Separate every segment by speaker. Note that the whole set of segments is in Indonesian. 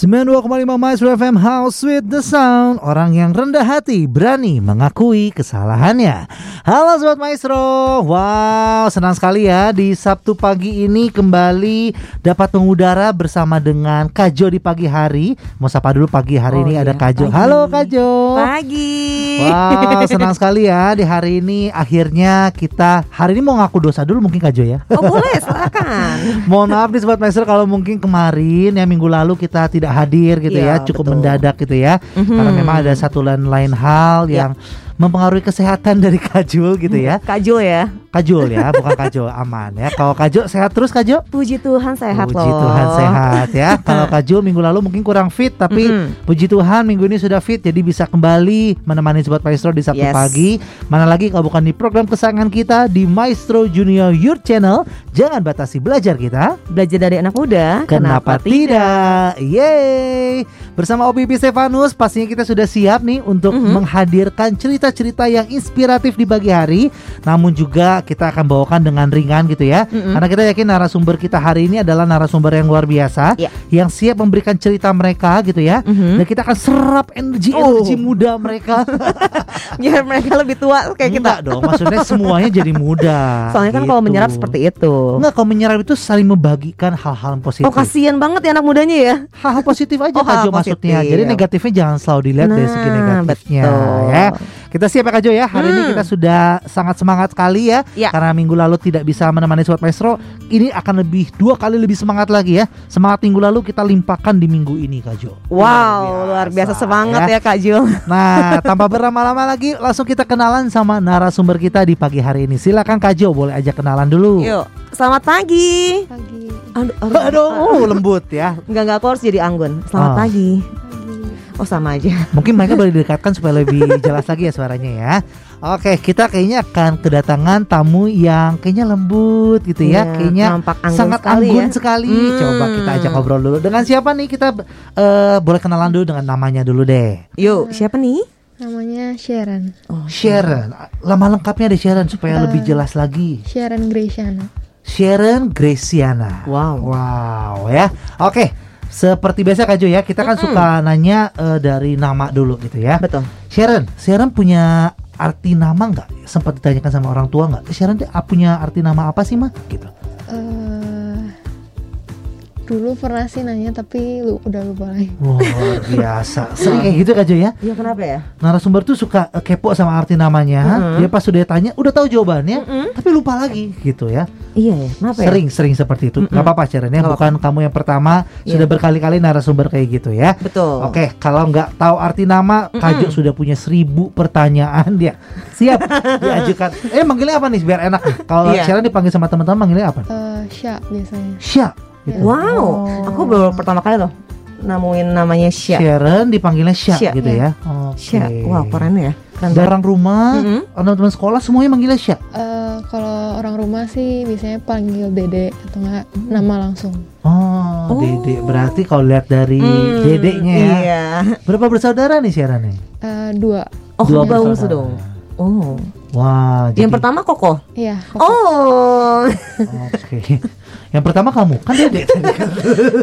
Speaker 1: 92,5 Maestro FM House with the Sound. Orang yang rendah hati berani mengakui kesalahannya. Halo Sobat Maestro. Wow senang sekali ya Di Sabtu pagi ini kembali dapat mengudara bersama dengan Kajo di pagi hari. Mau sapa dulu pagi hari
Speaker 2: Oh
Speaker 1: ini
Speaker 2: iya,
Speaker 1: ada Kajo.
Speaker 2: pagi.
Speaker 1: Halo Kajo.
Speaker 2: Pagi.
Speaker 1: Wow senang sekali ya Di hari ini. Akhirnya kita Hari ini mau ngaku dosa dulu mungkin Kajo ya.
Speaker 2: Oh boleh silakan.
Speaker 1: Mohon maaf nih Sobat Master kalau mungkin kemarin ya minggu lalu kita tidak hadir gitu ya,
Speaker 2: Iya,
Speaker 1: cukup
Speaker 2: betul.
Speaker 1: mendadak gitu ya.
Speaker 2: Mhm.
Speaker 1: Karena memang ada satu dan lain hal
Speaker 2: Ya.
Speaker 1: yang mempengaruhi kesehatan dari Kajul gitu ya.
Speaker 2: Kajul ya.
Speaker 1: Kajul ya, bukan Kajul aman ya. Kalau Kajul sehat terus Kajul?
Speaker 2: Puji Tuhan sehat
Speaker 1: puji
Speaker 2: loh.
Speaker 1: Tuhan sehat ya. Kalau Kajul minggu lalu mungkin kurang fit tapi
Speaker 2: Mhm.
Speaker 1: puji Tuhan minggu ini sudah fit jadi bisa kembali menemani Sobat Maestro di Sabtu
Speaker 2: Yes.
Speaker 1: pagi. Mana lagi kalau bukan di program kesayangan kita di Maestro Junior Youth Channel. Jangan batasi belajar kita.
Speaker 2: Belajar dari anak muda.
Speaker 1: Kenapa, tidak? Yeay! Bersama OBB Stefanus pastinya kita sudah siap nih untuk
Speaker 2: Mhm.
Speaker 1: menghadirkan cerita-cerita yang inspiratif di pagi hari. Namun juga kita akan bawakan dengan ringan gitu ya.
Speaker 2: Mhm.
Speaker 1: Karena kita yakin narasumber kita hari ini adalah narasumber yang luar biasa
Speaker 2: Ya.
Speaker 1: yang siap memberikan cerita mereka gitu ya.
Speaker 2: Mhm.
Speaker 1: Dan kita akan serap energi-energi
Speaker 2: Oh.
Speaker 1: muda mereka.
Speaker 2: Biar mereka lebih tua kayak kita.
Speaker 1: Enggak dong, maksudnya semuanya jadi muda.
Speaker 2: Soalnya kan kalau
Speaker 1: gitu.
Speaker 2: menyerap seperti itu.
Speaker 1: Enggak, kalau menyerap itu saling membagikan hal-hal positif.
Speaker 2: Oh kasihan banget ya anak mudanya ya.
Speaker 1: hal-hal positif aja
Speaker 2: Oh,
Speaker 1: Kak Jo maksudnya.
Speaker 2: positif.
Speaker 1: Jadi negatifnya jangan selalu dilihat dari segi
Speaker 2: Nah,
Speaker 1: negatifnya
Speaker 2: betul.
Speaker 1: ya. Kita siap ya Kak Jo ya. Hari ini
Speaker 2: Hmm.
Speaker 1: kita sudah sangat semangat sekali ya.
Speaker 2: Ya.
Speaker 1: Karena minggu lalu tidak bisa menemani Sobat Maestro. Ini akan lebih dua kali lebih semangat lagi ya. Semangat minggu lalu kita limpahkan di minggu ini Kak Jo.
Speaker 2: Wow, luar biasa semangat ya Kak Jul.
Speaker 1: Nah, tanpa berlama-lama lagi, langsung kita kenalan sama narasumber kita di pagi hari ini. Silakan Kak Jo, boleh aja kenalan dulu.
Speaker 2: Yuk, selamat pagi.
Speaker 3: pagi
Speaker 2: Aduh, aduh,
Speaker 1: Aduh, uh, lembut ya.
Speaker 2: Enggak enggak aku harus jadi Anggun. Selamat
Speaker 1: Oh.
Speaker 2: pagi. Oh sama aja.
Speaker 1: Mungkin mereka boleh didekatkan supaya lebih jelas lagi ya suaranya ya. Oke, kita kayaknya akan kedatangan tamu yang kayaknya lembut gitu ya.
Speaker 2: Iya,
Speaker 1: kayaknya
Speaker 2: anggun
Speaker 1: sangat
Speaker 2: sekali
Speaker 1: anggun
Speaker 2: ya.
Speaker 1: sekali.
Speaker 2: Hmm.
Speaker 1: Coba kita ajak ngobrol dulu. Dengan siapa nih kita eh, boleh kenalan dulu dengan namanya dulu deh.
Speaker 2: Yuk, siapa nih?
Speaker 3: namanya Sharon
Speaker 2: Oh,
Speaker 1: Sharon. Lama lengkapnya ada Sharon supaya
Speaker 3: Eh.
Speaker 1: lebih jelas lagi.
Speaker 3: Sharon Graciana
Speaker 1: Sharon Graciana.
Speaker 2: Wow.
Speaker 1: Wow ya. Oke. Seperti biasa Kak Jo ya, kita kan
Speaker 2: Mm-mm.
Speaker 1: suka nanya eh, dari nama dulu gitu ya.
Speaker 2: Betul.
Speaker 1: Sharon, Sharon punya arti nama nggak? Sempat ditanyakan sama orang tua nggak? Sharon ah, punya arti nama apa sih mah? Gitu.
Speaker 3: Eh, dulu pernah sih nanya tapi lu udah lupa lagi
Speaker 1: Wah, luar biasa. Sering kayak gitu Kak Jo ya.
Speaker 2: Iya kenapa ya?
Speaker 1: Narasumber tuh suka eh, kepo sama arti namanya.
Speaker 2: Mm-mm.
Speaker 1: Dia pas sudah tanya, udah tahu jawabannya,
Speaker 2: Mm-mm.
Speaker 1: tapi lupa lagi gitu ya.
Speaker 2: Iya ya, kenapa ya?
Speaker 1: Sering, sering seperti itu.
Speaker 2: Mm-mm.
Speaker 1: Nggak apa-apa Sharon ya. Bukan kamu yang pertama,
Speaker 2: Iya.
Speaker 1: sudah berkali-kali narasumber kayak gitu ya.
Speaker 2: Betul.
Speaker 1: Oke, kalau nggak tahu arti nama, Kak Jo
Speaker 2: Mm-mm.
Speaker 1: sudah punya seribu pertanyaan dia. Siap diajukan. Eh, manggilnya apa nih biar enak? Kalau. Sharon dipanggil sama teman-teman manggilnya apa?
Speaker 3: Eh, Sya biasanya
Speaker 1: Sya. Gitu.
Speaker 2: Wow,
Speaker 1: Oh.
Speaker 2: aku baru pertama kali loh nemuin namanya Sya.
Speaker 1: Sharon dipanggilnya Sya,
Speaker 2: Sya,
Speaker 1: gitu
Speaker 3: iya.
Speaker 1: ya. Oke.
Speaker 2: Sya. Wow, keren ya. Keren
Speaker 1: orang rumah,
Speaker 2: Mm-mm.
Speaker 1: teman-teman sekolah semuanya manggilnya Sya.
Speaker 3: Eh, kalau orang rumah sih biasanya panggil dede atau enggak nama langsung
Speaker 1: Oh,
Speaker 2: Oh.
Speaker 1: Dede. Berarti kalau lihat dari
Speaker 2: Hmm,
Speaker 1: dedeknya ya.
Speaker 2: Iya.
Speaker 1: Berapa bersaudara nih Sharon nih?
Speaker 3: Eh, dua
Speaker 2: Oh,
Speaker 1: Dua
Speaker 2: bangsa
Speaker 1: bersaudara.
Speaker 2: dong. Oh.
Speaker 1: Wah, jadi
Speaker 2: Yang pertama Koko.
Speaker 3: iya kok
Speaker 2: Oh.
Speaker 1: Oke. Yang pertama kamu kan Dede tadi kan.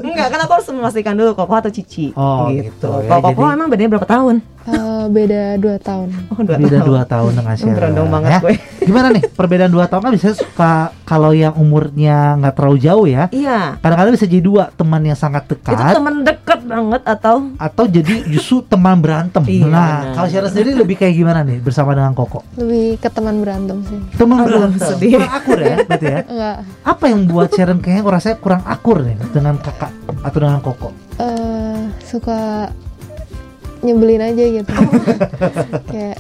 Speaker 2: Enggak, kan aku harus memastikan dulu Koko atau Cici.
Speaker 1: Oh, gitu ya.
Speaker 2: Kalau Koko
Speaker 1: Jadi-
Speaker 2: emang bedanya berapa tahun?
Speaker 3: Eh, beda dua tahun
Speaker 2: Oh, dua
Speaker 1: Beda
Speaker 2: tahun.
Speaker 1: dua tahun dengan Sharon.
Speaker 2: Berondong banget
Speaker 1: ya.
Speaker 2: gue.
Speaker 1: Gimana nih perbedaan dua tahun kan bisa suka kalau yang umurnya nggak terlalu jauh ya.
Speaker 2: Iya.
Speaker 1: Kadang-kadang bisa jadi dua teman yang sangat dekat
Speaker 2: Itu teman deket banget atau
Speaker 1: atau jadi justru teman berantem.
Speaker 2: Iya,
Speaker 1: nah,
Speaker 2: benar.
Speaker 1: kalau Sharon sendiri lebih kayak gimana nih bersama dengan Koko?
Speaker 3: lebih ke teman berantem sih
Speaker 1: Teman
Speaker 2: Aduh,
Speaker 1: berantem.
Speaker 2: sedih.
Speaker 1: Kurang akur ya, berarti ya.
Speaker 3: enggak
Speaker 1: Apa yang buat Sharon kayaknya aku rasanya kurang akur nih dengan kakak atau dengan Koko?
Speaker 3: eh suka nyebelin aja gitu kayak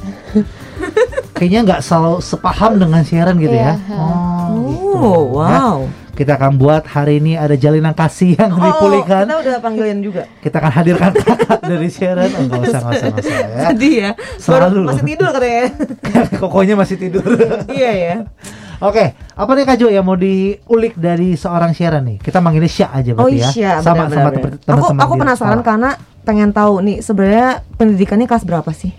Speaker 1: Kayaknya nggak selalu sepaham dengan Sharon gitu ya.
Speaker 3: Iya.
Speaker 1: Oh, gitu.
Speaker 2: Oh,
Speaker 1: Ya,
Speaker 2: wow.
Speaker 1: kita akan buat hari ini ada jalinan kasih yang dipulihkan.
Speaker 2: Oh, kita udah panggilin juga.
Speaker 1: Kita akan hadirkan kakak dari Sharon. Oh, nggak usah, nggak usah, nggak usah ya.
Speaker 2: Sedih ya.
Speaker 1: Selalu
Speaker 2: Baru masih tidur katanya.
Speaker 1: Kokonya masih tidur.
Speaker 2: iya ya.
Speaker 1: Oke, apa nih Kak Jo yang mau diulik dari seorang Sharon nih? Kita manggilnya Sya aja
Speaker 2: Oh
Speaker 1: berarti ya.
Speaker 2: iya,
Speaker 1: sama
Speaker 2: benar,
Speaker 1: sama.
Speaker 2: Aku
Speaker 1: teman-teman
Speaker 2: aku
Speaker 1: di
Speaker 2: penasaran
Speaker 1: sekolah.
Speaker 2: karena pengen tahu nih sebenarnya pendidikannya kelas berapa sih?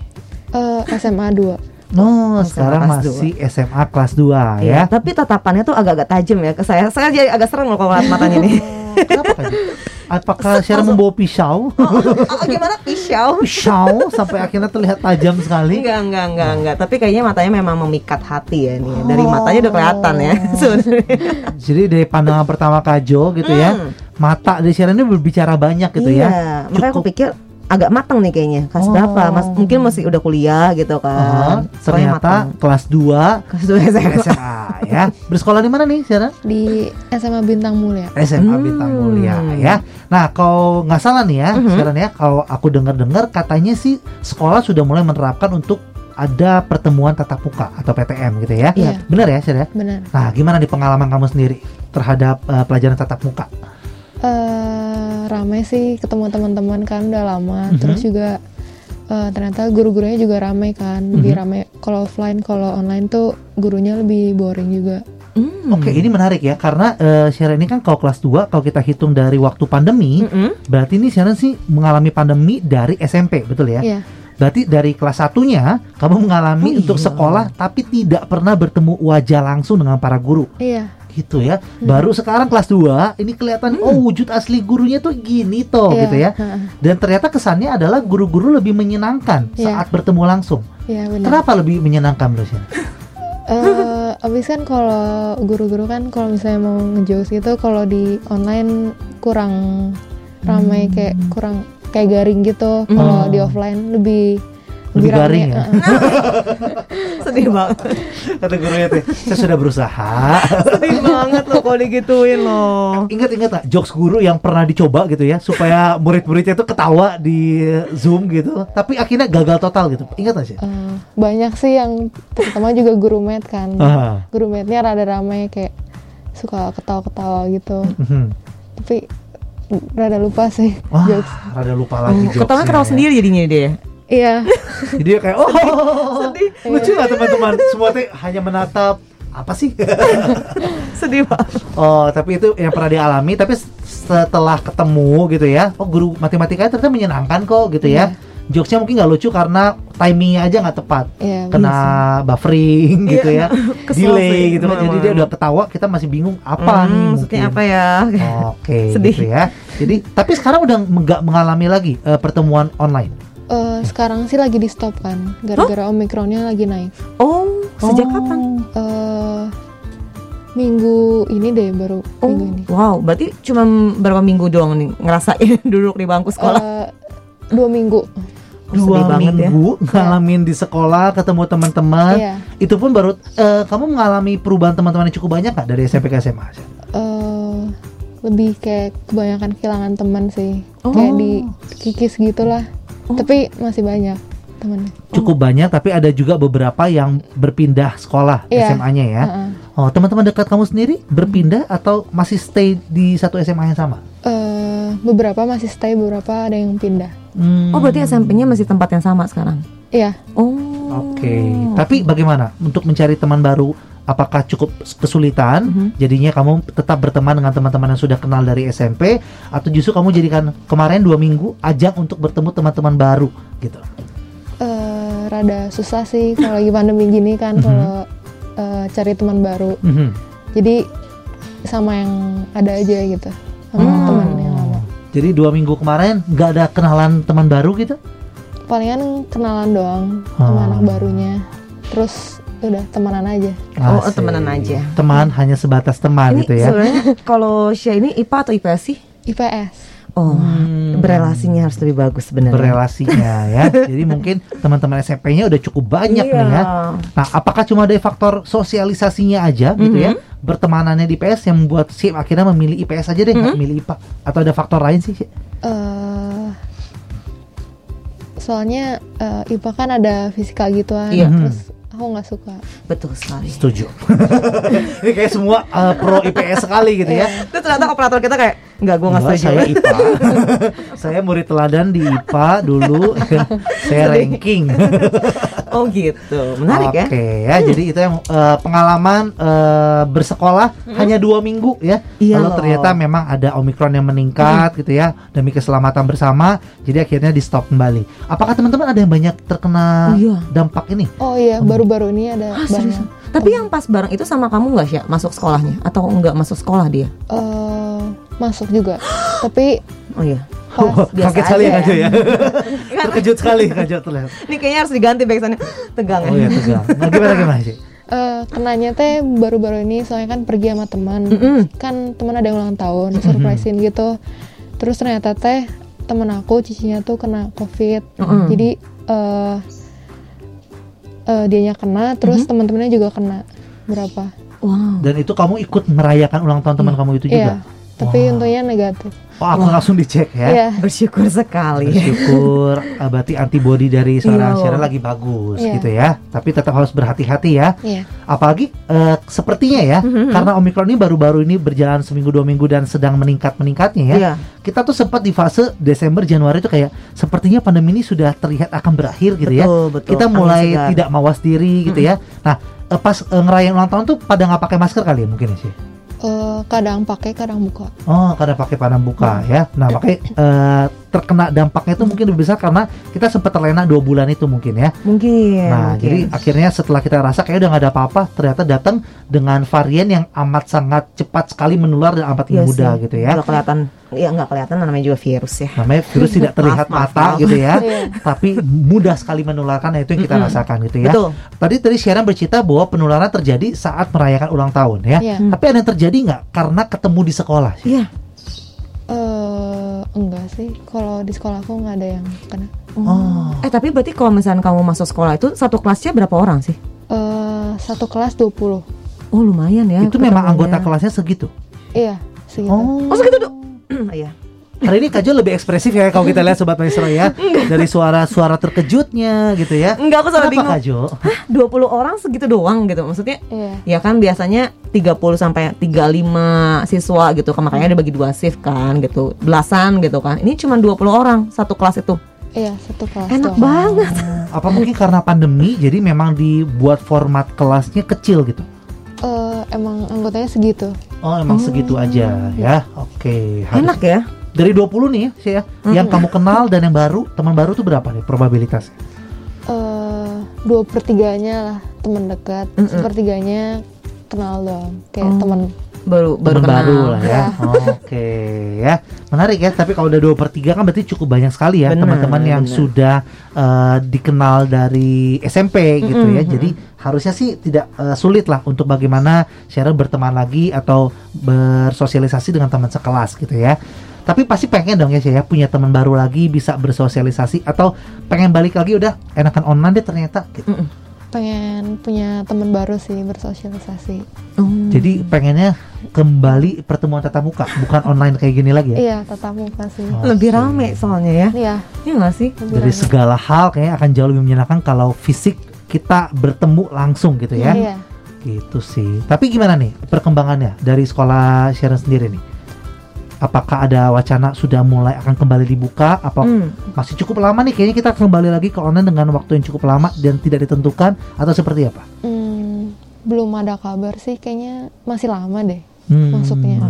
Speaker 3: eh, SMA 2
Speaker 1: No,
Speaker 2: SMA
Speaker 1: sekarang
Speaker 2: kelas
Speaker 1: masih SMA kelas 2 ya.
Speaker 2: Iya, Tapi tatapannya tuh agak-agak tajam ya ke saya. Saya jadi agak serem loh kalau ngeliat matanya nih.
Speaker 1: Oh, Kenapa Kak Jo? Apakah Syara membawa pisau?
Speaker 2: Oh, gimana pisau?
Speaker 1: pisau sampai akhirnya terlihat tajam sekali.
Speaker 2: Enggak, enggak, enggak, enggak. Tapi kayaknya matanya memang memikat hati ya nih. Dari matanya udah kelihatan ya sebenarnya.
Speaker 1: Jadi dari pandangan pertama Kajo gitu ya,
Speaker 2: Hmm.
Speaker 1: mata dari Syara ini berbicara banyak gitu
Speaker 2: iya,
Speaker 1: ya.
Speaker 2: makanya aku pikir agak matang nih kayaknya. Kelas
Speaker 1: Oh.
Speaker 2: berapa? Mas mungkin masih udah kuliah gitu kan. Pokoknya
Speaker 1: ternyata
Speaker 2: matang.
Speaker 1: kelas 2
Speaker 2: kelas 2 SMA.
Speaker 1: SMA ya. Bersekolah di mana nih Syara?
Speaker 3: di SMA Bintang Mulia
Speaker 1: SMA
Speaker 2: Hmm.
Speaker 1: Bintang Mulia ya. Nah, kalau nggak salah nih ya,
Speaker 2: Mhm.
Speaker 1: sekarang ya, kalau aku dengar-dengar katanya sih sekolah sudah mulai menerapkan untuk ada pertemuan tatap muka atau PTM gitu ya.
Speaker 3: Iya.
Speaker 1: Benar ya, Syara?
Speaker 3: benar
Speaker 1: Nah, gimana di pengalaman kamu sendiri terhadap eh, pelajaran tatap muka?
Speaker 3: Eh ramai sih ketemu teman-teman kan udah lama
Speaker 1: Mhm.
Speaker 3: terus juga eh, ternyata guru-gurunya juga ramai kan lebih
Speaker 1: Mhm.
Speaker 3: ramai kalau offline kalau online tuh gurunya lebih boring juga
Speaker 2: Hmm.
Speaker 1: Oke, ini menarik ya karena eh, Syara ini kan kalau kelas 2 kalau kita hitung dari waktu pandemi,
Speaker 2: Mm-mm.
Speaker 1: berarti ini Syara sih mengalami pandemi dari SMP, betul ya?
Speaker 3: Iya
Speaker 1: Berarti dari kelas satunya kamu mengalami
Speaker 2: Oh,
Speaker 1: untuk
Speaker 2: iya.
Speaker 1: sekolah tapi tidak pernah bertemu wajah langsung dengan para guru.
Speaker 3: iya
Speaker 1: gitu ya. Baru sekarang kelas 2 ini kelihatan oh wujud asli gurunya tuh gini toh
Speaker 3: Iya,
Speaker 1: gitu ya.
Speaker 3: heeh.
Speaker 1: Dan ternyata kesannya adalah guru-guru lebih menyenangkan
Speaker 3: Iya.
Speaker 1: saat bertemu langsung.
Speaker 3: iya benar
Speaker 1: Kenapa lebih menyenangkan menurut
Speaker 3: eh abis kan kalau guru-guru kan kalau misalnya mau ngejokes gitu kalau di online kurang ramai kayak kurang kayak garing gitu kalau
Speaker 1: Hmm.
Speaker 3: di offline lebih
Speaker 1: Lebih garing ya?
Speaker 3: heeh.
Speaker 2: Sedih banget.
Speaker 1: Kata gurunya tuh, saya sudah berusaha.
Speaker 2: Sedih banget loh kalau digituin loh.
Speaker 1: Ingat-ingat gak jokes guru yang pernah dicoba gitu ya supaya murid-muridnya tuh ketawa di Zoom gitu, tapi akhirnya gagal total gitu. Ingat gak sih?
Speaker 3: Eh, banyak sih yang terutama juga guru med kan
Speaker 1: Ah.
Speaker 3: guru mednya rada ramai kayak suka ketawa-ketawa gitu
Speaker 1: Mhm.
Speaker 3: tapi rada lupa sih
Speaker 1: Wah,
Speaker 3: jokes
Speaker 1: rada lupa lagi jokesnya
Speaker 2: Ketawa ketawa
Speaker 1: ya.
Speaker 2: sendiri jadinya dia.
Speaker 3: Iya.
Speaker 1: Jadi dia kayak oh lucu nggak teman-teman? Semua tuh hanya menatap. Apa sih?
Speaker 2: Sedih banget.
Speaker 1: oh tapi itu yang pernah dialami tapi setelah ketemu gitu ya oh guru matematika ternyata menyenangkan kok gitu ya. Jokesnya mungkin nggak lucu karena timingnya aja nggak tepat.
Speaker 3: Iya
Speaker 1: kena buffering gitu ya. Delay
Speaker 2: sih.
Speaker 1: gitu kan. Jadi dia udah ketawa kita masih bingung apa nih
Speaker 2: Hmm, maksudnya?
Speaker 1: mungkin
Speaker 2: apa ya?
Speaker 1: oke
Speaker 2: Sedih.
Speaker 1: gitu ya. Jadi tapi sekarang udah nggak mengalami lagi eh, pertemuan online
Speaker 3: Eh, sekarang sih lagi di stop kan gara-gara omikronnya lagi naik
Speaker 2: Oh, sejak
Speaker 1: Oh.
Speaker 2: kapan?
Speaker 3: eh minggu ini deh baru
Speaker 2: Oh,
Speaker 3: minggu ini
Speaker 2: wow, berarti cuma berapa minggu doang nih ngerasain duduk di bangku sekolah?
Speaker 3: Eh, dua minggu
Speaker 2: sedih
Speaker 1: dua
Speaker 2: banget ya.
Speaker 1: minggu ngalamin di sekolah ketemu teman-teman
Speaker 3: Iya.
Speaker 1: itu pun baru eh, kamu mengalami perubahan teman-teman yang cukup banyak nggak dari SMP ke SMA
Speaker 3: eh lebih kayak kebanyakan kehilangan teman sih
Speaker 2: Oh.
Speaker 3: kayak di kikis gitulah tapi masih banyak temannya
Speaker 1: cukup banyak tapi ada juga beberapa yang berpindah sekolah
Speaker 3: Iya.
Speaker 1: SMA-nya ya
Speaker 3: Heeh.
Speaker 1: oh teman-teman dekat kamu sendiri berpindah atau masih stay di satu SMA yang sama
Speaker 3: Eh, beberapa masih stay beberapa ada yang pindah
Speaker 1: Hmm,
Speaker 2: Oh, berarti SMP-nya masih tempat yang sama sekarang?
Speaker 3: iya
Speaker 2: Oh.
Speaker 1: Oke, tapi bagaimana untuk mencari teman baru? Apakah cukup kesulitan?
Speaker 2: Mhm.
Speaker 1: Jadinya kamu tetap berteman dengan teman-teman yang sudah kenal dari SMP, atau justru kamu jadikan kemarin dua minggu ajang untuk bertemu teman-teman baru gitu?
Speaker 3: Eh, rada susah sih kalau lagi pandemi gini kan
Speaker 1: Mhm.
Speaker 3: kalau eh, cari teman baru
Speaker 1: Mhm.
Speaker 3: jadi sama yang ada aja gitu sama
Speaker 2: Hmm.
Speaker 3: teman yang lama
Speaker 1: Jadi dua minggu kemarin nggak ada kenalan teman baru gitu?
Speaker 3: palingan kenalan doang sama
Speaker 1: Oh.
Speaker 3: anak barunya terus udah temenan aja
Speaker 2: Oh,
Speaker 1: Asik.
Speaker 2: temenan aja.
Speaker 1: Teman hanya sebatas teman
Speaker 2: Ini
Speaker 1: gitu ya?
Speaker 2: sebenarnya kalau Syah ini IPA atau IPS sih?
Speaker 3: IPS
Speaker 2: Oh,
Speaker 1: Hmm.
Speaker 2: berelasinya harus lebih bagus sebenarnya.
Speaker 1: Berelasinya ya. Jadi mungkin teman-teman SMP-nya udah cukup banyak
Speaker 2: Iya.
Speaker 1: nih ya. Nah, apakah cuma dari faktor sosialisasinya aja gitu ya,
Speaker 2: Mhm.
Speaker 1: bertemanannya di IPS yang membuat si akhirnya memilih IPS aja deh, nggak
Speaker 2: Mhm.
Speaker 1: milih IPA? Atau ada faktor lain sih?
Speaker 3: Eh soalnya eh, IPA kan ada fisika gituan
Speaker 2: Iya.
Speaker 3: terus aku nggak suka
Speaker 2: Betul sekali.
Speaker 1: Setuju. Ini kayak semua uh, pro IPS sekali gitu ya.
Speaker 2: Terus ternyata operator kita kayak nggak gue nggak
Speaker 1: Enggak,
Speaker 2: setuju.
Speaker 1: saya IPA. saya murid teladan di IPA dulu. saya ranking.
Speaker 2: Oh gitu, menarik ya.
Speaker 1: Oke ya, jadi itu yang uh, pengalaman uh, bersekolah hanya dua minggu ya.
Speaker 2: Iya
Speaker 1: Lalu
Speaker 2: loh.
Speaker 1: ternyata memang ada omikron yang meningkat gitu ya demi keselamatan bersama. Jadi akhirnya di stop kembali. Apakah teman-teman ada yang banyak terkena
Speaker 2: Oh, iya.
Speaker 1: dampak ini?
Speaker 3: oh iya baru-baru ini ada
Speaker 2: Ah,
Speaker 3: banyak?
Speaker 2: Tapi yang pas bareng itu sama kamu nggak sih masuk sekolahnya atau nggak masuk sekolah dia?
Speaker 3: Eh, masuk juga tapi
Speaker 2: Oh iya.
Speaker 3: pas
Speaker 2: biasa
Speaker 1: Kaget sekali ya
Speaker 2: aja
Speaker 1: Jo ya.
Speaker 2: Kan-
Speaker 1: Terkejut sekali Kak Jo terlihat.
Speaker 2: Ini kayaknya harus diganti backsoundnya tegang
Speaker 1: Oh
Speaker 2: ya.
Speaker 1: iya tegang. Nah gimana gimana sih?
Speaker 3: eh, kenanya teh baru-baru ini soalnya kan pergi sama teman
Speaker 2: Mm-mm.
Speaker 3: kan teman ada yang ulang tahun surprisein gitu terus ternyata teh temen aku cicinya tuh kena covid
Speaker 2: Mm-mm.
Speaker 3: jadi eh eh, dianya kena terus
Speaker 2: Mm-hmm.
Speaker 3: teman-temannya juga kena berapa
Speaker 2: Wow.
Speaker 1: Dan itu kamu ikut merayakan ulang tahun teman kamu itu juga?
Speaker 3: iya tapi
Speaker 1: Wah.
Speaker 3: untungnya negatif
Speaker 1: Oh aku langsung dicek ya.
Speaker 3: iya
Speaker 2: Bersyukur sekali.
Speaker 1: Bersyukur ah, berarti antibody dari seorang
Speaker 2: Iya.
Speaker 1: Sharon lagi bagus
Speaker 3: Iya.
Speaker 1: gitu ya. Tapi tetap harus berhati-hati ya.
Speaker 3: iya
Speaker 1: Apalagi eh, sepertinya ya,
Speaker 2: Mhm.
Speaker 1: karena Omikron ini baru-baru ini berjalan seminggu dua minggu dan sedang meningkat-meningkatnya ya.
Speaker 2: Iya.
Speaker 1: Kita tuh sempat di fase Desember Januari itu kayak sepertinya pandemi ini sudah terlihat akan berakhir gitu ya.
Speaker 2: Betul, betul.
Speaker 1: Kita mulai tidak mawas diri gitu ya. Nah, eh, pas eh, ngerayain ulang tahun tuh pada nggak pakai masker kali ya mungkin ya
Speaker 3: Eh, kadang pakai kadang buka
Speaker 1: Oh, karena pakai panam buka ya. Nah, makanya eh, terkena dampaknya itu mungkin lebih besar karena kita sempat terlena dua bulan itu mungkin ya.
Speaker 2: Mungkin.
Speaker 1: Nah,
Speaker 2: mungkin.
Speaker 1: jadi akhirnya setelah kita rasa kayak udah nggak ada apa-apa, ternyata datang dengan varian yang amat sangat cepat sekali menular dan amat
Speaker 2: Iya
Speaker 1: mudah
Speaker 2: sih.
Speaker 1: gitu ya.
Speaker 2: Nggak kelihatan. Iya nggak kelihatan namanya juga virus ya.
Speaker 1: Namanya virus tidak terlihat
Speaker 2: Maaf,
Speaker 1: mata
Speaker 2: maaf.
Speaker 1: gitu ya,
Speaker 3: Iya.
Speaker 1: tapi mudah sekali menularkan. Nah, itu yang kita
Speaker 2: Mm-mm.
Speaker 1: rasakan gitu ya.
Speaker 2: Betul.
Speaker 1: Tadi tadi Sharon bercerita bahwa penularan terjadi saat merayakan ulang tahun ya.
Speaker 2: Hmm.
Speaker 1: Tapi ada yang terjadi nggak karena ketemu di sekolah? sih?
Speaker 2: Iya.
Speaker 3: Eh, enggak sih kalau di sekolah aku nggak ada yang kena
Speaker 1: Oh.
Speaker 2: Eh tapi berarti kalau misalnya kamu masuk sekolah itu satu kelasnya berapa orang sih?
Speaker 3: Eh, satu kelas 20
Speaker 2: Oh lumayan ya.
Speaker 1: itu memang anggota kelasnya segitu.
Speaker 3: iya segitu
Speaker 2: Oh segitu tuh. Iya.
Speaker 1: Hari ini Kak Jo lebih ekspresif ya kalau kita lihat sobat maestro ya. Dari suara-suara terkejutnya gitu ya.
Speaker 2: Enggak aku sampai
Speaker 1: Kenapa
Speaker 2: bingung.
Speaker 1: Kak Jo?
Speaker 2: Hah, 20 orang segitu doang gitu. Maksudnya
Speaker 3: iya
Speaker 2: ya kan biasanya 30 sampai 35 siswa gitu kan makanya dibagi dua shift kan gitu. Belasan gitu kan. Ini cuma 20 orang satu kelas itu.
Speaker 3: iya satu kelas
Speaker 2: Enak
Speaker 3: doang.
Speaker 2: banget.
Speaker 1: Apa mungkin karena pandemi jadi memang dibuat format kelasnya kecil gitu?
Speaker 3: Eh, emang anggotanya segitu
Speaker 1: Oh emang segitu aja ya. Oke. harus-
Speaker 2: Enak ya.
Speaker 1: Dari 20 nih ya, sih ya. Yang kamu kenal dan yang baru, teman baru tuh berapa nih probabilitasnya?
Speaker 3: eh dua pertiganya lah teman dekat
Speaker 2: Mm-mm.
Speaker 3: sepertiganya kenal doang kayak
Speaker 2: Oh.
Speaker 3: teman
Speaker 2: Baru baru kenal.
Speaker 1: baru lah ya. Oke ya. Menarik ya, tapi kalau udah 2 per 3 kan berarti cukup banyak sekali ya teman-teman yang
Speaker 2: benar.
Speaker 1: sudah eh, dikenal dari SMP gitu
Speaker 2: Mm-mm,
Speaker 1: ya. Jadi harusnya sih tidak eh, sulit lah untuk bagaimana Sharon berteman lagi atau bersosialisasi dengan teman sekelas gitu ya. Tapi pasti pengen dong ya saya punya teman baru lagi bisa bersosialisasi atau pengen balik lagi udah enakan online deh ternyata gitu.
Speaker 2: Mm-mm.
Speaker 3: Pengen punya teman baru sih bersosialisasi
Speaker 2: Oh.
Speaker 1: Jadi pengennya kembali pertemuan tatap muka bukan online kayak gini lagi ya.
Speaker 3: iya tatap muka sih
Speaker 1: Oh.
Speaker 2: lebih rame soalnya ya.
Speaker 3: iya
Speaker 2: Iya nggak sih?
Speaker 3: lebih
Speaker 1: dari
Speaker 3: rame.
Speaker 1: segala hal kayaknya akan jauh lebih menyenangkan kalau fisik kita bertemu langsung gitu ya.
Speaker 3: iya
Speaker 1: Gitu sih. Tapi gimana nih perkembangannya dari sekolah Sharon sendiri nih? Apakah ada wacana sudah mulai akan kembali dibuka? Apa
Speaker 2: Hmm.
Speaker 1: masih cukup lama nih? Kayaknya kita kembali lagi ke online dengan waktu yang cukup lama dan tidak ditentukan atau seperti apa?
Speaker 3: Hmm, belum ada kabar sih kayaknya masih lama deh
Speaker 1: Hmm.
Speaker 3: masuknya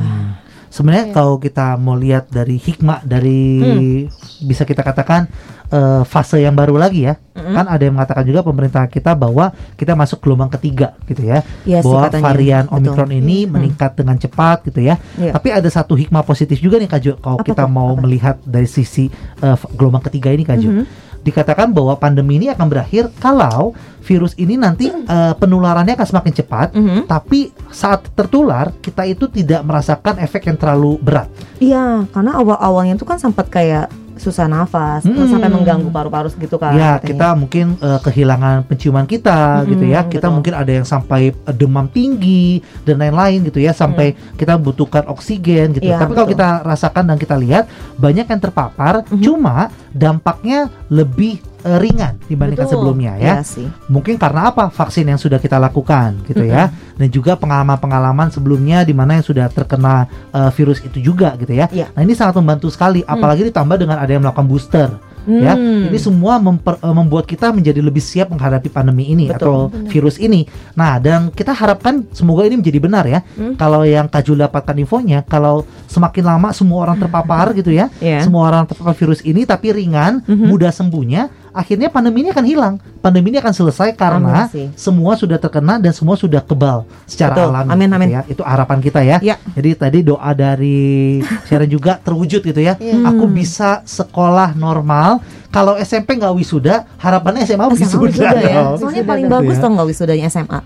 Speaker 1: Sebenarnya
Speaker 3: Iya.
Speaker 1: kalau kita mau lihat dari hikmah dari
Speaker 2: Hmm.
Speaker 1: bisa kita katakan eh, fase yang baru lagi ya,
Speaker 2: Mm-mm.
Speaker 1: kan ada yang mengatakan juga pemerintah kita bahwa kita masuk gelombang ketiga gitu ya,
Speaker 2: Iya sih
Speaker 1: bahwa
Speaker 2: katanya.
Speaker 1: varian
Speaker 2: Betul.
Speaker 1: omikron ini
Speaker 2: Hmm.
Speaker 1: meningkat dengan cepat gitu ya.
Speaker 2: Iya.
Speaker 1: Tapi ada satu hikmah positif juga nih Kak Jo, kalau
Speaker 2: Apa
Speaker 1: kita mau
Speaker 2: Apa?
Speaker 1: melihat dari sisi f- gelombang ketiga ini Kak Jo.
Speaker 2: Mhm.
Speaker 1: Dikatakan bahwa pandemi ini akan berakhir kalau virus ini nanti eh, penularannya akan semakin cepat.
Speaker 2: Mhm.
Speaker 1: Tapi saat tertular kita itu tidak merasakan efek yang terlalu berat.
Speaker 2: Iya, karena awal-awalnya tuh kan sempat kayak susah nafas,
Speaker 1: Hmm.
Speaker 2: sampai mengganggu paru-paru gitu kan.
Speaker 1: ya
Speaker 2: katanya.
Speaker 1: kita mungkin eh, kehilangan penciuman kita
Speaker 2: Mhm,
Speaker 1: gitu ya. Kita
Speaker 2: betul.
Speaker 1: mungkin ada yang sampai eh, demam tinggi dan lain-lain gitu ya. Sampai kita butuhkan oksigen gitu.
Speaker 2: Hmm. Iya,
Speaker 1: Tapi kalau kita rasakan dan kita lihat banyak yang terpapar,
Speaker 2: Mhm.
Speaker 1: cuma dampaknya lebih eh, ringan dibandingkan
Speaker 2: Betul.
Speaker 1: sebelumnya ya.
Speaker 2: Iya sih.
Speaker 1: Mungkin karena apa? Vaksin yang sudah kita lakukan gitu ya. Dan juga pengalaman-pengalaman sebelumnya di mana yang sudah terkena eh, virus itu juga gitu ya.
Speaker 2: Iya.
Speaker 1: Nah, ini sangat membantu sekali apalagi ditambah dengan ada yang melakukan booster ya.
Speaker 2: Hmm.
Speaker 1: Ini semua memper- eh, membuat kita menjadi lebih siap menghadapi pandemi ini
Speaker 2: Betul.
Speaker 1: atau
Speaker 3: Benar.
Speaker 1: virus ini. Nah, dan kita harapkan semoga ini menjadi benar ya.
Speaker 2: Hmm.
Speaker 1: Kalau yang Kajul dapatkan infonya, kalau semakin lama semua orang terpapar gitu ya,
Speaker 2: Iya.
Speaker 1: semua orang terpapar virus ini tapi ringan,
Speaker 2: Mhm.
Speaker 1: mudah sembuhnya, akhirnya pandemi ini akan hilang. Pandemi ini akan selesai karena semua sudah terkena dan semua sudah kebal secara
Speaker 2: Betul.
Speaker 1: alami.
Speaker 2: Amin,
Speaker 1: gitu
Speaker 2: amin.
Speaker 1: ya. Itu harapan kita ya.
Speaker 2: Ya.
Speaker 1: Jadi tadi doa dari Sharon juga terwujud gitu ya.
Speaker 3: Iya.
Speaker 1: Aku bisa sekolah normal. Kalau SMP nggak wisuda, harapannya SMA,
Speaker 2: SMA
Speaker 1: wisuda.
Speaker 2: wisuda ya. Soalnya
Speaker 3: Wisuda
Speaker 2: paling
Speaker 1: dong.
Speaker 2: bagus
Speaker 1: Iya.
Speaker 2: tuh nggak wisudanya SMA.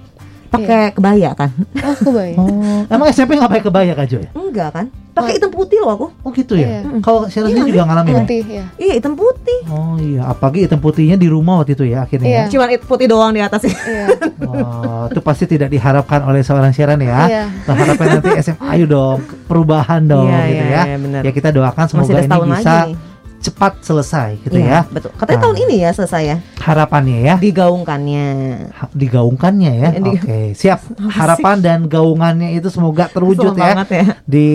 Speaker 2: Pakai kebaya kan?
Speaker 3: Oh, kebayang.
Speaker 1: Oh, emang SMP nggak pakai kebaya Kak Joy?
Speaker 2: Enggak kan? Pakai hitam putih loh aku.
Speaker 1: Oh gitu ya.
Speaker 3: Iya.
Speaker 1: Kalau Sharon
Speaker 2: Iya,
Speaker 1: juga ngalamin ya?
Speaker 3: Putih ya.
Speaker 2: Iya hitam putih.
Speaker 1: Oh iya, apalagi hitam putihnya di rumah waktu itu ya akhirnya.
Speaker 3: Iya.
Speaker 2: Cuman it- putih doang di atas.
Speaker 3: Iya.
Speaker 1: Wah, itu pasti tidak diharapkan oleh seorang Sharon ya.
Speaker 3: Iya.
Speaker 1: Nah, harapan nanti SMA, ayo dong, perubahan dong
Speaker 2: Iya,
Speaker 1: gitu
Speaker 2: iya,
Speaker 1: ya.
Speaker 2: iya, benar.
Speaker 1: Ya kita doakan semoga ini bisa
Speaker 2: lagi nih.
Speaker 1: Cepat selesai gitu
Speaker 2: Iya,
Speaker 1: ya.
Speaker 2: Betul. Katanya
Speaker 1: Nah.
Speaker 2: tahun ini ya selesai ya.
Speaker 1: Harapannya ya.
Speaker 2: Digaungkannya.
Speaker 1: Ha- digaungkannya ya.
Speaker 2: Ya, di-
Speaker 1: Oke, siap. Harapan dan gaungannya itu semoga terwujud ya
Speaker 2: ya.
Speaker 1: di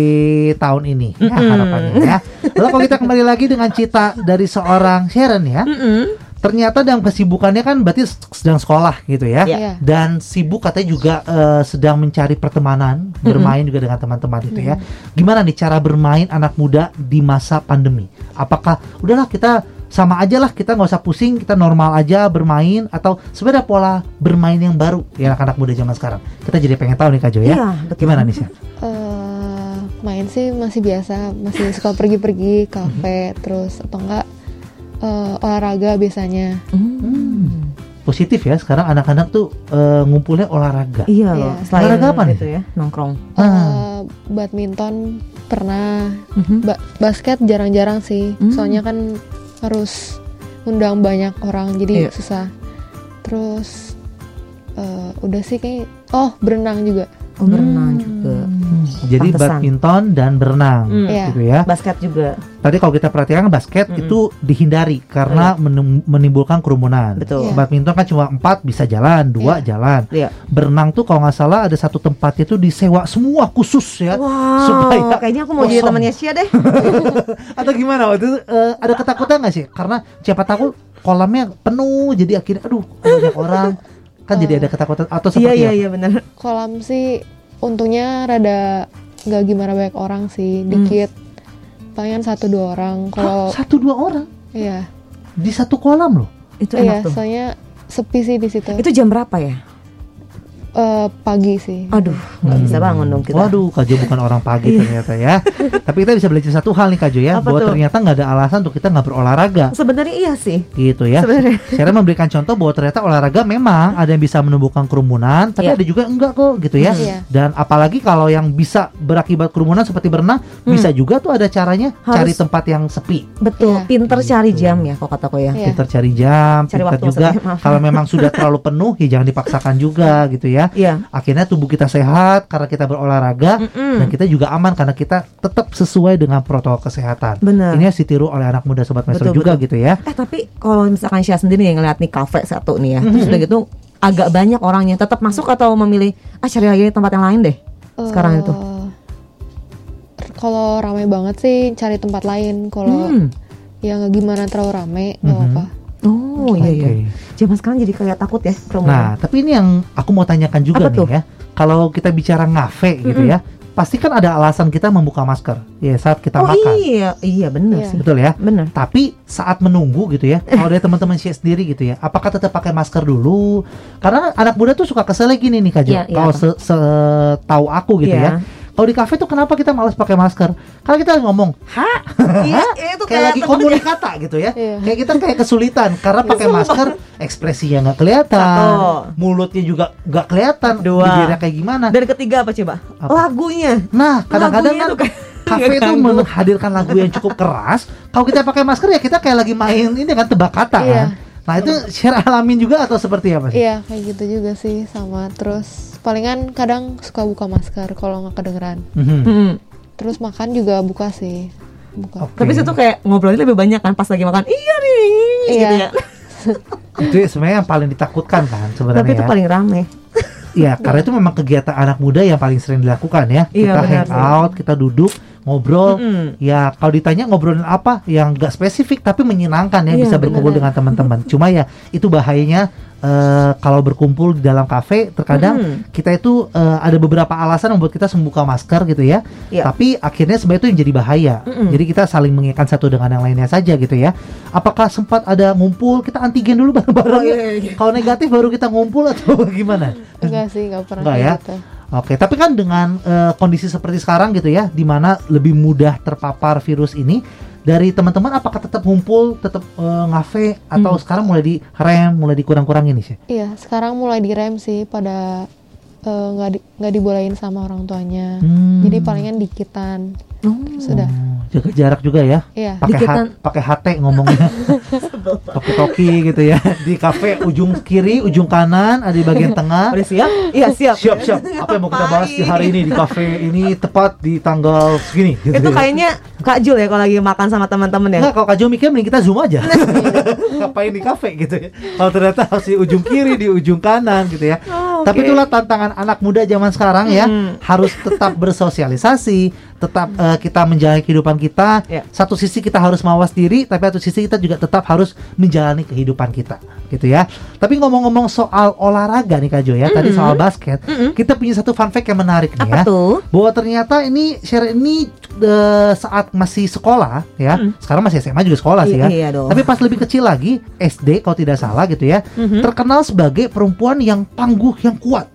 Speaker 1: tahun ini. Ya, harapannya ya. Lalu kalau kita kembali lagi dengan cita dari seorang Sharon ya.
Speaker 2: Mm-mm.
Speaker 1: Ternyata dalam kesibukannya kan berarti sedang sekolah gitu ya.
Speaker 2: Iya.
Speaker 3: Iya.
Speaker 1: Dan sibuk katanya juga eh, sedang mencari pertemanan, bermain juga dengan teman-teman itu ya. Gimana nih cara bermain anak muda di masa pandemi? Apakah udahlah kita sama aja lah kita nggak usah pusing kita normal aja bermain atau sebenarnya pola bermain yang baru ya anak-anak muda zaman sekarang kita jadi pengen tahu nih Kak Jo ya
Speaker 2: Iya, betul.
Speaker 1: gimana nih sih
Speaker 3: Eh, main sih masih biasa, masih suka pergi-pergi kafe, terus atau enggak eh, olahraga biasanya.
Speaker 2: Hmm.
Speaker 1: positif ya sekarang anak-anak tuh eh, ngumpulnya olahraga
Speaker 2: Iya
Speaker 3: Iya.
Speaker 2: loh. Selain
Speaker 1: Olahraga apa nih?
Speaker 2: itu ya, nongkrong.
Speaker 1: Ah.
Speaker 3: Eh, badminton pernah,
Speaker 2: Mhm.
Speaker 3: Ba- basket jarang-jarang sih,
Speaker 2: Hmm.
Speaker 3: soalnya kan harus undang banyak orang, jadi
Speaker 2: Iya.
Speaker 3: susah. Terus eh, udah sih kayak, oh berenang juga.
Speaker 2: Oh, berenang juga.
Speaker 1: Jadi
Speaker 2: Pantesan.
Speaker 1: badminton dan berenang
Speaker 2: Hmm.
Speaker 3: Iya.
Speaker 1: gitu ya
Speaker 2: Basket juga.
Speaker 1: Tadi kalau kita perhatikan basket
Speaker 2: Mm-mm.
Speaker 1: itu dihindari karena menem- menimbulkan kerumunan.
Speaker 2: Betul.
Speaker 3: Iya.
Speaker 1: Badminton kan cuma empat bisa jalan, dua
Speaker 3: Iya.
Speaker 1: jalan.
Speaker 2: Iya.
Speaker 1: Berenang tuh kalau nggak salah ada satu tempat itu disewa semua khusus ya.
Speaker 2: Wow,
Speaker 1: Supaya
Speaker 2: kayaknya aku mau jadi
Speaker 1: kosong.
Speaker 2: temannya Sia deh.
Speaker 1: Atau gimana waktu itu eh, ada ketakutan nggak sih? Karena siapa tahu kolamnya penuh jadi akhirnya aduh banyak orang kan jadi ada ketakutan atau
Speaker 2: Iya
Speaker 1: seperti
Speaker 2: iya
Speaker 1: apa?
Speaker 2: iya benar.
Speaker 3: Kolam sih untungnya rada nggak gimana banyak orang sih, dikit. Palingan satu dua orang. Kalau
Speaker 1: satu dua orang
Speaker 3: iya,
Speaker 1: di satu kolam loh.
Speaker 2: Itu
Speaker 3: iya,
Speaker 2: enak tuh.
Speaker 3: soalnya sepi sih di situ.
Speaker 2: Itu jam berapa ya?
Speaker 3: Eh, pagi sih.
Speaker 2: Aduh, nggak bisa
Speaker 1: Hmm.
Speaker 2: bangun dong kita.
Speaker 1: Waduh, Kak Jo bukan orang pagi
Speaker 2: Iya.
Speaker 1: ternyata ya. Tapi kita bisa belajar satu hal nih Kak Jo ya,
Speaker 2: Apa
Speaker 1: bahwa
Speaker 2: tuh?
Speaker 1: ternyata nggak ada alasan untuk kita nggak berolahraga.
Speaker 2: Sebenarnya iya sih.
Speaker 1: Gitu ya.
Speaker 2: Sebenarnya.
Speaker 1: Saya memberikan contoh bahwa ternyata olahraga memang ada yang bisa menumbuhkan kerumunan, tapi
Speaker 2: Iya.
Speaker 1: ada juga enggak kok gitu ya.
Speaker 3: Iya.
Speaker 1: Dan apalagi kalau yang bisa berakibat kerumunan seperti berenang, bisa juga tuh ada caranya
Speaker 2: Hmm. Harus-
Speaker 1: cari tempat yang sepi.
Speaker 2: Betul,
Speaker 3: Iya.
Speaker 2: pinter cari
Speaker 1: Gitu.
Speaker 2: jam ya kok kataku ya.
Speaker 3: Iya.
Speaker 1: Pintar cari jam,
Speaker 2: Cari
Speaker 1: pintar
Speaker 2: waktu
Speaker 1: juga kalau memang sudah terlalu penuh ya jangan dipaksakan juga gitu ya.
Speaker 2: Iya.
Speaker 1: Akhirnya tubuh kita sehat karena kita berolahraga
Speaker 2: Mm-mm.
Speaker 1: dan kita juga aman karena kita tetap sesuai dengan protokol kesehatan.
Speaker 2: Benar.
Speaker 1: Ini harus ditiru oleh anak muda sobat
Speaker 2: Betul,
Speaker 1: juga
Speaker 2: betul.
Speaker 1: gitu ya.
Speaker 2: Eh tapi kalau misalkan Syah sendiri yang ngeliat nih kafe satu nih ya, terus
Speaker 1: Mhm.
Speaker 2: udah gitu agak banyak orangnya tetap masuk atau memilih ah cari lagi tempat yang lain deh sekarang itu.
Speaker 3: Eh, Kalau ramai banget sih cari tempat lain. Kalau
Speaker 2: Hmm.
Speaker 3: yang gimana terlalu rame nggak
Speaker 1: Mhm.
Speaker 3: apa-apa.
Speaker 2: Oh iya iya. Zaman sekarang jadi kayak takut ya kerumunan.
Speaker 1: Nah, tapi ini yang aku mau tanyakan juga
Speaker 2: Apa
Speaker 1: nih
Speaker 2: tuh?
Speaker 1: ya. Kalau kita bicara ngafe gitu
Speaker 2: Mm-mm.
Speaker 1: ya, pasti kan ada alasan kita membuka masker ya saat kita
Speaker 2: oh
Speaker 1: makan.
Speaker 2: iya, iya benar
Speaker 3: Iya.
Speaker 2: sih.
Speaker 1: Betul ya?
Speaker 2: Benar.
Speaker 1: Tapi saat menunggu gitu ya, kalau dari teman-teman Syed sendiri gitu ya, apakah tetap pakai masker dulu? Karena anak muda tuh suka keselnya gini nih Kak Jo.
Speaker 2: Iya, iya,
Speaker 1: Kalau
Speaker 2: apa?
Speaker 1: se- setahu aku gitu
Speaker 2: Iya.
Speaker 1: ya. Kalau di kafe tuh kenapa kita malas pakai masker? Karena kita ngomong, "Hah?"
Speaker 2: Iya, itu
Speaker 1: kayak lagi
Speaker 2: temen-
Speaker 1: komunikata gitu ya.
Speaker 3: Iya.
Speaker 1: Kayak kita kayak kesulitan karena pakai masker ekspresinya nggak kelihatan,
Speaker 2: Satu.
Speaker 1: mulutnya juga nggak kelihatan, bibirnya kayak gimana.
Speaker 2: Dan ketiga apa coba?
Speaker 1: Apa?
Speaker 2: Lagunya.
Speaker 1: Nah, kadang-kadang kan
Speaker 2: kayak
Speaker 1: kafe itu menghadirkan lagu yang cukup keras. Kalau kita pakai masker ya kita kayak lagi main ini kan tebak kata
Speaker 3: Iya.
Speaker 1: kan. Nah, itu share alamin juga atau seperti apa sih?
Speaker 3: Iya kayak gitu juga sih sama. Terus palingan kadang suka buka masker kalau nggak kedengeran.
Speaker 1: Mhm.
Speaker 2: Hmm.
Speaker 3: Terus makan juga buka sih. Buka.
Speaker 1: Oke.
Speaker 2: Tapi situ kayak ngobrolnya lebih banyak kan pas lagi makan. Iya nih,
Speaker 3: Iya.
Speaker 2: gitu ya.
Speaker 1: Itu sebenarnya yang paling ditakutkan kan sebenarnya.
Speaker 2: Tapi itu
Speaker 1: ya.
Speaker 2: paling rame.
Speaker 1: Iya, karena itu memang kegiatan anak muda yang paling sering dilakukan ya.
Speaker 2: Iya,
Speaker 1: kita
Speaker 2: benar sih.
Speaker 1: hangout, kita duduk, ngobrol.
Speaker 2: Mm-mm.
Speaker 1: Ya, kalau ditanya ngobrolin apa yang nggak spesifik tapi menyenangkan ya
Speaker 2: Iya,
Speaker 1: bisa berkumpul dengan teman-teman. Cuma ya itu bahayanya eh, kalau berkumpul di dalam kafe terkadang
Speaker 2: Hmm.
Speaker 1: kita itu eh, ada beberapa alasan membuat kita membuka masker gitu ya.
Speaker 2: Iya.
Speaker 1: Tapi akhirnya sebenarnya itu yang jadi bahaya.
Speaker 2: Mm-mm.
Speaker 1: Jadi kita saling mengingatkan satu dengan yang lainnya saja gitu ya. Apakah sempat ada ngumpul kita antigen dulu bareng-bareng?
Speaker 2: Oh,
Speaker 1: ya?
Speaker 2: iya, iya.
Speaker 1: Kalau negatif baru kita ngumpul atau gimana?
Speaker 3: enggak sih nggak pernah
Speaker 1: Enggak ya?
Speaker 3: gitu
Speaker 1: Oke, tapi kan dengan eh, kondisi seperti sekarang gitu ya, di mana lebih mudah terpapar virus ini, dari teman-teman apakah tetap ngumpul, tetap eh, ngafe, atau
Speaker 2: Hmm.
Speaker 1: sekarang mulai direm, mulai dikurang-kurangin nih sih?
Speaker 3: iya sekarang mulai direm sih pada eh, nggak di, nggak dibolehin sama orang tuanya
Speaker 1: Hmm.
Speaker 3: jadi palingan dikitan
Speaker 2: Oh.
Speaker 3: sudah
Speaker 1: jaga jarak juga ya.
Speaker 3: iya
Speaker 1: Pakai ha- pakai HT ngomongnya. Toki-toki gitu ya. Di kafe ujung kiri, ujung kanan, ada di bagian tengah.
Speaker 2: Udah siap? Iya siap.
Speaker 1: Siap siap. Apa yang mau kita bahas di hari ini di kafe ini tepat di tanggal segini. Gitu
Speaker 2: Itu
Speaker 1: ya.
Speaker 2: kayaknya Kak Jul ya kalau lagi makan sama teman-teman ya.
Speaker 1: Enggak, kalau Kak Jo mikir mending kita zoom aja. Ngapain di kafe gitu ya. Kalau ternyata harus di ujung kiri, di ujung kanan gitu ya.
Speaker 2: Oh,
Speaker 1: Tapi
Speaker 2: oke.
Speaker 1: itulah tantangan anak muda zaman sekarang ya.
Speaker 2: Hmm.
Speaker 1: Harus tetap bersosialisasi, tetap eh, kita menjalani kehidupan kita.
Speaker 2: Ya.
Speaker 1: Satu sisi kita harus mawas diri, tapi satu sisi kita juga tetap harus menjalani kehidupan kita, gitu ya. Tapi ngomong-ngomong soal olahraga nih Kak Jo ya, tadi soal basket,
Speaker 2: Mm-mm.
Speaker 1: kita punya satu fun fact yang menarik nih
Speaker 2: Apa
Speaker 1: ya
Speaker 2: tuh?
Speaker 1: bahwa ternyata ini share ini eh, saat masih sekolah ya
Speaker 2: Mm.
Speaker 1: sekarang masih SMA juga sekolah sih ya
Speaker 2: I- iya dong.
Speaker 1: tapi pas lebih kecil lagi SD kalau tidak salah gitu ya
Speaker 2: Mhm.
Speaker 1: terkenal sebagai perempuan yang tangguh yang kuat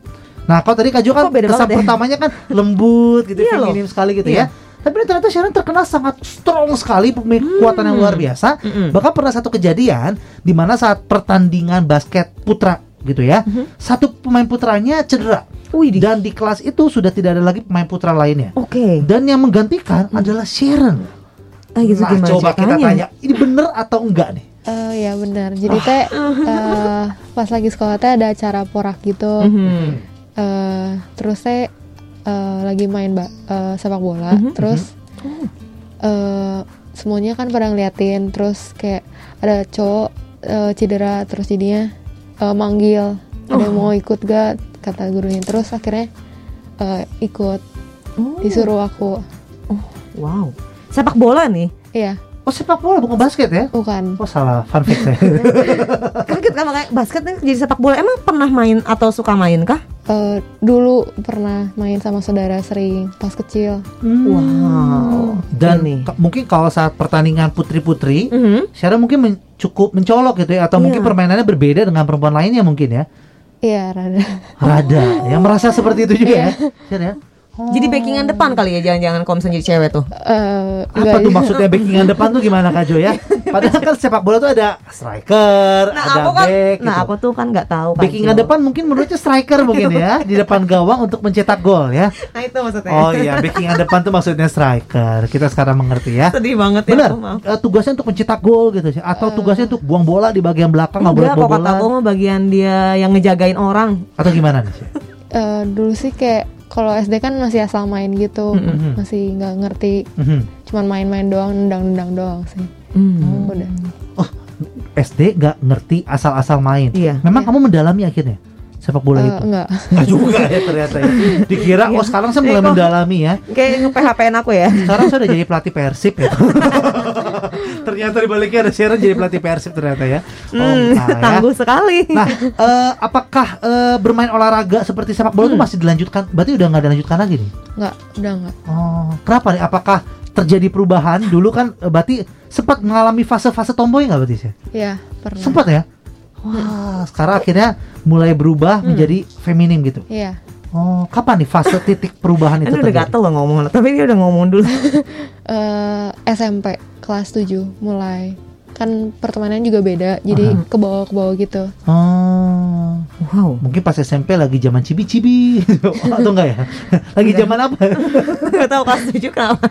Speaker 1: nah kalau tadi Kak Jo kan kesan
Speaker 2: banget ya?
Speaker 1: pertamanya kan lembut gitu
Speaker 2: Iya loh.
Speaker 1: feminim sekali gitu
Speaker 2: Iya.
Speaker 1: ya tapi ternyata Sharon terkenal sangat strong sekali punya kekuatan yang luar biasa
Speaker 2: Mm-mm.
Speaker 1: bahkan pernah satu kejadian di mana saat pertandingan basket putra gitu ya
Speaker 2: Mhm.
Speaker 1: satu pemain putranya cedera
Speaker 2: Wih, di-
Speaker 1: dan di kelas itu sudah tidak ada lagi pemain putra lainnya
Speaker 2: Oke.
Speaker 1: dan yang menggantikan adalah Sharon.
Speaker 2: Ah, gitu
Speaker 1: nah, coba kita tanya, ini bener atau enggak nih?
Speaker 3: Eh, ya benar jadi teh eh, pas lagi sekolah teh ada acara porak gitu
Speaker 2: Mhm.
Speaker 3: Eh, terus saya eh, lagi main ba- eh, sepak bola
Speaker 2: Mhm.
Speaker 3: terus eh, semuanya kan pada ngeliatin terus kayak ada cowok eh, cedera terus jadinya eh, manggil ada yang
Speaker 2: Oh.
Speaker 3: mau ikut gak kata gurunya terus akhirnya eh, ikut
Speaker 2: Oh.
Speaker 3: disuruh aku
Speaker 2: Wow. Sepak bola nih.
Speaker 3: iya
Speaker 1: Oh sepak bola bukan basket ya?
Speaker 3: bukan
Speaker 1: Oh salah, fun fact saya.
Speaker 2: Kaget kan makanya basket nih jadi sepak bola. Emang pernah main atau suka main kah?
Speaker 3: Eh, dulu pernah main sama saudara sering pas kecil
Speaker 2: Wow.
Speaker 1: Dan
Speaker 2: Ini.
Speaker 1: ka- mungkin kalau saat pertandingan putri-putri,
Speaker 2: Mhm.
Speaker 1: Sharon mungkin men- cukup mencolok gitu ya, atau
Speaker 2: Iya.
Speaker 1: mungkin permainannya berbeda dengan perempuan lainnya mungkin ya.
Speaker 3: iya rada
Speaker 1: Rada, yang merasa seperti itu juga ya, Sharon ya.
Speaker 2: Jadi backingan depan kali ya jangan-jangan kalau misalnya jadi cewek tuh.
Speaker 3: Eh,
Speaker 1: Apa tuh maksudnya backingan depan tuh gimana Kak Jo ya? Padahal kan sepak bola tuh ada striker,
Speaker 2: Nah,
Speaker 1: ada
Speaker 2: aku kan
Speaker 1: back
Speaker 2: nah
Speaker 1: gitu.
Speaker 2: aku tuh kan nggak tahu kan.
Speaker 1: Backingan depan mungkin menurutnya striker mungkin ya di depan gawang untuk mencetak gol ya.
Speaker 2: Nah, itu maksudnya.
Speaker 1: Oh iya, backingan depan tuh maksudnya striker. Kita sekarang mengerti ya.
Speaker 2: Sedih banget ya aku mau.
Speaker 1: eh, tugasnya untuk mencetak gol gitu sih atau tugasnya untuk buang bola di bagian belakang nggak boleh
Speaker 2: Enggak, kok kata aku mah bagian dia yang ngejagain orang.
Speaker 1: atau gimana nih? sih?
Speaker 3: Eh, dulu sih kayak kalau SD kan masih asal main gitu,
Speaker 1: Mm-mm.
Speaker 3: masih nggak ngerti,
Speaker 1: Mhm.
Speaker 3: cuman main-main doang, nendang-nendang doang sih.
Speaker 2: Hmm.
Speaker 3: Udah.
Speaker 1: SD nggak ngerti asal-asal main.
Speaker 2: Iya.
Speaker 1: Memang
Speaker 3: Iya.
Speaker 1: kamu mendalami akhirnya sepak bola
Speaker 3: Eh,
Speaker 1: itu.
Speaker 3: enggak.
Speaker 1: Nggak juga ya ternyata ya. Dikira oh sekarang saya mulai
Speaker 2: Eh,
Speaker 1: mendalami ya.
Speaker 2: Kayak nge-PHP-in aku ya.
Speaker 1: Sekarang saya udah jadi pelatih Persib ya. ternyata di baliknya ada Sharon jadi pelatih Persib ternyata ya. Oh, ya.
Speaker 2: tangguh sekali.
Speaker 1: Nah, eh, apakah eh, bermain olahraga seperti sepak bola itu
Speaker 2: Hmm.
Speaker 1: masih dilanjutkan? Berarti udah nggak dilanjutkan lagi nih?
Speaker 3: Enggak, udah enggak.
Speaker 1: Oh, kenapa nih? Apakah terjadi perubahan? Dulu kan eh, berarti sempat mengalami fase-fase tomboy nggak berarti sih?
Speaker 3: Ya, pernah.
Speaker 1: Sempat ya? Wah, sekarang akhirnya mulai berubah
Speaker 2: Hmm.
Speaker 1: menjadi feminim gitu.
Speaker 3: Iya.
Speaker 1: Oh, kapan nih fase titik perubahan itu
Speaker 2: Ini udah gatel loh ngomong, tapi dia udah ngomong dulu.
Speaker 3: Eh, SMP kelas 7 mulai. Kan pertemanan juga beda, jadi
Speaker 1: Aha.
Speaker 3: ke bawah ke bawah gitu.
Speaker 1: Oh,
Speaker 2: Wow.
Speaker 1: mungkin pas SMP lagi zaman cibi-cibi atau enggak ya? Lagi zaman apa?
Speaker 2: Gak tahu kelas 7 kenapa.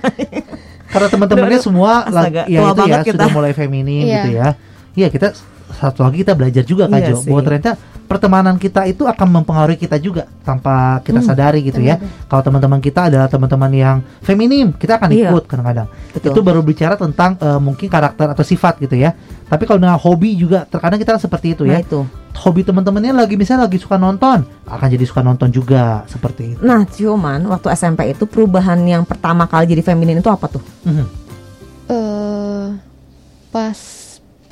Speaker 1: Karena teman-temannya
Speaker 2: Aduh,
Speaker 1: semua
Speaker 2: astaga,
Speaker 1: lagi ya itu ya
Speaker 2: kita.
Speaker 1: sudah mulai feminim
Speaker 3: Iya.
Speaker 1: gitu ya. Iya kita satu lagi kita belajar juga Kak
Speaker 2: Iya
Speaker 1: Jo
Speaker 2: sih.
Speaker 1: bahwa ternyata pertemanan kita itu akan mempengaruhi kita juga tanpa kita
Speaker 2: Hmm,
Speaker 1: sadari gitu ya. Kalau teman-teman kita adalah teman-teman yang feminim, kita akan
Speaker 2: Iya.
Speaker 1: ikut kadang-kadang. Itu baru bicara tentang eh, mungkin karakter atau sifat gitu ya. Tapi kalau dengan hobi juga terkadang kita kan seperti itu
Speaker 2: Nah,
Speaker 1: ya.
Speaker 2: itu.
Speaker 1: Hobi teman-temannya lagi misalnya lagi suka nonton, akan jadi suka nonton juga seperti itu.
Speaker 2: Nah, cuman waktu SMP itu perubahan yang pertama kali jadi feminin itu apa tuh?
Speaker 1: Mhm.
Speaker 3: eh pas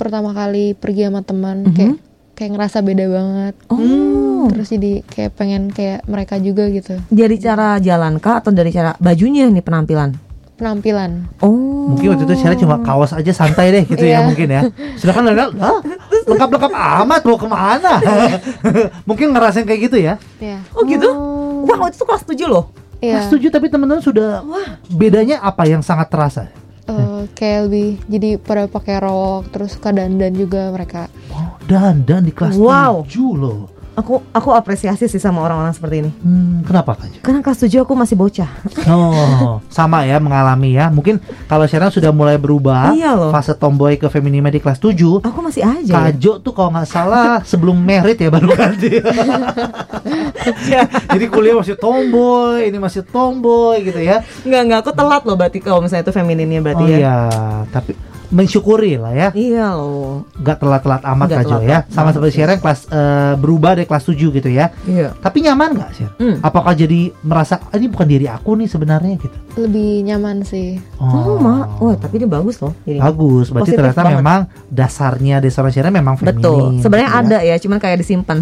Speaker 3: pertama kali pergi sama teman
Speaker 2: Mhm.
Speaker 3: kayak kayak ngerasa beda banget
Speaker 2: Oh.
Speaker 3: terus jadi kayak pengen kayak mereka juga gitu
Speaker 2: Dari cara jalan kah atau dari cara bajunya nih penampilan?
Speaker 3: penampilan
Speaker 2: Oh.
Speaker 1: Mungkin waktu itu Sharon cuma kaos aja santai deh gitu ya
Speaker 3: Iya.
Speaker 1: mungkin ya. Sedangkan Lena, "Hah? lengkap-lengkap amat mau ke mana? mungkin ngerasain kayak gitu ya.
Speaker 3: ya
Speaker 2: Oh gitu? Wah, waktu itu kelas 7 loh.
Speaker 3: iya
Speaker 1: Kelas 7 tapi teman-teman sudah bedanya apa yang sangat terasa?
Speaker 3: Eh, kayak lebih jadi pada pakai rok terus suka dandan juga mereka
Speaker 1: Oh, dan dan di kelas
Speaker 2: Wow.
Speaker 1: 7 loh.
Speaker 2: Aku aku apresiasi sih sama orang-orang seperti ini.
Speaker 1: Hmm, kenapa? Jo?
Speaker 2: Karena kelas 7 aku masih bocah.
Speaker 1: Oh, sama ya mengalami ya. Mungkin kalau Sharon sudah mulai berubah
Speaker 2: Iya loh.
Speaker 1: fase tomboy ke femininnya di kelas 7,
Speaker 2: Aku masih aja. ya.
Speaker 1: Kajo tuh kalau nggak salah sebelum merit ya baru ganti. Jadi kuliah masih tomboy, ini masih tomboy gitu ya.
Speaker 2: Enggak, enggak aku telat loh berarti kalau misalnya itu femininnya berarti
Speaker 1: oh
Speaker 2: ya.
Speaker 1: iya, tapi mensyukuri lah ya.
Speaker 2: Iya loh.
Speaker 1: Nggak telat-telat amat
Speaker 2: Nggak
Speaker 1: Kajo ya.
Speaker 2: telat-telat
Speaker 1: Sama
Speaker 2: banget
Speaker 1: seperti. Sharon kelas eh, berubah dari kelas 7 gitu ya.
Speaker 2: Iya.
Speaker 1: Tapi nyaman nggak sih?
Speaker 2: Hmm.
Speaker 1: Apakah jadi merasa "Ah, ini bukan diri aku nih sebenarnya gitu?
Speaker 3: lebih nyaman sih
Speaker 2: Oh, Ma. Wah, tapi ini bagus loh. Jadi.
Speaker 1: Bagus, berarti
Speaker 2: Positif
Speaker 1: ternyata
Speaker 2: banget.
Speaker 1: memang dasarnya dari seorang Sharon memang feminin.
Speaker 2: Betul. Sebenarnya
Speaker 1: gitu ya.
Speaker 2: ada ya, cuman kayak disimpan.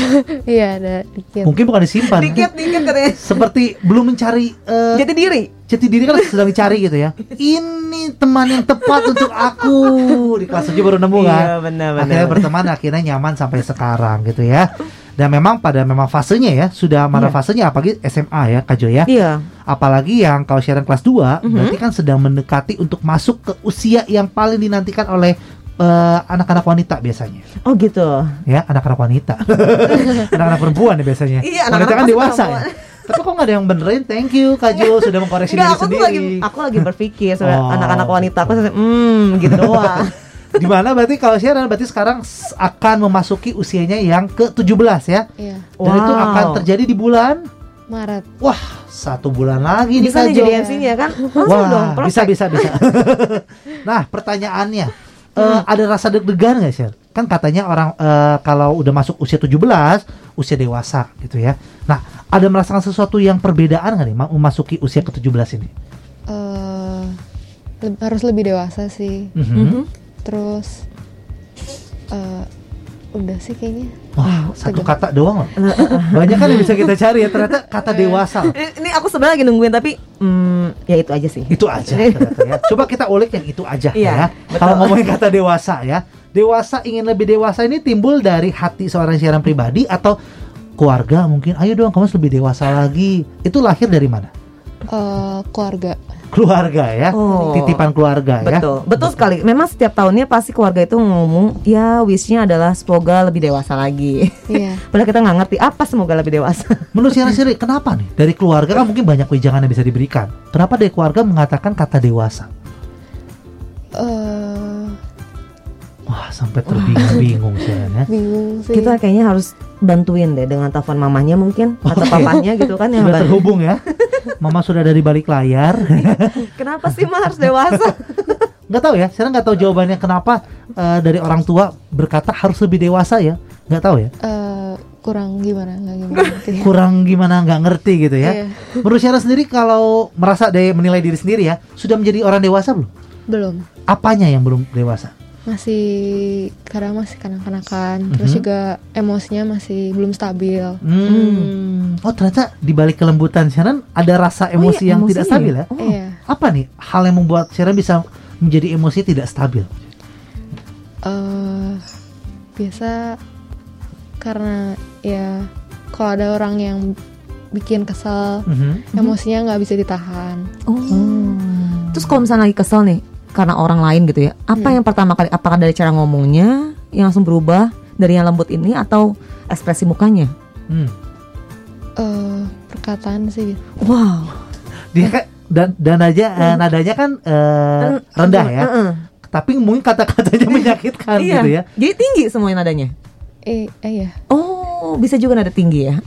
Speaker 3: iya ada dikit
Speaker 1: Mungkin bukan disimpan.
Speaker 2: dikit dikit katanya.
Speaker 1: Seperti belum mencari eh,
Speaker 2: Jati diri.
Speaker 1: Jati diri kan sedang dicari gitu ya. Ini teman yang tepat untuk aku di kelas 7 baru nemu kan.
Speaker 2: Iya, benar
Speaker 1: Akhirnya berteman akhirnya nyaman sampai sekarang gitu ya. Dan memang pada memang fasenya ya sudah mana
Speaker 2: Iya.
Speaker 1: fasenya apalagi SMA ya Kak Jo ya.
Speaker 2: Iya.
Speaker 1: Apalagi yang kalau Sharon kelas 2
Speaker 2: Mhm.
Speaker 1: berarti kan sedang mendekati untuk masuk ke usia yang paling dinantikan oleh eh, anak-anak wanita biasanya
Speaker 2: Oh gitu.
Speaker 1: ya anak-anak wanita anak-anak perempuan ya biasanya
Speaker 2: Iya,
Speaker 1: wanita
Speaker 2: anak-anak
Speaker 1: kan
Speaker 2: pasti
Speaker 1: dewasa ya. Tapi kok nggak ada yang benerin thank you Kak Jo sudah mengkoreksi
Speaker 2: Enggak,
Speaker 1: diri
Speaker 2: aku
Speaker 1: sendiri
Speaker 2: lagi aku lagi berpikir
Speaker 1: Oh.
Speaker 2: anak-anak wanita aku hmm gitu doang.
Speaker 1: di mana berarti kalau Sharon berarti sekarang akan memasuki usianya yang ke-17 ya
Speaker 3: iya
Speaker 1: dan itu
Speaker 2: Wow.
Speaker 1: akan terjadi di bulan
Speaker 3: Maret
Speaker 1: wah satu bulan lagi nih
Speaker 2: Bisa
Speaker 1: Kak
Speaker 2: nih
Speaker 1: Jo
Speaker 2: jadi MC-nya kan? Langsung
Speaker 1: Wah,
Speaker 2: dong.
Speaker 1: bisa bisa bisa. nah, pertanyaannya, eh,
Speaker 2: Hmm.
Speaker 1: ada rasa deg-degan nggak sih? Kan katanya orang eh, kalau udah masuk usia 17, usia dewasa gitu ya. Nah, ada merasakan sesuatu yang perbedaan nggak nih ma- memasuki usia ke-17 ini?
Speaker 3: Eh, leb- harus lebih dewasa sih
Speaker 1: Mhm.
Speaker 2: Mhm.
Speaker 3: terus eh, udah sih kayaknya
Speaker 1: Wah, satu
Speaker 3: tegang.
Speaker 1: kata doang loh. Banyak kan yang bisa kita cari ya. Ternyata kata dewasa.
Speaker 2: Ini, aku sebenarnya lagi nungguin tapi hmm, ya itu aja sih.
Speaker 1: Itu aja ternyata ya. Coba kita ulik yang itu aja
Speaker 2: Iya,
Speaker 1: ya.
Speaker 2: betul.
Speaker 1: Kalau ngomongin kata dewasa ya. Dewasa ingin lebih dewasa ini timbul dari hati seorang siaran pribadi atau keluarga mungkin. Ayo dong kamu harus lebih dewasa lagi. Itu lahir dari mana?
Speaker 3: Eh, keluarga
Speaker 1: Keluarga ya.
Speaker 2: Oh.
Speaker 1: Titipan keluarga ya.
Speaker 2: Betul, betul sekali. Memang setiap tahunnya pasti keluarga itu ngomong, ya wishnya adalah semoga lebih dewasa lagi.
Speaker 3: iya
Speaker 2: Padahal kita nggak ngerti apa semoga lebih dewasa.
Speaker 1: Menurut siaran sendiri kenapa nih? Dari keluarga kan mungkin banyak wejangan yang bisa diberikan. Kenapa dari keluarga mengatakan kata dewasa?
Speaker 3: eh
Speaker 1: Wah, sampai terbingung-bingung siaran ya.
Speaker 3: bingung sih
Speaker 2: Kita kayaknya harus bantuin deh dengan telepon mamanya mungkin atau
Speaker 1: Oke.
Speaker 2: papanya gitu kan yang
Speaker 1: Sudah
Speaker 2: bantu.
Speaker 1: terhubung ya. Mama sudah dari balik layar.
Speaker 2: Kenapa sih mah harus dewasa?
Speaker 1: nggak tahu ya saya nggak tahu jawabannya kenapa eh, dari orang tua berkata harus lebih dewasa ya nggak tahu ya
Speaker 3: Eh, kurang gimana nggak gimana ngerti.
Speaker 1: kurang gimana nggak ngerti gitu ya
Speaker 3: Iya.
Speaker 1: menurut Syara sendiri kalau merasa dari menilai diri sendiri ya sudah menjadi orang dewasa belum
Speaker 3: belum
Speaker 1: apanya yang belum dewasa
Speaker 3: masih kadang masih kanak-kanakan terus
Speaker 1: Mhm.
Speaker 3: juga emosinya masih belum stabil
Speaker 1: hmm. oh ternyata di balik kelembutan Sharon ada rasa
Speaker 2: Oh
Speaker 1: emosi
Speaker 2: iya,
Speaker 1: yang tidak
Speaker 2: emosinya
Speaker 1: stabil
Speaker 2: ya?
Speaker 1: ya
Speaker 2: Oh.
Speaker 3: iya
Speaker 1: apa nih hal yang membuat Sharon bisa menjadi emosi tidak stabil
Speaker 3: eh biasa karena ya kalau ada orang yang bikin kesel
Speaker 1: Mhm.
Speaker 3: emosinya nggak bisa ditahan
Speaker 2: Oh. Terus kalau misalnya lagi kesel nih karena orang lain gitu ya, apa
Speaker 3: Hmm.
Speaker 2: yang pertama kali apakah dari cara ngomongnya yang langsung berubah dari yang lembut ini atau ekspresi mukanya?
Speaker 1: Hmm.
Speaker 3: eh perkataan sih
Speaker 2: Wow.
Speaker 1: dia kan dan dan aja eh, nadanya kan eh, rendah ya
Speaker 2: Heeh.
Speaker 1: tapi mungkin kata-katanya menyakitkan
Speaker 2: Iya.
Speaker 1: gitu ya.
Speaker 2: Jadi tinggi semuanya nadanya.
Speaker 3: eh eh ya
Speaker 2: Oh, bisa juga nada tinggi ya.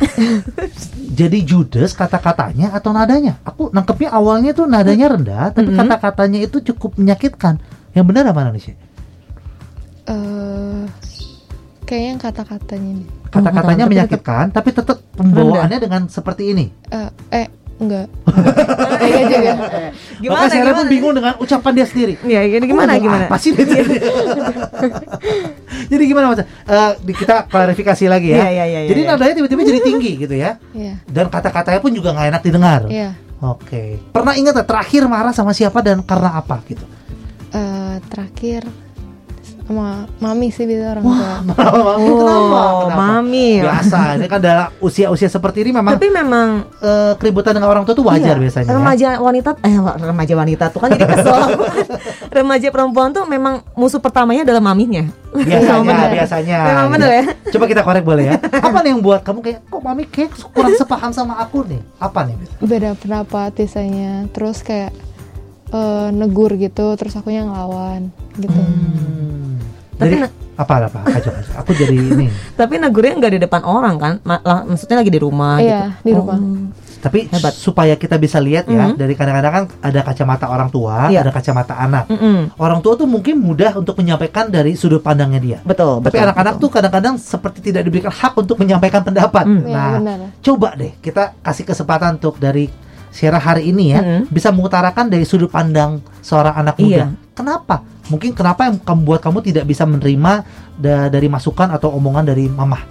Speaker 1: Jadi judes kata-katanya atau nadanya? Aku nangkepnya awalnya tuh nadanya rendah, tapi
Speaker 2: Mm-mm.
Speaker 1: kata-katanya itu cukup menyakitkan. Yang benar apa mana sih?
Speaker 3: eh kayaknya yang kata-katanya nih
Speaker 1: Kata-katanya menyakitkan, tapi tetap pembawaannya dengan seperti ini.
Speaker 3: eh eh enggak. Enggak juga.
Speaker 1: Maka Sharon pun bingung dengan ucapan dia sendiri.
Speaker 2: Iya, gini gimana gimana?
Speaker 1: Apa sih dia? jadi gimana Mas? Eh, di- kita klarifikasi lagi ya.
Speaker 2: Iya, iya, iya,
Speaker 1: jadi
Speaker 2: iya.
Speaker 1: nadanya tiba-tiba jadi tinggi gitu ya.
Speaker 3: Iya.
Speaker 1: Dan kata-katanya pun juga nggak enak didengar.
Speaker 3: Iya.
Speaker 1: Oke. Pernah ingat terakhir marah sama siapa dan karena apa gitu?
Speaker 3: Eh, terakhir sama mami sih biasa orang
Speaker 1: Wah,
Speaker 3: tua.
Speaker 1: kenapa? kenapa?
Speaker 2: Oh, mami.
Speaker 1: Biasa, ini kan dalam usia-usia seperti ini memang
Speaker 2: Tapi memang
Speaker 1: eh, keributan dengan orang tua itu wajar
Speaker 2: iya,
Speaker 1: biasanya. ya.
Speaker 2: Remaja wanita eh remaja wanita tuh kan jadi kesel. remaja perempuan tuh memang musuh pertamanya adalah maminya.
Speaker 1: Biasanya,
Speaker 2: Memang benar.
Speaker 1: biasanya.
Speaker 2: Memang benar ya.
Speaker 1: Coba kita korek boleh ya. Apa nih yang buat kamu kayak kok mami kayak kurang sepaham sama aku nih? Apa nih?
Speaker 3: Beda pendapat biasanya. Terus kayak eh, negur gitu, terus aku yang ngelawan gitu.
Speaker 1: Hmm.
Speaker 2: Tapi
Speaker 1: Jadi apa apa kacau. Aku jadi ini.
Speaker 2: Tapi negurnya nggak di depan orang kan? Maksudnya lagi di rumah
Speaker 3: Iya,
Speaker 2: gitu.
Speaker 3: di rumah.
Speaker 2: Oh.
Speaker 1: Tapi
Speaker 2: Hebat.
Speaker 1: supaya kita bisa lihat ya
Speaker 2: Mhm.
Speaker 1: dari kadang-kadang kan ada kacamata orang tua,
Speaker 2: Iya.
Speaker 1: ada kacamata anak.
Speaker 2: Mm-mm.
Speaker 1: Orang tua tuh mungkin mudah untuk menyampaikan dari sudut pandangnya dia.
Speaker 2: Betul,
Speaker 1: Tapi anak-anak tuh kadang-kadang seperti tidak diberikan hak untuk menyampaikan pendapat.
Speaker 2: Hmm.
Speaker 3: Iya,
Speaker 1: Nah,
Speaker 3: benar.
Speaker 1: coba deh kita kasih kesempatan untuk dari Syara hari ini ya
Speaker 2: Mm-mm.
Speaker 1: bisa mengutarakan dari sudut pandang seorang anak muda.
Speaker 2: Iya.
Speaker 1: Kenapa? Mungkin kenapa yang membuat kamu tidak bisa menerima da- dari masukan atau omongan dari mamah?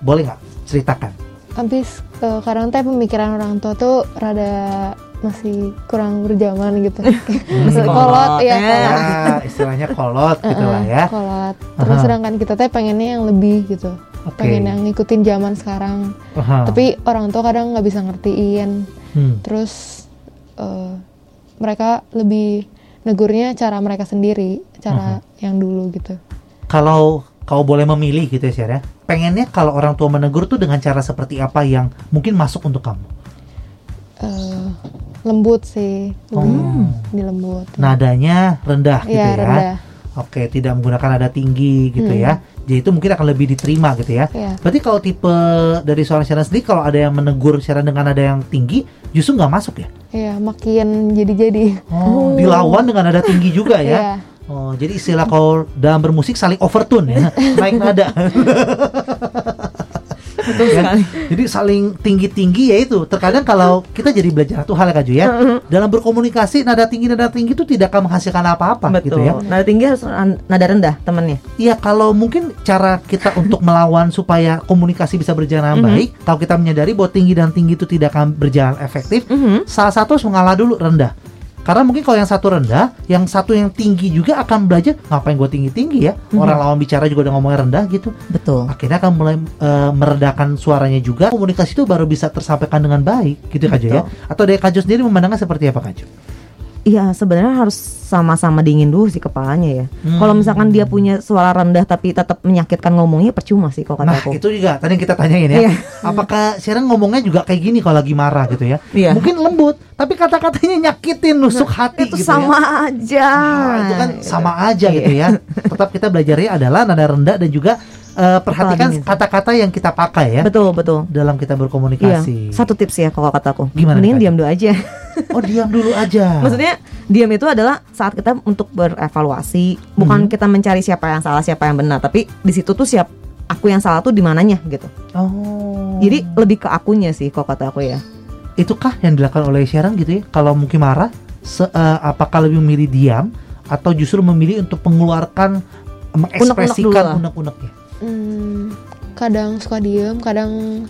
Speaker 1: Boleh nggak ceritakan?
Speaker 3: Habis eh, kadang teh pemikiran orang tua tuh rada masih kurang berjaman gitu.
Speaker 2: Masih
Speaker 3: kolot,
Speaker 2: kolot,
Speaker 3: ya
Speaker 2: ya.
Speaker 3: kolot.
Speaker 1: Ya, istilahnya kolot gitu lah ya.
Speaker 3: kolot. Terus
Speaker 1: Aha.
Speaker 3: sedangkan kita teh pengennya yang lebih gitu.
Speaker 1: Oke.
Speaker 3: Pengen yang ngikutin zaman sekarang.
Speaker 1: Aha.
Speaker 3: Tapi orang tua kadang nggak bisa ngertiin.
Speaker 1: Hmm.
Speaker 3: Terus eh, mereka lebih negurnya cara mereka sendiri, cara yang dulu gitu.
Speaker 1: kalau kau boleh memilih gitu ya Syar ya pengennya kalau orang tua menegur tuh dengan cara seperti apa yang mungkin masuk untuk kamu
Speaker 3: Eh, lembut sih,
Speaker 1: Oh.
Speaker 3: dilembut.
Speaker 1: nadanya rendah gitu
Speaker 3: Iya
Speaker 1: ya
Speaker 3: rendah.
Speaker 1: oke tidak menggunakan nada tinggi gitu
Speaker 3: Hmm.
Speaker 1: ya jadi itu mungkin akan lebih diterima gitu ya
Speaker 3: Iya.
Speaker 1: berarti kalau tipe dari seorang Sharon sendiri kalau ada yang menegur Sharon dengan nada yang tinggi justru nggak masuk ya
Speaker 3: Iya, makin jadi-jadi.
Speaker 1: oh, dilawan dengan nada tinggi juga ya
Speaker 3: Iya.
Speaker 1: Oh, jadi istilah kalau dalam bermusik saling overtune ya, naik nada.
Speaker 2: Betul
Speaker 1: Ya,
Speaker 2: sekali.
Speaker 1: Jadi saling tinggi-tinggi ya itu. Terkadang kalau kita jadi belajar satu hal ya Kak Ju ya, dalam berkomunikasi nada tinggi nada tinggi itu tidak akan menghasilkan apa-apa gitu ya.
Speaker 2: Nada tinggi harus nada rendah temennya.
Speaker 1: Iya, kalau mungkin cara kita untuk melawan supaya komunikasi bisa berjalan dengan
Speaker 2: Mhm.
Speaker 1: baik, kalau kita menyadari bahwa tinggi dan tinggi itu tidak akan berjalan efektif,
Speaker 2: Mhm.
Speaker 1: salah satu harus mengalah dulu rendah. Karena mungkin kalau yang satu rendah, yang satu yang tinggi juga akan belajar ngapain gue tinggi tinggi ya.
Speaker 2: Mhm.
Speaker 1: Orang lawan bicara juga udah ngomongnya rendah gitu.
Speaker 2: Betul.
Speaker 1: Akhirnya akan mulai eh, meredakan suaranya juga. Komunikasi itu baru bisa tersampaikan dengan baik, gitu Kak Jo ya.
Speaker 2: Betul.
Speaker 1: Atau dari Kak Jo sendiri memandangnya seperti apa Kak Jo?
Speaker 2: Iya, sebenarnya harus sama-sama dingin dulu sih kepalanya ya.
Speaker 1: Hmm.
Speaker 2: Kalau misalkan dia punya suara rendah tapi tetap menyakitkan ngomongnya percuma sih kok kata
Speaker 1: Nah
Speaker 2: aku.
Speaker 1: itu juga tadi kita tanyain ya.
Speaker 2: Iya.
Speaker 1: Apakah Sharon ngomongnya juga kayak gini kalau lagi marah gitu ya?
Speaker 2: Iya.
Speaker 1: Mungkin lembut, tapi kata-katanya nyakitin, nusuk hati
Speaker 2: itu
Speaker 1: gitu
Speaker 2: sama
Speaker 1: ya.
Speaker 2: aja.
Speaker 1: Nah, itu kan sama aja gitu
Speaker 2: Iya.
Speaker 1: ya. Tetap kita belajarnya adalah nada rendah dan juga eh, perhatikan kata-kata yang kita pakai ya
Speaker 2: Betul, betul.
Speaker 1: dalam kita
Speaker 2: Iya,
Speaker 1: berkomunikasi.
Speaker 2: satu tips ya kalau kataku.
Speaker 1: Gimana,
Speaker 2: Mending diam dulu aja.
Speaker 1: Oh diam dulu aja.
Speaker 2: Maksudnya diam itu adalah saat kita untuk berevaluasi, bukan
Speaker 1: Hmm.
Speaker 2: kita mencari siapa yang salah, siapa yang benar, tapi di situ tuh siap aku yang salah tuh di mananya gitu.
Speaker 1: Oh.
Speaker 2: Jadi lebih ke akunya sih kalau kata aku ya.
Speaker 1: itukah yang dilakukan oleh Sharon gitu ya? Kalau mungkin marah, se- eh, apakah lebih memilih diam atau justru memilih untuk mengeluarkan mengekspresikan unek-uneknya?
Speaker 3: Hmm, kadang suka diem, kadang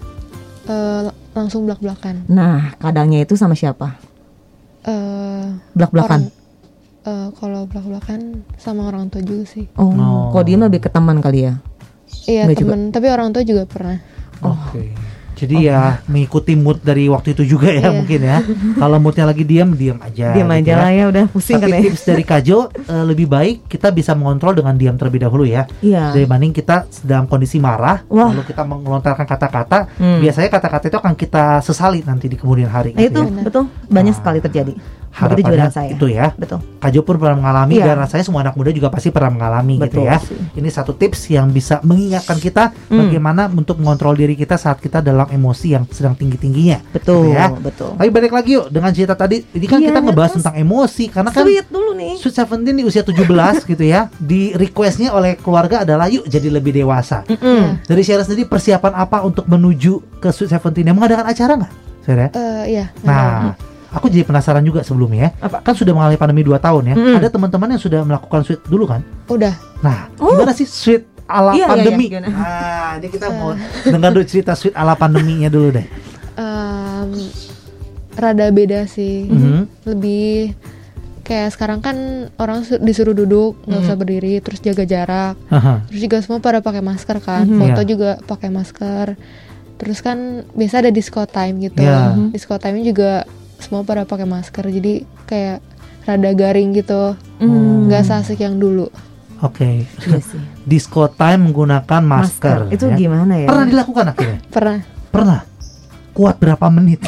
Speaker 3: eh, langsung belak-belakan.
Speaker 2: Nah, kadangnya itu sama siapa?
Speaker 3: Eh,
Speaker 2: Belak-belakan.
Speaker 3: orang- eh, kalau belak-belakan sama orang tua juga sih.
Speaker 2: Oh,
Speaker 1: Oh.
Speaker 2: kalau diam lebih ke teman kali ya.
Speaker 3: Iya temen, tapi orang tua juga pernah.
Speaker 1: Oke. Jadi ya mengikuti mood dari waktu itu juga ya
Speaker 3: Iya.
Speaker 1: mungkin ya. Kalau moodnya lagi diam, diam aja.
Speaker 2: diam
Speaker 1: gitu
Speaker 2: aja
Speaker 1: ya.
Speaker 2: lah ya, udah pusing kan
Speaker 1: Tapi
Speaker 2: ya.
Speaker 1: tips dari Kajo eh, lebih baik kita bisa mengontrol dengan diam terlebih dahulu ya.
Speaker 2: Iya.
Speaker 1: Dibanding kita dalam kondisi marah,
Speaker 2: Wah.
Speaker 1: lalu kita melontarkan kata-kata,
Speaker 2: Hmm.
Speaker 1: biasanya kata-kata itu akan kita sesali nanti di kemudian hari.
Speaker 2: Nah,
Speaker 1: gitu
Speaker 2: itu
Speaker 1: ya.
Speaker 2: Betul banyak
Speaker 1: Ah.
Speaker 2: sekali terjadi.
Speaker 1: Harapannya
Speaker 2: dengan saya.
Speaker 1: itu ya.
Speaker 2: Betul.
Speaker 1: Kajo pun pernah mengalami
Speaker 2: Iya.
Speaker 1: dan rasanya semua anak muda juga pasti pernah mengalami gitu
Speaker 2: Betul
Speaker 1: ya.
Speaker 2: sih.
Speaker 1: Ini satu tips yang bisa mengingatkan kita
Speaker 2: Hmm.
Speaker 1: bagaimana untuk mengontrol diri kita saat kita dalam emosi yang sedang tinggi-tingginya.
Speaker 2: Betul,
Speaker 1: Gitu ya.
Speaker 2: betul.
Speaker 1: Tapi balik lagi yuk dengan cerita tadi. Ini kan
Speaker 2: Iya,
Speaker 1: kita ngebahas tentang emosi karena kan
Speaker 2: Sweet dulu nih.
Speaker 1: Sweet Seventeen di usia 17 gitu ya. Di requestnya oleh keluarga adalah yuk jadi lebih dewasa.
Speaker 2: Mm-mm.
Speaker 1: Dari Syara sendiri persiapan apa untuk menuju ke Sweet Seventeen? Yang mengadakan acara nggak? Ya?
Speaker 3: Eh, iya.
Speaker 1: Nah, aku jadi penasaran juga sebelumnya ya.
Speaker 2: Apa?
Speaker 1: Kan sudah mengalami pandemi 2 tahun ya.
Speaker 2: Mm-mm.
Speaker 1: Ada teman-teman yang sudah melakukan sweet dulu kan?
Speaker 3: udah.
Speaker 1: Nah,
Speaker 2: Oh.
Speaker 1: gimana sih sweet ala
Speaker 2: Iya, iya,
Speaker 1: pandemi?
Speaker 2: iya, gimana?
Speaker 1: Nah, ini kita mau dengar dulu cerita sweet ala pandeminya dulu deh.
Speaker 3: Em, rada beda sih.
Speaker 1: Mhm.
Speaker 3: Lebih kayak sekarang kan orang su- disuruh duduk nggak usah berdiri terus jaga jarak
Speaker 1: Haha.
Speaker 3: terus juga semua pada pakai masker kan
Speaker 2: Mhm.
Speaker 3: foto
Speaker 1: Iya.
Speaker 3: juga pakai masker terus kan biasa ada disco time gitu
Speaker 1: Iya.
Speaker 2: Mhm.
Speaker 3: disco time juga semua pada pakai masker jadi kayak rada garing gitu
Speaker 2: Hmm.
Speaker 3: nggak seasik yang dulu
Speaker 1: Oke.
Speaker 2: Iya sih.
Speaker 1: Disco time menggunakan masker.
Speaker 2: Itu
Speaker 1: ya.
Speaker 2: gimana ya?
Speaker 1: Pernah dilakukan akhirnya?
Speaker 3: pernah
Speaker 1: Pernah. Kuat berapa menit?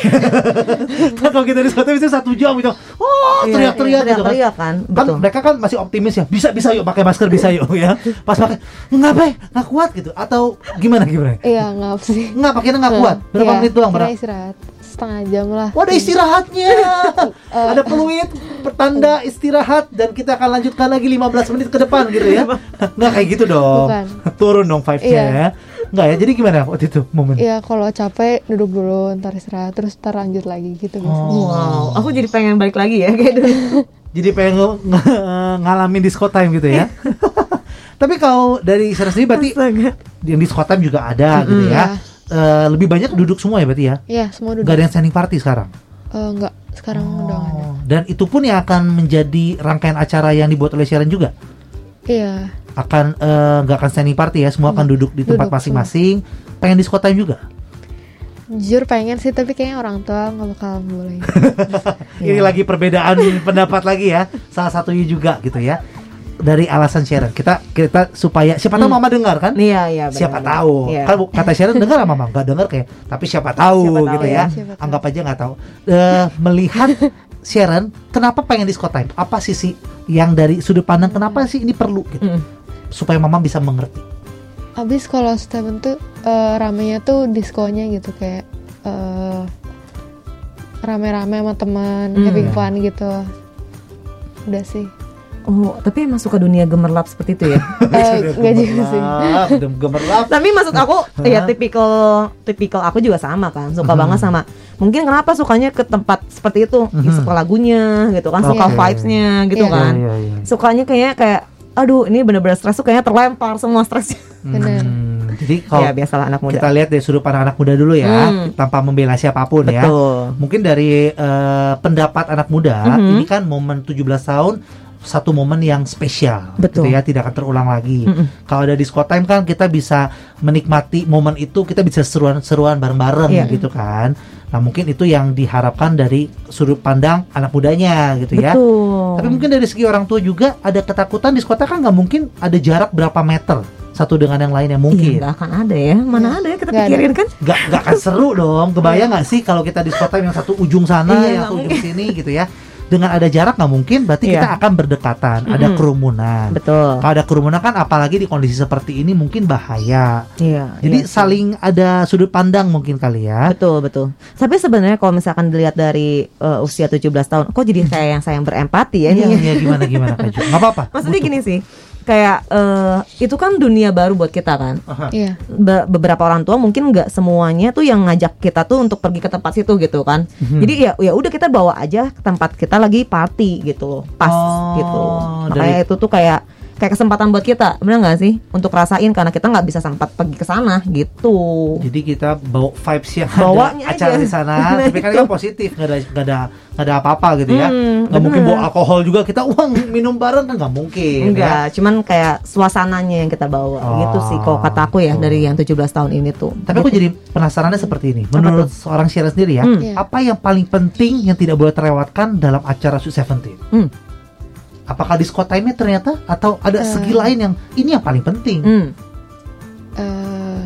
Speaker 1: Kan kalau kita disco time itu satu jam gitu. Oh,
Speaker 2: Iya,
Speaker 1: teriak-teriak
Speaker 2: iya,
Speaker 1: gitu kan.
Speaker 2: teriak kan.
Speaker 1: kan
Speaker 2: Betul.
Speaker 1: mereka kan masih optimis ya bisa bisa yuk pakai masker bisa yuk ya pas pakai nggak be nggak kuat gitu atau gimana gimana
Speaker 3: iya nggak sih
Speaker 1: nggak pakainya nggak kuat berapa
Speaker 3: Iya,
Speaker 1: menit doang berapa
Speaker 3: istirahat setengah jam lah
Speaker 1: Wah ada istirahatnya Ada peluit Pertanda istirahat Dan kita akan lanjutkan lagi 15 menit ke depan gitu ya Nggak kayak gitu dong
Speaker 3: Bukan.
Speaker 1: Turun dong vibes-nya
Speaker 3: Iya.
Speaker 1: ya Nggak ya Jadi gimana waktu itu momen
Speaker 3: Iya kalau capek duduk dulu ntar istirahat terus ntar lanjut lagi gitu biasanya.
Speaker 1: Oh.
Speaker 2: Wow, aku jadi pengen balik lagi ya kayak dulu.
Speaker 1: Jadi pengen nge- nge- ngalamin disco time gitu ya Tapi kalau dari Sarah sendiri berarti
Speaker 2: Astaga.
Speaker 1: Yang disco time juga ada gitu ya Eh, Lebih banyak duduk semua ya berarti ya?
Speaker 3: Iya semua duduk.
Speaker 1: Nggak ada yang standing party sekarang?
Speaker 3: Eh, enggak sekarang udah nggak ada.
Speaker 1: Oh, Dan itu pun yang akan menjadi rangkaian acara yang dibuat oleh Sharon juga?
Speaker 3: Iya.
Speaker 1: Akan nggak akan standing party ya? Semua akan duduk di tempat masing-masing. pengen disco time juga?
Speaker 3: Jujur pengen sih tapi kayaknya orang tua nggak bakal boleh.
Speaker 1: ini lagi perbedaan pendapat lagi ya. Salah satunya juga gitu ya dari alasan Sharon kita kita supaya siapa tahu
Speaker 2: Hmm.
Speaker 1: mama dengar kan
Speaker 2: Iya, iya. benar,
Speaker 1: siapa
Speaker 2: benar.
Speaker 1: tahu
Speaker 2: Iya.
Speaker 1: kan bu- kata Sharon dengar sama mama nggak dengar kayak tapi siapa tahu
Speaker 2: Siapa tahu
Speaker 1: gitu
Speaker 2: ya.
Speaker 1: ya
Speaker 3: Siapa tahu.
Speaker 1: anggap aja nggak tahu Eh, melihat Sharon kenapa pengen disco time apa sisi yang dari sudut pandang kenapa sih ini perlu gitu
Speaker 2: Mm.
Speaker 1: supaya mama bisa mengerti
Speaker 3: Abis kalau Steven tuh eh, ramenya tuh diskonya gitu kayak eh, rame-rame sama teman
Speaker 2: Hmm.
Speaker 3: having fun gitu. Udah sih.
Speaker 2: Oh, tapi emang suka dunia gemerlap seperti itu ya?
Speaker 3: Eh, Enggak juga sih.
Speaker 1: Gemerlap, gemerlap
Speaker 2: tapi maksud aku ya tipikal tipikal aku juga sama kan suka
Speaker 1: Mhm.
Speaker 2: banget sama mungkin kenapa sukanya ke tempat seperti itu
Speaker 1: Mhm.
Speaker 2: suka lagunya gitu kan suka
Speaker 1: Oke.
Speaker 2: vibesnya gitu
Speaker 3: Iya.
Speaker 2: kan
Speaker 1: Iya, iya,
Speaker 2: sukanya kayaknya kayak aduh ini bener-bener stres tuh kayaknya terlempar semua stresnya
Speaker 3: Bener.
Speaker 1: Hmm, jadi kalau
Speaker 2: ya biasalah anak muda
Speaker 1: kita lihat dari sudut pandang anak muda dulu ya,
Speaker 2: Hmm.
Speaker 1: tanpa membela siapa pun ya.
Speaker 2: betul
Speaker 1: Mungkin dari eh, pendapat anak muda,
Speaker 2: Mhm.
Speaker 1: ini kan momen 17 tahun satu momen yang spesial,
Speaker 2: Betul.
Speaker 1: gitu ya, tidak akan terulang lagi.
Speaker 2: Mm-mm.
Speaker 1: Kalau ada disco time kan kita bisa menikmati momen itu, kita bisa seruan-seruan bareng-bareng
Speaker 2: Iya.
Speaker 1: gitu kan. Nah mungkin itu yang diharapkan dari sudut pandang anak mudanya gitu ya.
Speaker 2: betul
Speaker 1: Tapi mungkin dari segi orang tua juga ada ketakutan di kota kan nggak mungkin ada jarak berapa meter satu dengan yang lainnya
Speaker 2: Iya,
Speaker 1: mungkin.
Speaker 2: nggak akan ada ya mana ada ya kita
Speaker 3: ada.
Speaker 2: pikirin kan
Speaker 1: Nggak nggak akan seru dong. Kebayang nggak sih kalau kita di kota yang satu ujung sana,
Speaker 2: Iya,
Speaker 1: yang satu ujung sini gitu ya. Dengan ada jarak nggak mungkin, berarti
Speaker 2: Iya.
Speaker 1: kita akan berdekatan. Ada
Speaker 2: Mm-mm.
Speaker 1: kerumunan.
Speaker 2: betul
Speaker 1: Kalau ada kerumunan kan apalagi di kondisi seperti ini mungkin bahaya.
Speaker 2: iya
Speaker 1: Jadi
Speaker 2: iya sih.
Speaker 1: saling ada sudut pandang mungkin kali ya.
Speaker 2: Betul betul. Tapi sebenarnya kalau misalkan dilihat dari uh, usia 17 tahun, kok jadi kayak yang sayang berempati ya
Speaker 1: Iya,
Speaker 2: nih.
Speaker 1: iya gimana gimana Kak. Nggak apa-apa.
Speaker 2: Maksudnya
Speaker 1: butuh.
Speaker 2: gini sih, kayak eh, itu kan dunia baru buat kita kan.
Speaker 3: Iya.
Speaker 2: Be- beberapa orang tua mungkin nggak semuanya tuh yang ngajak kita tuh untuk pergi ke tempat situ gitu kan.
Speaker 1: Mhm.
Speaker 2: Jadi ya ya udah kita bawa aja ke tempat kita lagi party gitu loh, pas
Speaker 1: Oh,
Speaker 2: gitu.
Speaker 1: dari-
Speaker 2: Makanya itu tuh kayak kayak kesempatan buat kita, bener nggak sih? Untuk rasain karena kita nggak bisa sempat pergi ke sana gitu.
Speaker 1: Jadi kita bawa vibes yang
Speaker 2: Bawanya
Speaker 1: ada acara
Speaker 2: aja.
Speaker 1: di sana,
Speaker 2: Nah,
Speaker 1: tapi kan
Speaker 2: itu.
Speaker 1: kan positif, nggak ada nggak ada nggak ada apa-apa gitu ya.
Speaker 2: Hmm,
Speaker 1: Nggak mungkin bawa alkohol juga kita uang minum bareng kan nggak mungkin. ya.
Speaker 2: Enggak, cuman kayak suasananya yang kita bawa
Speaker 1: Oh,
Speaker 2: gitu sih kalau kata aku ya dari yang 17 tahun ini tuh.
Speaker 1: Tapi aku jadi penasarannya seperti ini. Menurut seorang Syara sendiri ya,
Speaker 2: Hmm.
Speaker 3: Iya.
Speaker 1: apa yang paling penting yang tidak boleh terlewatkan dalam acara Sweet Seventeen?
Speaker 2: Hmm.
Speaker 1: Apakah disco time-nya ternyata atau ada
Speaker 3: Eh.
Speaker 1: segi lain yang ini yang paling penting?
Speaker 2: Hmm.
Speaker 3: Eh,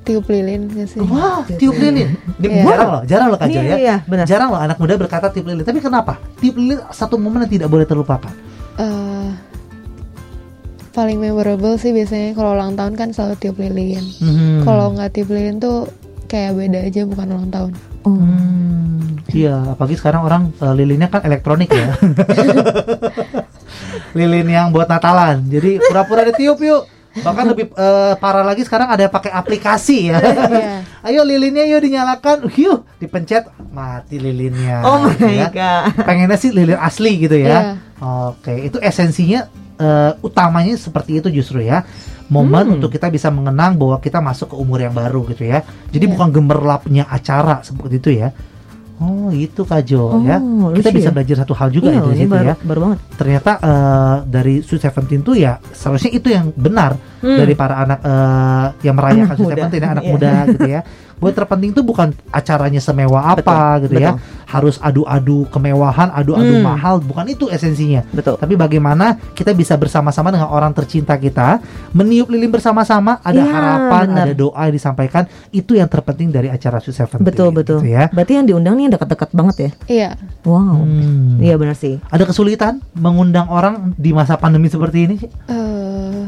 Speaker 3: tiup lilin gak sih?
Speaker 1: Wah, tiup lilin. Ini
Speaker 3: Iya.
Speaker 1: Jarang loh, jarang loh Kak Jo
Speaker 2: Iya,
Speaker 1: ya.
Speaker 2: iya, benar.
Speaker 1: Jarang loh anak muda berkata tiup lilin. Tapi kenapa? Tiup lilin satu momen yang tidak boleh terlupakan.
Speaker 3: Eh, paling memorable sih biasanya kalau ulang tahun kan selalu tiup lilin.
Speaker 1: Mhm.
Speaker 3: Kalau nggak tiup lilin tuh kayak beda aja bukan ulang tahun.
Speaker 2: Oh.
Speaker 1: Hmm, iya, apalagi sekarang orang eh, lilinnya kan elektronik ya. Lilin yang buat Natalan. Jadi pura-pura ditiup yuk. Bahkan lebih eh, parah lagi sekarang ada yang pakai aplikasi ya.
Speaker 3: Iya.
Speaker 1: Ayo lilinnya yuk dinyalakan, yuk dipencet mati lilinnya.
Speaker 2: Oh my
Speaker 1: ya.
Speaker 2: god.
Speaker 1: Pengennya sih lilin asli gitu ya.
Speaker 3: Iya.
Speaker 1: Oke, itu esensinya eh, utamanya seperti itu justru ya. Momen
Speaker 2: Hmm.
Speaker 1: untuk kita bisa mengenang bahwa kita masuk ke umur yang baru gitu ya. Jadi
Speaker 3: Iya.
Speaker 1: bukan gemerlapnya acara seperti itu ya. Oh, itu Kak Jo
Speaker 2: Oh,
Speaker 1: ya. Kita
Speaker 2: lucu
Speaker 1: bisa
Speaker 2: ya.
Speaker 1: belajar satu hal juga
Speaker 2: Iya,
Speaker 1: ya dari
Speaker 2: ini
Speaker 1: situ
Speaker 2: baru,
Speaker 1: ya.
Speaker 2: baru banget.
Speaker 1: Ternyata eh, dari Sweet Seventeen tuh ya seharusnya itu yang benar
Speaker 2: Hmm.
Speaker 1: dari para anak eh, yang merayakan
Speaker 2: Anak
Speaker 1: Sweet. Seventeen ya, anak
Speaker 2: Iya.
Speaker 1: muda gitu ya. Buat terpenting tuh bukan acaranya semewah apa
Speaker 2: Betul,
Speaker 1: gitu ya.
Speaker 2: betul.
Speaker 1: Harus adu-adu kemewahan, adu-adu
Speaker 2: Hmm.
Speaker 1: mahal, bukan itu esensinya.
Speaker 2: Betul.
Speaker 1: Tapi bagaimana kita bisa bersama-sama dengan orang tercinta kita, meniup lilin bersama-sama, ada
Speaker 2: Iya,
Speaker 1: harapan,
Speaker 2: benar.
Speaker 1: ada doa yang disampaikan, itu yang terpenting dari acara Sweet Seventeen.
Speaker 2: Betul betul.
Speaker 1: gitu ya.
Speaker 2: Berarti yang diundang nih dekat-dekat banget ya.
Speaker 3: Iya.
Speaker 2: Wow.
Speaker 1: Hmm.
Speaker 2: Iya benar sih.
Speaker 1: Ada kesulitan mengundang orang di masa pandemi seperti ini sih?
Speaker 3: Eh,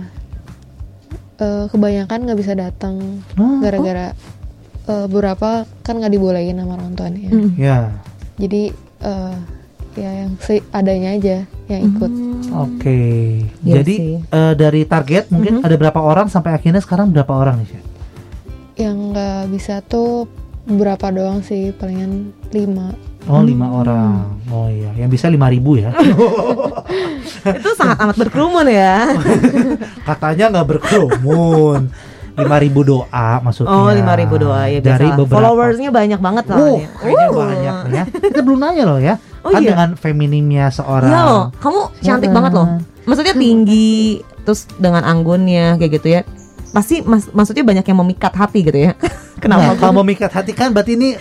Speaker 3: eh, kebanyakan nggak bisa datang
Speaker 1: Oh,
Speaker 3: eh, beberapa kan nggak dibolehin sama orang tuanya.
Speaker 2: Mm.
Speaker 1: Ya,
Speaker 3: Jadi eh, ya yang seadanya aja yang ikut.
Speaker 1: oke.
Speaker 2: Iya
Speaker 1: Jadi
Speaker 2: sih.
Speaker 1: eh, dari target mungkin
Speaker 2: Mhm.
Speaker 1: ada berapa orang sampai akhirnya sekarang berapa orang nih?
Speaker 3: Yang nggak bisa tuh beberapa doang sih, palingan lima.
Speaker 1: Oh
Speaker 2: Hmm.
Speaker 1: lima orang. Oh iya, yang bisa lima ribu ya.
Speaker 2: Itu sangat amat berkerumun ya.
Speaker 1: Katanya nggak berkerumun. Lima ribu doa maksudnya.
Speaker 2: Oh, 5000 doa ya biasa.
Speaker 1: Dari beberapa.
Speaker 2: Followersnya banyak banget
Speaker 1: Uh, kayaknya
Speaker 2: Uh.
Speaker 1: banyak nih ya. Kita belum nanya loh ya.
Speaker 2: Oh,
Speaker 1: kan
Speaker 2: iya?
Speaker 1: dengan feminimnya seorang.
Speaker 2: Iya loh, kamu cantik
Speaker 1: Iya.
Speaker 2: banget loh. Maksudnya tinggi, terus dengan anggunnya kayak gitu ya. Pasti mas- maksudnya banyak yang memikat hati gitu ya.
Speaker 1: Nah,
Speaker 2: Kenapa?
Speaker 1: kalau memikat hati kan berarti ini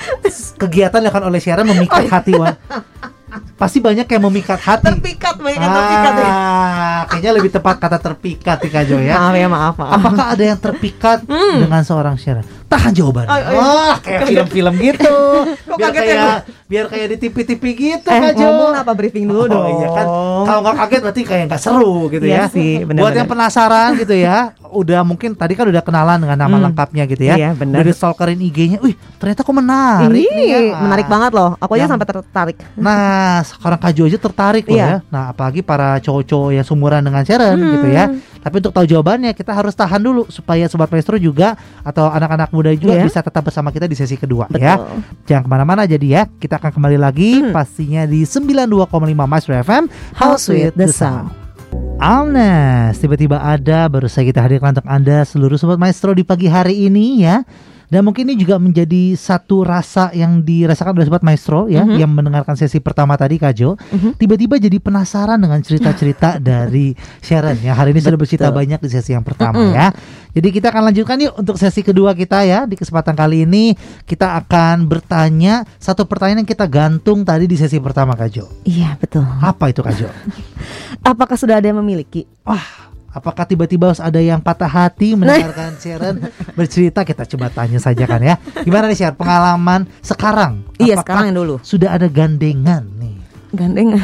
Speaker 1: kegiatan dilakukan oleh Syara
Speaker 2: Oh,
Speaker 1: memikat
Speaker 2: iya.
Speaker 1: hati Wan. Pasti banyak yang memikat hati.
Speaker 2: terpikat, banyak yang terpikat ya.
Speaker 1: Ah, kayaknya lebih tepat kata terpikat nih Kak Jo ya.
Speaker 2: Maaf ya, maaf, maaf.
Speaker 1: Apakah ada yang terpikat
Speaker 2: Hmm.
Speaker 1: dengan seorang Syara? Tahan jawabannya.
Speaker 2: Oh, oh,
Speaker 1: Wah, kayak film-film gitu.
Speaker 2: Kok
Speaker 1: biar
Speaker 2: kaget ya,
Speaker 1: kayak biar kayak di TV-TV gitu
Speaker 2: Eh,
Speaker 1: Kak Jo.
Speaker 2: ngomong apa briefing dulu
Speaker 1: Oh,
Speaker 2: dong.
Speaker 1: iya kan. Kalau nggak kaget berarti kayak nggak seru gitu
Speaker 2: Iya
Speaker 1: ya.
Speaker 2: sih, benar,
Speaker 1: Buat yang penasaran gitu ya, udah mungkin tadi kan udah kenalan dengan nama
Speaker 2: Hmm.
Speaker 1: lengkapnya gitu ya.
Speaker 2: Iya, benar.
Speaker 1: Udah stalkerin IG-nya. Wih, ternyata kok menarik nih ya.
Speaker 2: Menarik banget loh. Aku aja
Speaker 1: Yang-
Speaker 2: sampai tertarik.
Speaker 1: Nah, sekarang Kak Jo aja tertarik loh
Speaker 2: Iya.
Speaker 1: ya. Nah, apalagi para cowok-cowok yang sumuran dengan Sharon
Speaker 2: Hmm.
Speaker 1: gitu ya. Tapi untuk tahu jawabannya kita harus tahan dulu supaya sobat maestro juga atau anak-anak muda juga
Speaker 2: Iya.
Speaker 1: bisa tetap bersama kita di sesi kedua
Speaker 2: Betul.
Speaker 1: ya. Jangan ke mana-mana jadi ya. Kita akan kembali lagi
Speaker 2: Hmm.
Speaker 1: pastinya di 92,5 Maestro FM
Speaker 2: How Sweet the Sound.
Speaker 1: Alnes, tiba-tiba ada baru saja kita hadirkan untuk Anda seluruh sobat maestro di pagi hari ini ya. Dan mungkin ini juga menjadi satu rasa yang dirasakan oleh sobat maestro ya
Speaker 2: Mhm.
Speaker 1: yang mendengarkan sesi pertama tadi Kak Jo.
Speaker 2: Mhm.
Speaker 1: Tiba-tiba jadi penasaran dengan cerita-cerita dari Sharon ya. Hari ini sudah bercerita
Speaker 2: Betul.
Speaker 1: banyak di sesi yang pertama
Speaker 2: Mhm.
Speaker 1: ya. Jadi kita akan lanjutkan yuk untuk sesi kedua kita ya. Di kesempatan kali ini kita akan bertanya satu pertanyaan yang kita gantung tadi di sesi pertama Kak Jo.
Speaker 2: Iya, betul.
Speaker 1: Apa itu Kak Jo?
Speaker 2: Apakah sudah ada yang memiliki?
Speaker 1: Wah, apakah tiba-tiba harus ada yang patah hati mendengarkan Sharon bercerita? Kita coba tanya saja kan ya. Gimana nih Sharon pengalaman sekarang?
Speaker 2: Iya, sekarang yang dulu.
Speaker 1: Sudah ada gandengan nih.
Speaker 2: Gandengan.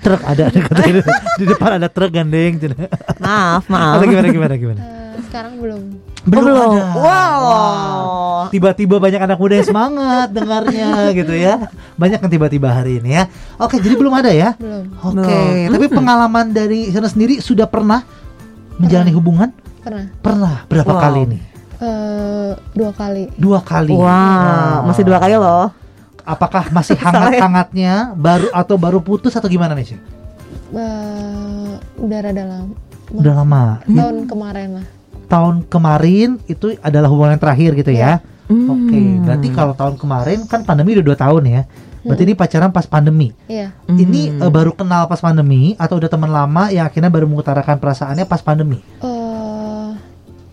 Speaker 1: Truk ada ada kata di, di depan ada truk gandeng. gitu.
Speaker 2: maaf, maaf.
Speaker 1: Atau gimana gimana gimana?
Speaker 3: Eh, sekarang belum.
Speaker 1: Belum,
Speaker 2: belum.
Speaker 1: ada.
Speaker 2: Wow.
Speaker 1: Tiba-tiba banyak anak muda yang semangat dengarnya gitu ya. Banyak yang tiba-tiba hari ini ya. Oke, jadi belum ada ya?
Speaker 3: Belum.
Speaker 1: Oke,
Speaker 2: Belum.
Speaker 1: tapi pengalaman dari Sharon sendiri sudah pernah menjalani hubungan?
Speaker 3: Pernah.
Speaker 1: Pernah. Berapa
Speaker 2: Wow.
Speaker 1: kali nih?
Speaker 3: Eh, dua kali.
Speaker 1: Dua kali.
Speaker 2: Wow, masih dua kali loh.
Speaker 1: Apakah masih
Speaker 2: ya.
Speaker 1: hangat-hangatnya baru atau baru putus atau gimana nih? Syah?
Speaker 3: Eh, udah rada lama.
Speaker 1: Udah lama. Ya,
Speaker 3: Tahun kemarin lah.
Speaker 1: tahun kemarin itu adalah hubungan yang terakhir gitu ya. Oke,
Speaker 2: Hmm.
Speaker 1: berarti kalau tahun kemarin kan pandemi udah dua tahun ya. Berarti ini pacaran pas pandemi.
Speaker 3: Iya.
Speaker 2: Hmm.
Speaker 1: Ini eh, baru kenal pas pandemi atau udah teman lama yang akhirnya baru mengutarakan perasaannya pas pandemi.
Speaker 3: eh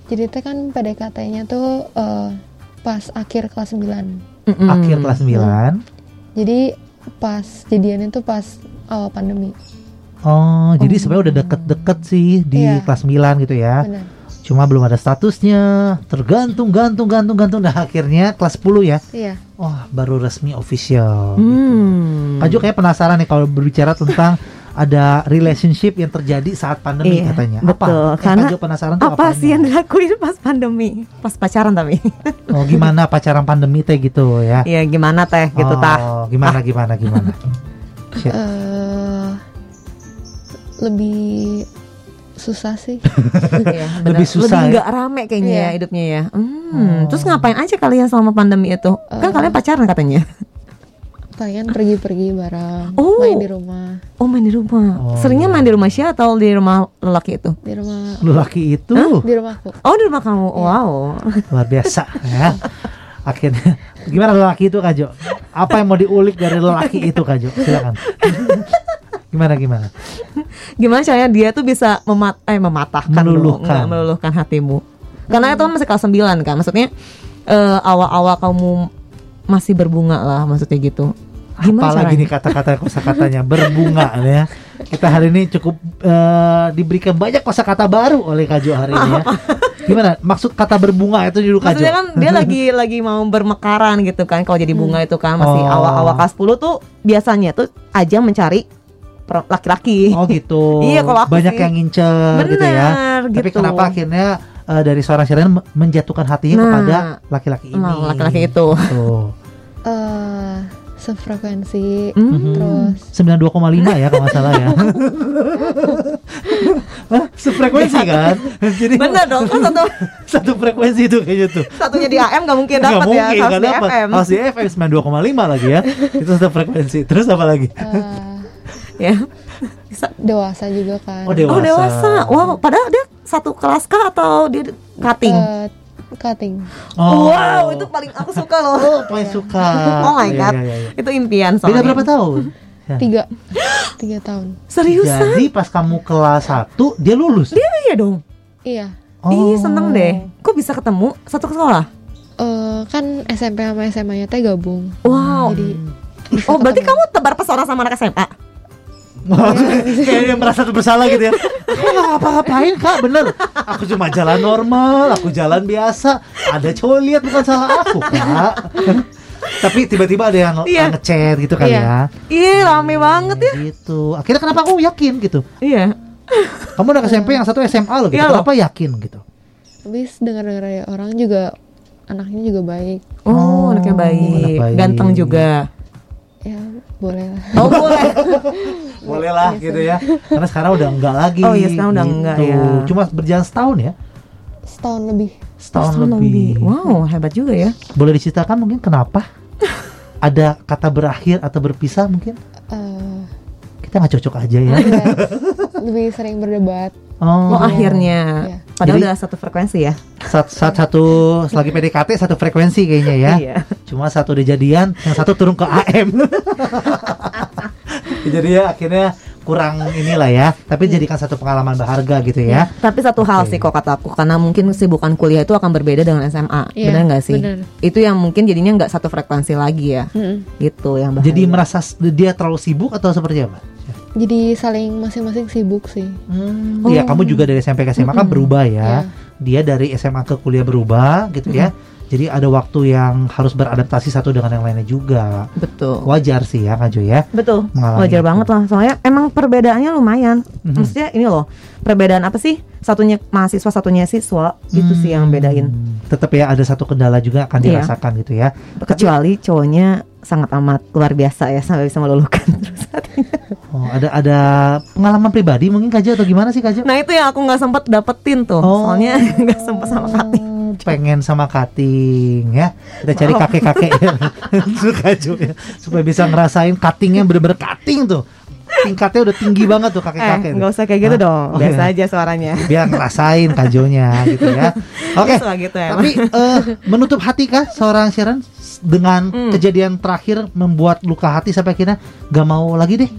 Speaker 3: jadi teh kan PDKT-nya tuh eh, pas akhir kelas 9.
Speaker 2: Mm-mm.
Speaker 1: Akhir kelas 9.
Speaker 3: Jadi pas jadiannya tuh pas awal pandemi.
Speaker 1: Oh, jadi sebenarnya udah deket-deket sih di
Speaker 3: Iya.
Speaker 1: kelas 9 gitu ya.
Speaker 3: Benar.
Speaker 1: Cuma belum ada statusnya, tergantung, gantung, gantung, gantung. Nah akhirnya kelas 10 ya.
Speaker 3: Iya.
Speaker 1: Wah, baru resmi official.
Speaker 2: Hmm.
Speaker 1: Kak Jo kayak penasaran nih kalau berbicara tentang ada relationship yang terjadi saat pandemi
Speaker 2: Iya,
Speaker 1: katanya.
Speaker 2: betul.
Speaker 1: Apa?
Speaker 2: Karena
Speaker 1: Kak Jo penasaran tuh
Speaker 2: Apa sih yang dilakuin pas pandemi? Pas pacaran tapi.
Speaker 1: Oh, gimana pacaran pandemi teh gitu ya?
Speaker 2: Iya, gimana teh gitu
Speaker 1: oh,
Speaker 2: tah.
Speaker 1: Gimana gimana gimana?
Speaker 3: Eh lebih susah sih
Speaker 2: Iya.
Speaker 1: Lebih susah ya?
Speaker 2: nggak rame kayaknya ya
Speaker 3: Iya.
Speaker 2: hidupnya ya. Hmm,
Speaker 1: Oh.
Speaker 2: terus ngapain aja kalian selama pandemi itu? Kan
Speaker 3: Eh.
Speaker 2: kalian pacaran katanya.
Speaker 3: Palingan pergi-pergi bareng
Speaker 2: Oh.
Speaker 3: main di rumah
Speaker 2: Oh main di rumah.
Speaker 1: Oh,
Speaker 2: Seringnya
Speaker 1: iya.
Speaker 2: main di rumah Syah atau di rumah lelaki itu?
Speaker 3: di rumah
Speaker 1: Lelaki itu
Speaker 3: di rumahku
Speaker 2: Oh di rumah kamu.
Speaker 1: Iya.
Speaker 2: Wow.
Speaker 1: luar biasa ya. Akhirnya gimana lelaki itu Kak Jo? Apa yang mau diulik dari lelaki itu Kak Jo? Silakan. gimana gimana?
Speaker 2: Gimana caranya dia tuh bisa memat eh mematahkan
Speaker 1: Meluluhkan.
Speaker 2: dulu, meluluhkan hatimu. Karena itu kan masih kelas 9 kan. Maksudnya eh, awal-awal kamu masih berbunga lah maksudnya gitu. Gimana
Speaker 1: Apalagi
Speaker 2: caranya?
Speaker 1: nih kata-kata kosakatanya berbunga ya. Kita hari ini cukup eh, diberikan banyak kosakata baru oleh Kak Jo hari ini ya. Gimana? Maksud kata berbunga itu dulu Kak Jo?
Speaker 2: Maksudnya kan dia lagi lagi mau bermekaran gitu kan kalau jadi bunga itu kan masih
Speaker 1: Oh.
Speaker 2: awal-awal kelas 10 tuh biasanya tuh ajang mencari laki-laki.
Speaker 1: Oh gitu.
Speaker 2: Iya, kalau aku
Speaker 1: banyak
Speaker 2: sih.
Speaker 1: yang ngincer gitu ya.
Speaker 2: Bener,
Speaker 1: Tapi
Speaker 2: gitu.
Speaker 1: kenapa akhirnya eh, dari seorang me- menjatuhkan hatinya
Speaker 2: Nah.
Speaker 1: kepada laki-laki ini?
Speaker 2: Nah, laki-laki itu.
Speaker 1: Tuh.
Speaker 3: eh sefrekuensi
Speaker 2: Hmm.
Speaker 1: Mhm.
Speaker 3: terus
Speaker 1: 92,5 ya kalau nggak salah ya. Hah? Sefrekuensi kan? Jadi
Speaker 2: Bener dong kan satu
Speaker 1: satu frekuensi itu kayaknya tuh.
Speaker 2: satunya di AM gak mungkin
Speaker 1: Nggak
Speaker 2: dapat ya
Speaker 1: mungkin,
Speaker 2: harus
Speaker 1: nggak
Speaker 2: di
Speaker 1: dapat.
Speaker 2: FM.
Speaker 1: Harus di FM 92,5 lagi ya. Itu satu frekuensi. Terus apa lagi?
Speaker 3: eh,
Speaker 2: Ya.
Speaker 3: dewasa juga kan
Speaker 1: Oh, dewasa.
Speaker 2: Oh dewasa. Wow, padahal dia satu kelas kah atau dia cutting?
Speaker 3: Eh, cutting
Speaker 2: wow, itu paling aku suka loh.
Speaker 1: Oh, paling suka.
Speaker 2: Oh my
Speaker 1: Iya,
Speaker 2: god.
Speaker 1: iya, iya.
Speaker 2: Itu impian
Speaker 1: Beda
Speaker 2: soalnya.
Speaker 1: berapa tahun? Ya.
Speaker 3: tiga tiga tahun
Speaker 2: Seriusan?
Speaker 1: Jadi pas kamu kelas 1 dia lulus.
Speaker 2: Dia iya dong.
Speaker 3: iya
Speaker 1: Oh.
Speaker 2: Ih, seneng deh. Kok bisa ketemu satu sekolah?
Speaker 3: eh kan SMP sama SMA nya teh gabung
Speaker 2: Wow.
Speaker 3: jadi bisa
Speaker 2: Oh, berarti kamu tebar pesona sama anak SMA?
Speaker 1: Kayak dia merasa bersalah gitu ya. Aku nggak ngapa-ngapain kak, bener. Aku cuma jalan normal, aku jalan biasa. Ada cowok lihat bukan salah aku kak. Tapi tiba-tiba ada yang
Speaker 2: Iya.
Speaker 1: ngechat gitu kan
Speaker 3: Iya.
Speaker 1: ya.
Speaker 2: Iya, rame banget ya.
Speaker 1: Gitu. Akhirnya kenapa aku yakin gitu?
Speaker 2: Iya.
Speaker 1: Kamu udah ke SMP yang satu SMA loh gitu.
Speaker 2: Iya loh.
Speaker 1: kenapa yakin gitu?
Speaker 3: habis dengar-dengar dari orang juga anaknya juga baik
Speaker 2: Oh,
Speaker 1: Oh,
Speaker 2: anaknya baik.
Speaker 1: anak baik.
Speaker 2: Ganteng juga.
Speaker 3: ya boleh lah
Speaker 2: Oh, boleh.
Speaker 1: Boleh lah gitu ya. Karena sekarang udah enggak lagi.
Speaker 2: Oh iya, sekarang udah enggak ya.
Speaker 1: Cuma berjalan setahun ya.
Speaker 3: setahun lebih
Speaker 1: Setahun,
Speaker 2: Setahun
Speaker 1: lebih.
Speaker 2: Wow, hebat juga ya.
Speaker 1: Boleh diceritakan mungkin kenapa? Ada kata berakhir atau berpisah mungkin?
Speaker 3: eh
Speaker 1: Kita nggak cocok aja ya.
Speaker 3: lebih sering berdebat
Speaker 1: Oh,
Speaker 2: Oh, akhirnya.
Speaker 3: Iya.
Speaker 2: Padahal
Speaker 1: Jadi-
Speaker 2: udah satu frekuensi ya.
Speaker 1: saat, saat satu selagi PDKT satu frekuensi kayaknya ya.
Speaker 2: Iya.
Speaker 1: Cuma satu udah jadian, yang satu turun ke AM. Jadi ya akhirnya kurang inilah ya. Tapi jadikan satu pengalaman berharga gitu ya.
Speaker 2: Tapi satu hal
Speaker 1: Oke.
Speaker 2: sih kok kata aku karena mungkin kesibukan kuliah itu akan berbeda dengan SMA.
Speaker 3: Iya,
Speaker 2: benar nggak sih?
Speaker 3: benar.
Speaker 2: Itu yang mungkin jadinya nggak satu frekuensi lagi ya.
Speaker 3: Mm-mm.
Speaker 2: Gitu yang bahaya.
Speaker 1: Jadi merasa dia terlalu sibuk atau seperti apa?
Speaker 3: Jadi saling masing-masing sibuk sih
Speaker 1: Iya, kamu juga dari SMP ke SMA kan
Speaker 2: Mm-mm.
Speaker 1: berubah ya.
Speaker 3: Iya.
Speaker 1: Dia dari SMA ke kuliah berubah gitu ya. Jadi ada waktu yang harus beradaptasi satu dengan yang lainnya juga.
Speaker 2: betul.
Speaker 1: Wajar sih ya Kak Jo ya.
Speaker 2: Betul,
Speaker 1: mengalami
Speaker 2: wajar
Speaker 1: itu.
Speaker 2: banget lah. Soalnya emang perbedaannya lumayan.
Speaker 1: Mhm.
Speaker 2: Maksudnya ini loh, perbedaan apa sih? Satunya mahasiswa, satunya siswa. Itu sih yang bedain.
Speaker 1: Hmm, Tetap ya ada satu kendala juga akan
Speaker 2: Iya.
Speaker 1: dirasakan gitu ya.
Speaker 2: Kecuali cowoknya sangat amat luar biasa ya sampai bisa meluluhkan terus hatinya.
Speaker 1: Oh, ada ada pengalaman pribadi mungkin Kak Jo atau gimana sih Kak Jo?
Speaker 2: Nah itu yang aku nggak sempet dapetin tuh.
Speaker 1: Oh.
Speaker 2: Soalnya nggak sempet sama Kati.
Speaker 1: Oh, pengen sama cutting ya kita cari
Speaker 2: Oh.
Speaker 1: kakek-kakek suka juga ya. supaya bisa ngerasain cuttingnya bener-bener cutting tuh tingkatnya udah tinggi banget tuh
Speaker 2: Eh
Speaker 1: kakek-kakek
Speaker 2: nggak usah kayak gitu
Speaker 1: Hah?
Speaker 2: dong.
Speaker 1: Oh,
Speaker 2: Biasa
Speaker 1: iya.
Speaker 2: aja suaranya.
Speaker 1: biar ngerasain kajonya gitu ya oke
Speaker 2: Suka gitu ya.
Speaker 1: tapi eh, menutup hati kah seorang Sharon dengan
Speaker 2: Hmm.
Speaker 1: kejadian terakhir membuat luka hati sampai akhirnya gak mau lagi deh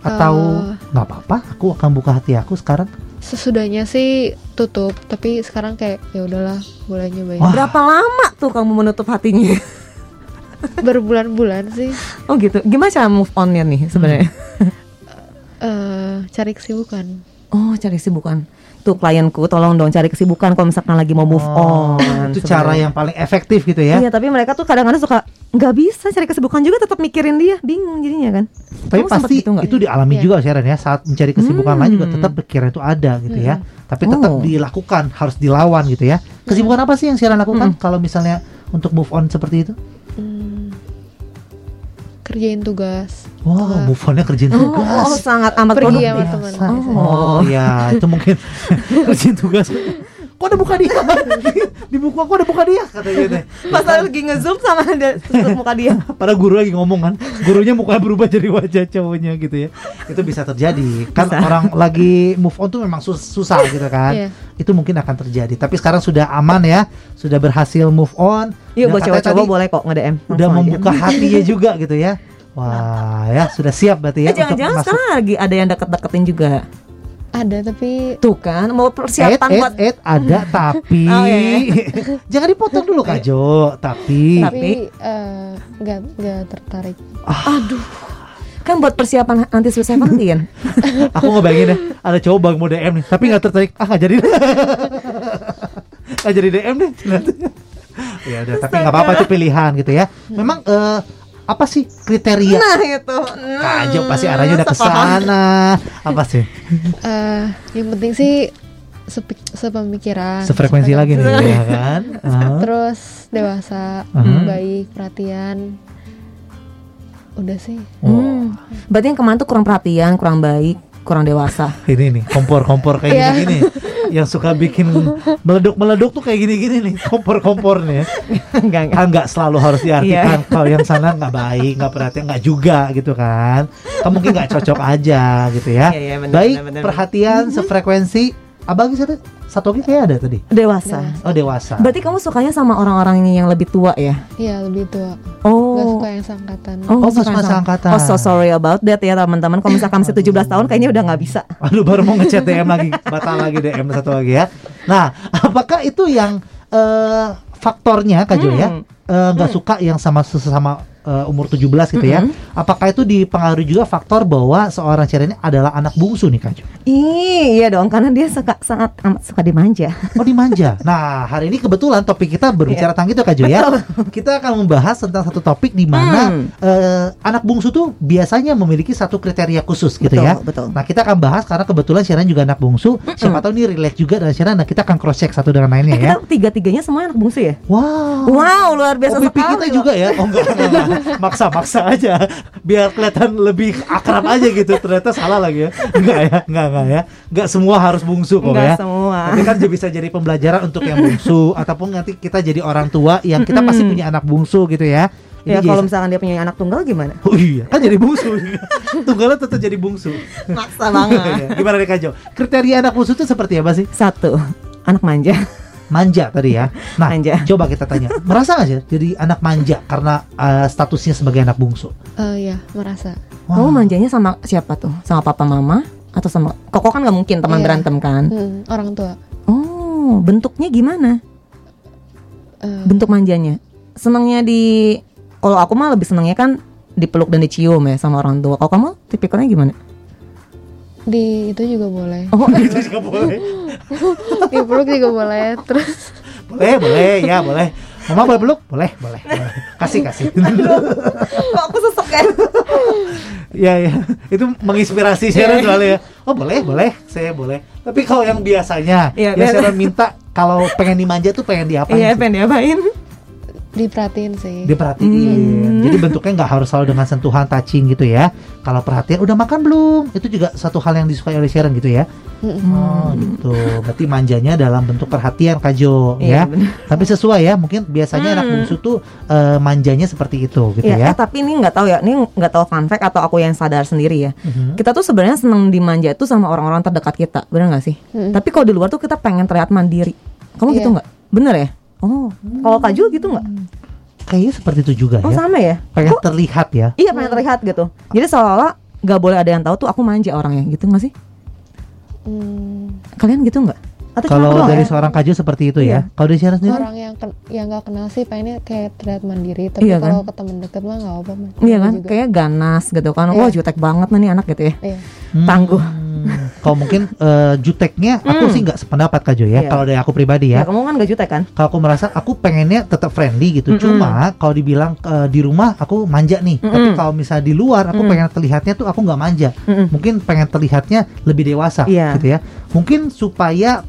Speaker 1: atau
Speaker 3: Eh.
Speaker 1: nggak apa-apa aku akan buka hati aku sekarang
Speaker 3: sesudahnya sih tutup tapi sekarang kayak ya udahlah boleh nyobain
Speaker 1: Wah.
Speaker 2: Berapa lama tuh kamu menutup hatinya?
Speaker 3: berbulan-bulan sih
Speaker 2: Oh gitu. Gimana cara move onnya nih sebenarnya?
Speaker 3: eh cari kesibukan
Speaker 2: Oh cari kesibukan. Tuh klienku tolong dong cari kesibukan kalau misalkan lagi mau move
Speaker 1: Oh,
Speaker 2: on.
Speaker 1: itu cara
Speaker 2: sebenarnya.
Speaker 1: yang paling efektif gitu ya
Speaker 2: Iya tapi mereka tuh kadang-kadang suka nggak bisa cari kesibukan juga tetap mikirin dia bingung jadinya kan.
Speaker 1: Tapi
Speaker 2: Kamu
Speaker 1: pasti
Speaker 2: gitu nggak?
Speaker 1: itu dialami
Speaker 3: Iya.
Speaker 1: juga Sharon ya saat mencari kesibukan lain juga
Speaker 2: Hmm.
Speaker 1: tetap pikiran itu ada gitu ya. Tapi tetap
Speaker 2: Oh.
Speaker 1: dilakukan, harus dilawan gitu ya. Kesibukan apa sih yang Sharon lakukan kalau misalnya untuk move on seperti itu?
Speaker 3: Kerjain tugas
Speaker 1: Wow, move onnya kerjain
Speaker 2: Oh,
Speaker 1: tugas.
Speaker 2: oh, sangat amat
Speaker 3: Pergi
Speaker 2: produktif.
Speaker 3: sama teman.
Speaker 1: Biasa. Oh, ya itu mungkin kerjain tugas. Kok ada buka dia? Di buku aku ada buka dia katanya deh.
Speaker 2: Pas lagi ngezoom sama dia tutup muka dia.
Speaker 1: Pada guru lagi ngomong kan, gurunya mukanya berubah jadi wajah cowoknya gitu ya. Itu bisa terjadi. Kan
Speaker 2: Bisa.
Speaker 1: orang lagi move on tuh memang sus- susah gitu kan.
Speaker 3: Iya.
Speaker 1: Itu mungkin akan terjadi. Tapi sekarang sudah aman ya, sudah berhasil move on.
Speaker 2: Yuk
Speaker 1: Dan
Speaker 2: buat cowok-cowok boleh kok nge-DM.
Speaker 1: Udah
Speaker 2: aja.
Speaker 1: membuka hatinya juga gitu ya. Wah, ya sudah siap berarti ya.
Speaker 2: Eh, jangan-jangan
Speaker 1: masuk.
Speaker 2: sekarang lagi ada yang deket-deketin juga.
Speaker 3: Ada tapi
Speaker 2: Tuh kan, mau persiapan
Speaker 1: Ed,
Speaker 2: buat
Speaker 1: Ed, ada tapi
Speaker 2: Oh, iya.
Speaker 1: jangan dipotong dulu Kak Jo, tapi
Speaker 2: Tapi-
Speaker 3: tapi eh, nggak nggak tertarik.
Speaker 2: Aduh. Kan buat persiapan nanti Sweet Seventeen.
Speaker 1: aku ngebayangin ya ada cowok bang mau DM nih, tapi nggak tertarik, ah nggak jadi, nggak jadi DM deh. ya udah, tapi nggak apa-apa itu pilihan gitu ya. Memang eh, apa sih kriteria?
Speaker 2: Nah itu.
Speaker 1: Kak Jo pasti arahnya udah ke sana. Apa sih?
Speaker 3: Eh, yang penting sih sepi- sepemikiran.
Speaker 1: Sefrekuensi lagi nih, ya kan? Ah.
Speaker 3: Terus dewasa,
Speaker 1: Mhm.
Speaker 3: baik, perhatian. Udah sih.
Speaker 1: Wah,
Speaker 2: Hmm. Berarti yang kemarin tuh kurang perhatian, kurang baik, kurang dewasa.
Speaker 1: ini nih kompor-kompor kayak
Speaker 3: Iya.
Speaker 1: gini-gini yang suka bikin meleduk-meleduk tuh kayak gini-gini nih kompor-kompor nih ya.
Speaker 2: Enggak,
Speaker 1: kan nggak selalu harus diartikan
Speaker 2: Iya.
Speaker 1: kalau yang sana nggak baik nggak perhatian nggak juga gitu kan kan mungkin nggak cocok aja gitu ya
Speaker 2: Iya, iya, benar,
Speaker 1: baik
Speaker 2: benar, benar.
Speaker 1: perhatian sefrekuensi abang sih ada satu lagi kayak ada tadi
Speaker 2: Dewasa.
Speaker 1: oh dewasa
Speaker 2: Berarti kamu sukanya sama orang-orang yang lebih tua ya?
Speaker 3: Iya lebih tua.
Speaker 2: Oh.
Speaker 3: Nggak suka yang seangkatan.
Speaker 1: Oh,
Speaker 2: nggak
Speaker 1: nggak suka
Speaker 2: yang
Speaker 1: seangkatan.
Speaker 2: Oh, so sorry about that ya teman-teman. Kalau misalkan masih 17 tahun kayaknya udah nggak bisa.
Speaker 1: aduh baru mau ngechat DM lagi batal lagi DM satu lagi ya nah apakah itu yang eh, faktornya Kak Jo ya
Speaker 2: Hmm.
Speaker 1: Eh, nggak suka yang sama sesama eh, umur 17 gitu ya
Speaker 2: Hmm.
Speaker 1: apakah itu dipengaruhi juga faktor bahwa seorang cewek ini adalah anak bungsu nih Kak Jo
Speaker 2: iya dong karena dia suka sangat amat suka dimanja.
Speaker 1: Oh dimanja. Nah hari ini kebetulan topik kita berbicara tentang itu Kak Jo ya. Kita akan membahas tentang satu topik di mana
Speaker 2: Hmm.
Speaker 1: eh, anak bungsu tuh biasanya memiliki satu kriteria khusus gitu
Speaker 2: Betul,
Speaker 1: ya.
Speaker 2: betul.
Speaker 1: Nah kita akan bahas karena kebetulan Sharon juga anak bungsu. Siapa tahu ini relate juga dengan Sharon. Nah kita akan cross check satu dengan lainnya
Speaker 2: Eh,
Speaker 1: ya.
Speaker 2: kita tiga-tiganya semua anak bungsu ya?
Speaker 1: Wow.
Speaker 2: Wow, luar biasa
Speaker 1: Oh,
Speaker 2: sekali.
Speaker 1: kita
Speaker 2: loh.
Speaker 1: juga ya? Oh enggak, enggak, enggak. Maksa-maksa aja, biar kelihatan lebih akrab aja gitu. Ternyata salah lagi ya? Enggak ya, enggak enggak ya, enggak semua harus bungsu kok
Speaker 2: Enggak
Speaker 1: ya.
Speaker 2: semua.
Speaker 1: Tapi kan juga bisa jadi pembelajaran untuk yang bungsu ataupun nanti kita jadi orang tua yang kita pasti punya anak bungsu gitu ya.
Speaker 2: Ya
Speaker 1: Ini
Speaker 2: kalau misalkan dia punya anak tunggal gimana?
Speaker 1: Oh iya, kan jadi bungsu. Tunggalnya tetap jadi bungsu.
Speaker 2: Maksa
Speaker 1: Iya. Gimana nih Kak Jo? Kriteria anak bungsu itu seperti apa sih?
Speaker 2: Satu, anak manja.
Speaker 1: Manja tadi ya. Nah,
Speaker 2: Manja.
Speaker 1: coba kita tanya. Merasa nggak sih jadi anak manja karena eh, statusnya sebagai anak bungsu?
Speaker 3: Eh, ya merasa.
Speaker 1: Wah.
Speaker 2: Kamu manjanya sama siapa tuh? Sama papa mama atau sama Koko kan nggak mungkin teman
Speaker 3: Iya.
Speaker 2: berantem kan?
Speaker 3: Hmm, orang tua.
Speaker 2: Oh, bentuknya gimana?
Speaker 3: Eh,
Speaker 2: Bentuk manjanya? Senangnya di kalau aku mah lebih senangnya kan dipeluk dan dicium ya sama orang tua. Kalau kamu tipikalnya gimana?
Speaker 3: Di itu juga boleh.
Speaker 2: Oh,
Speaker 1: itu juga boleh.
Speaker 3: Dipeluk juga boleh. Terus
Speaker 1: Boleh, boleh, ya boleh. Mama boleh peluk? Boleh, boleh. boleh. Kasih, kasih.
Speaker 2: kok aku sesek ya?
Speaker 1: Iya, iya. Itu menginspirasi Sharon soalnya ya. Oh, boleh, boleh. Saya boleh. Tapi kalau yang biasanya,
Speaker 2: Iya,
Speaker 1: yang
Speaker 2: biasa.
Speaker 1: Sharon minta kalau pengen dimanja tuh pengen diapain?
Speaker 2: Iya, pengen diapain?
Speaker 3: Diperhatiin sih.
Speaker 1: Diperhatiin.
Speaker 2: Hmm.
Speaker 1: Jadi bentuknya nggak harus selalu dengan sentuhan touching gitu ya. Kalau perhatian udah makan belum? Itu juga satu hal yang disukai oleh Sharon gitu ya.
Speaker 3: Mm-mm.
Speaker 1: Oh, gitu. Berarti manjanya dalam bentuk perhatian Kak Jo
Speaker 2: Iya,
Speaker 1: ya.
Speaker 2: benar.
Speaker 1: Tapi sesuai ya, mungkin biasanya anak
Speaker 2: Hmm.
Speaker 1: bungsu tuh eh, manjanya seperti itu gitu
Speaker 2: Iya,
Speaker 1: ya.
Speaker 2: eh, tapi ini nggak tahu ya, ini nggak tahu fun fact atau aku yang sadar sendiri ya.
Speaker 1: Mhm.
Speaker 2: Kita tuh sebenarnya seneng dimanja itu sama orang-orang terdekat kita, bener nggak sih?
Speaker 3: Mm.
Speaker 2: Tapi kalau di luar tuh kita pengen terlihat mandiri. Kamu gitu
Speaker 3: Iya.
Speaker 2: nggak? Bener ya? Oh, kalau Kak Jul gitu nggak?
Speaker 1: Kayaknya seperti itu juga
Speaker 2: Oh
Speaker 1: ya.
Speaker 2: sama ya?
Speaker 1: Pengen
Speaker 2: Kok-
Speaker 1: terlihat ya.
Speaker 2: iya pengen terlihat gitu. Jadi seolah-olah nggak boleh ada yang tahu tuh aku manja orangnya, gitu nggak sih?
Speaker 3: Hmm,
Speaker 2: Kalian gitu nggak? Atau
Speaker 1: Kalau dari
Speaker 2: ya?
Speaker 1: seorang Kak Jo seperti itu
Speaker 2: Iya.
Speaker 1: ya. Kalau dari Sharon sendiri?
Speaker 3: orang yang ken- yang nggak kenal sih pengennya kayak terlihat mandiri. Tapi
Speaker 2: Iya kan?
Speaker 3: kalau ke temen deket mah nggak apa-apa.
Speaker 2: Iya kan?
Speaker 3: Juga.
Speaker 2: Kayak ganas gitu kan.
Speaker 3: Iya.
Speaker 2: Wah jutek banget nih anak gitu ya.
Speaker 3: Iya.
Speaker 1: Hmm,
Speaker 2: tangguh.
Speaker 1: Hmm, kalau mungkin eh, juteknya aku
Speaker 2: Hmm.
Speaker 1: sih nggak sependapat Kak Jo ya.
Speaker 2: Iya.
Speaker 1: Kalau dari aku pribadi
Speaker 2: Ya,
Speaker 1: ya.
Speaker 2: kamu kan gak jutek kan?
Speaker 1: Kalau aku merasa aku pengennya tetap friendly gitu.
Speaker 2: Mm-mm.
Speaker 1: Cuma kalau dibilang eh, di rumah aku manja nih. Tapi
Speaker 2: Mm-mm.
Speaker 1: kalau misalnya di luar aku
Speaker 2: Mm-mm.
Speaker 1: pengen terlihatnya tuh aku nggak manja.
Speaker 2: Mm-mm.
Speaker 1: Mungkin pengen terlihatnya lebih dewasa
Speaker 2: Iya.
Speaker 1: gitu ya. Mungkin supaya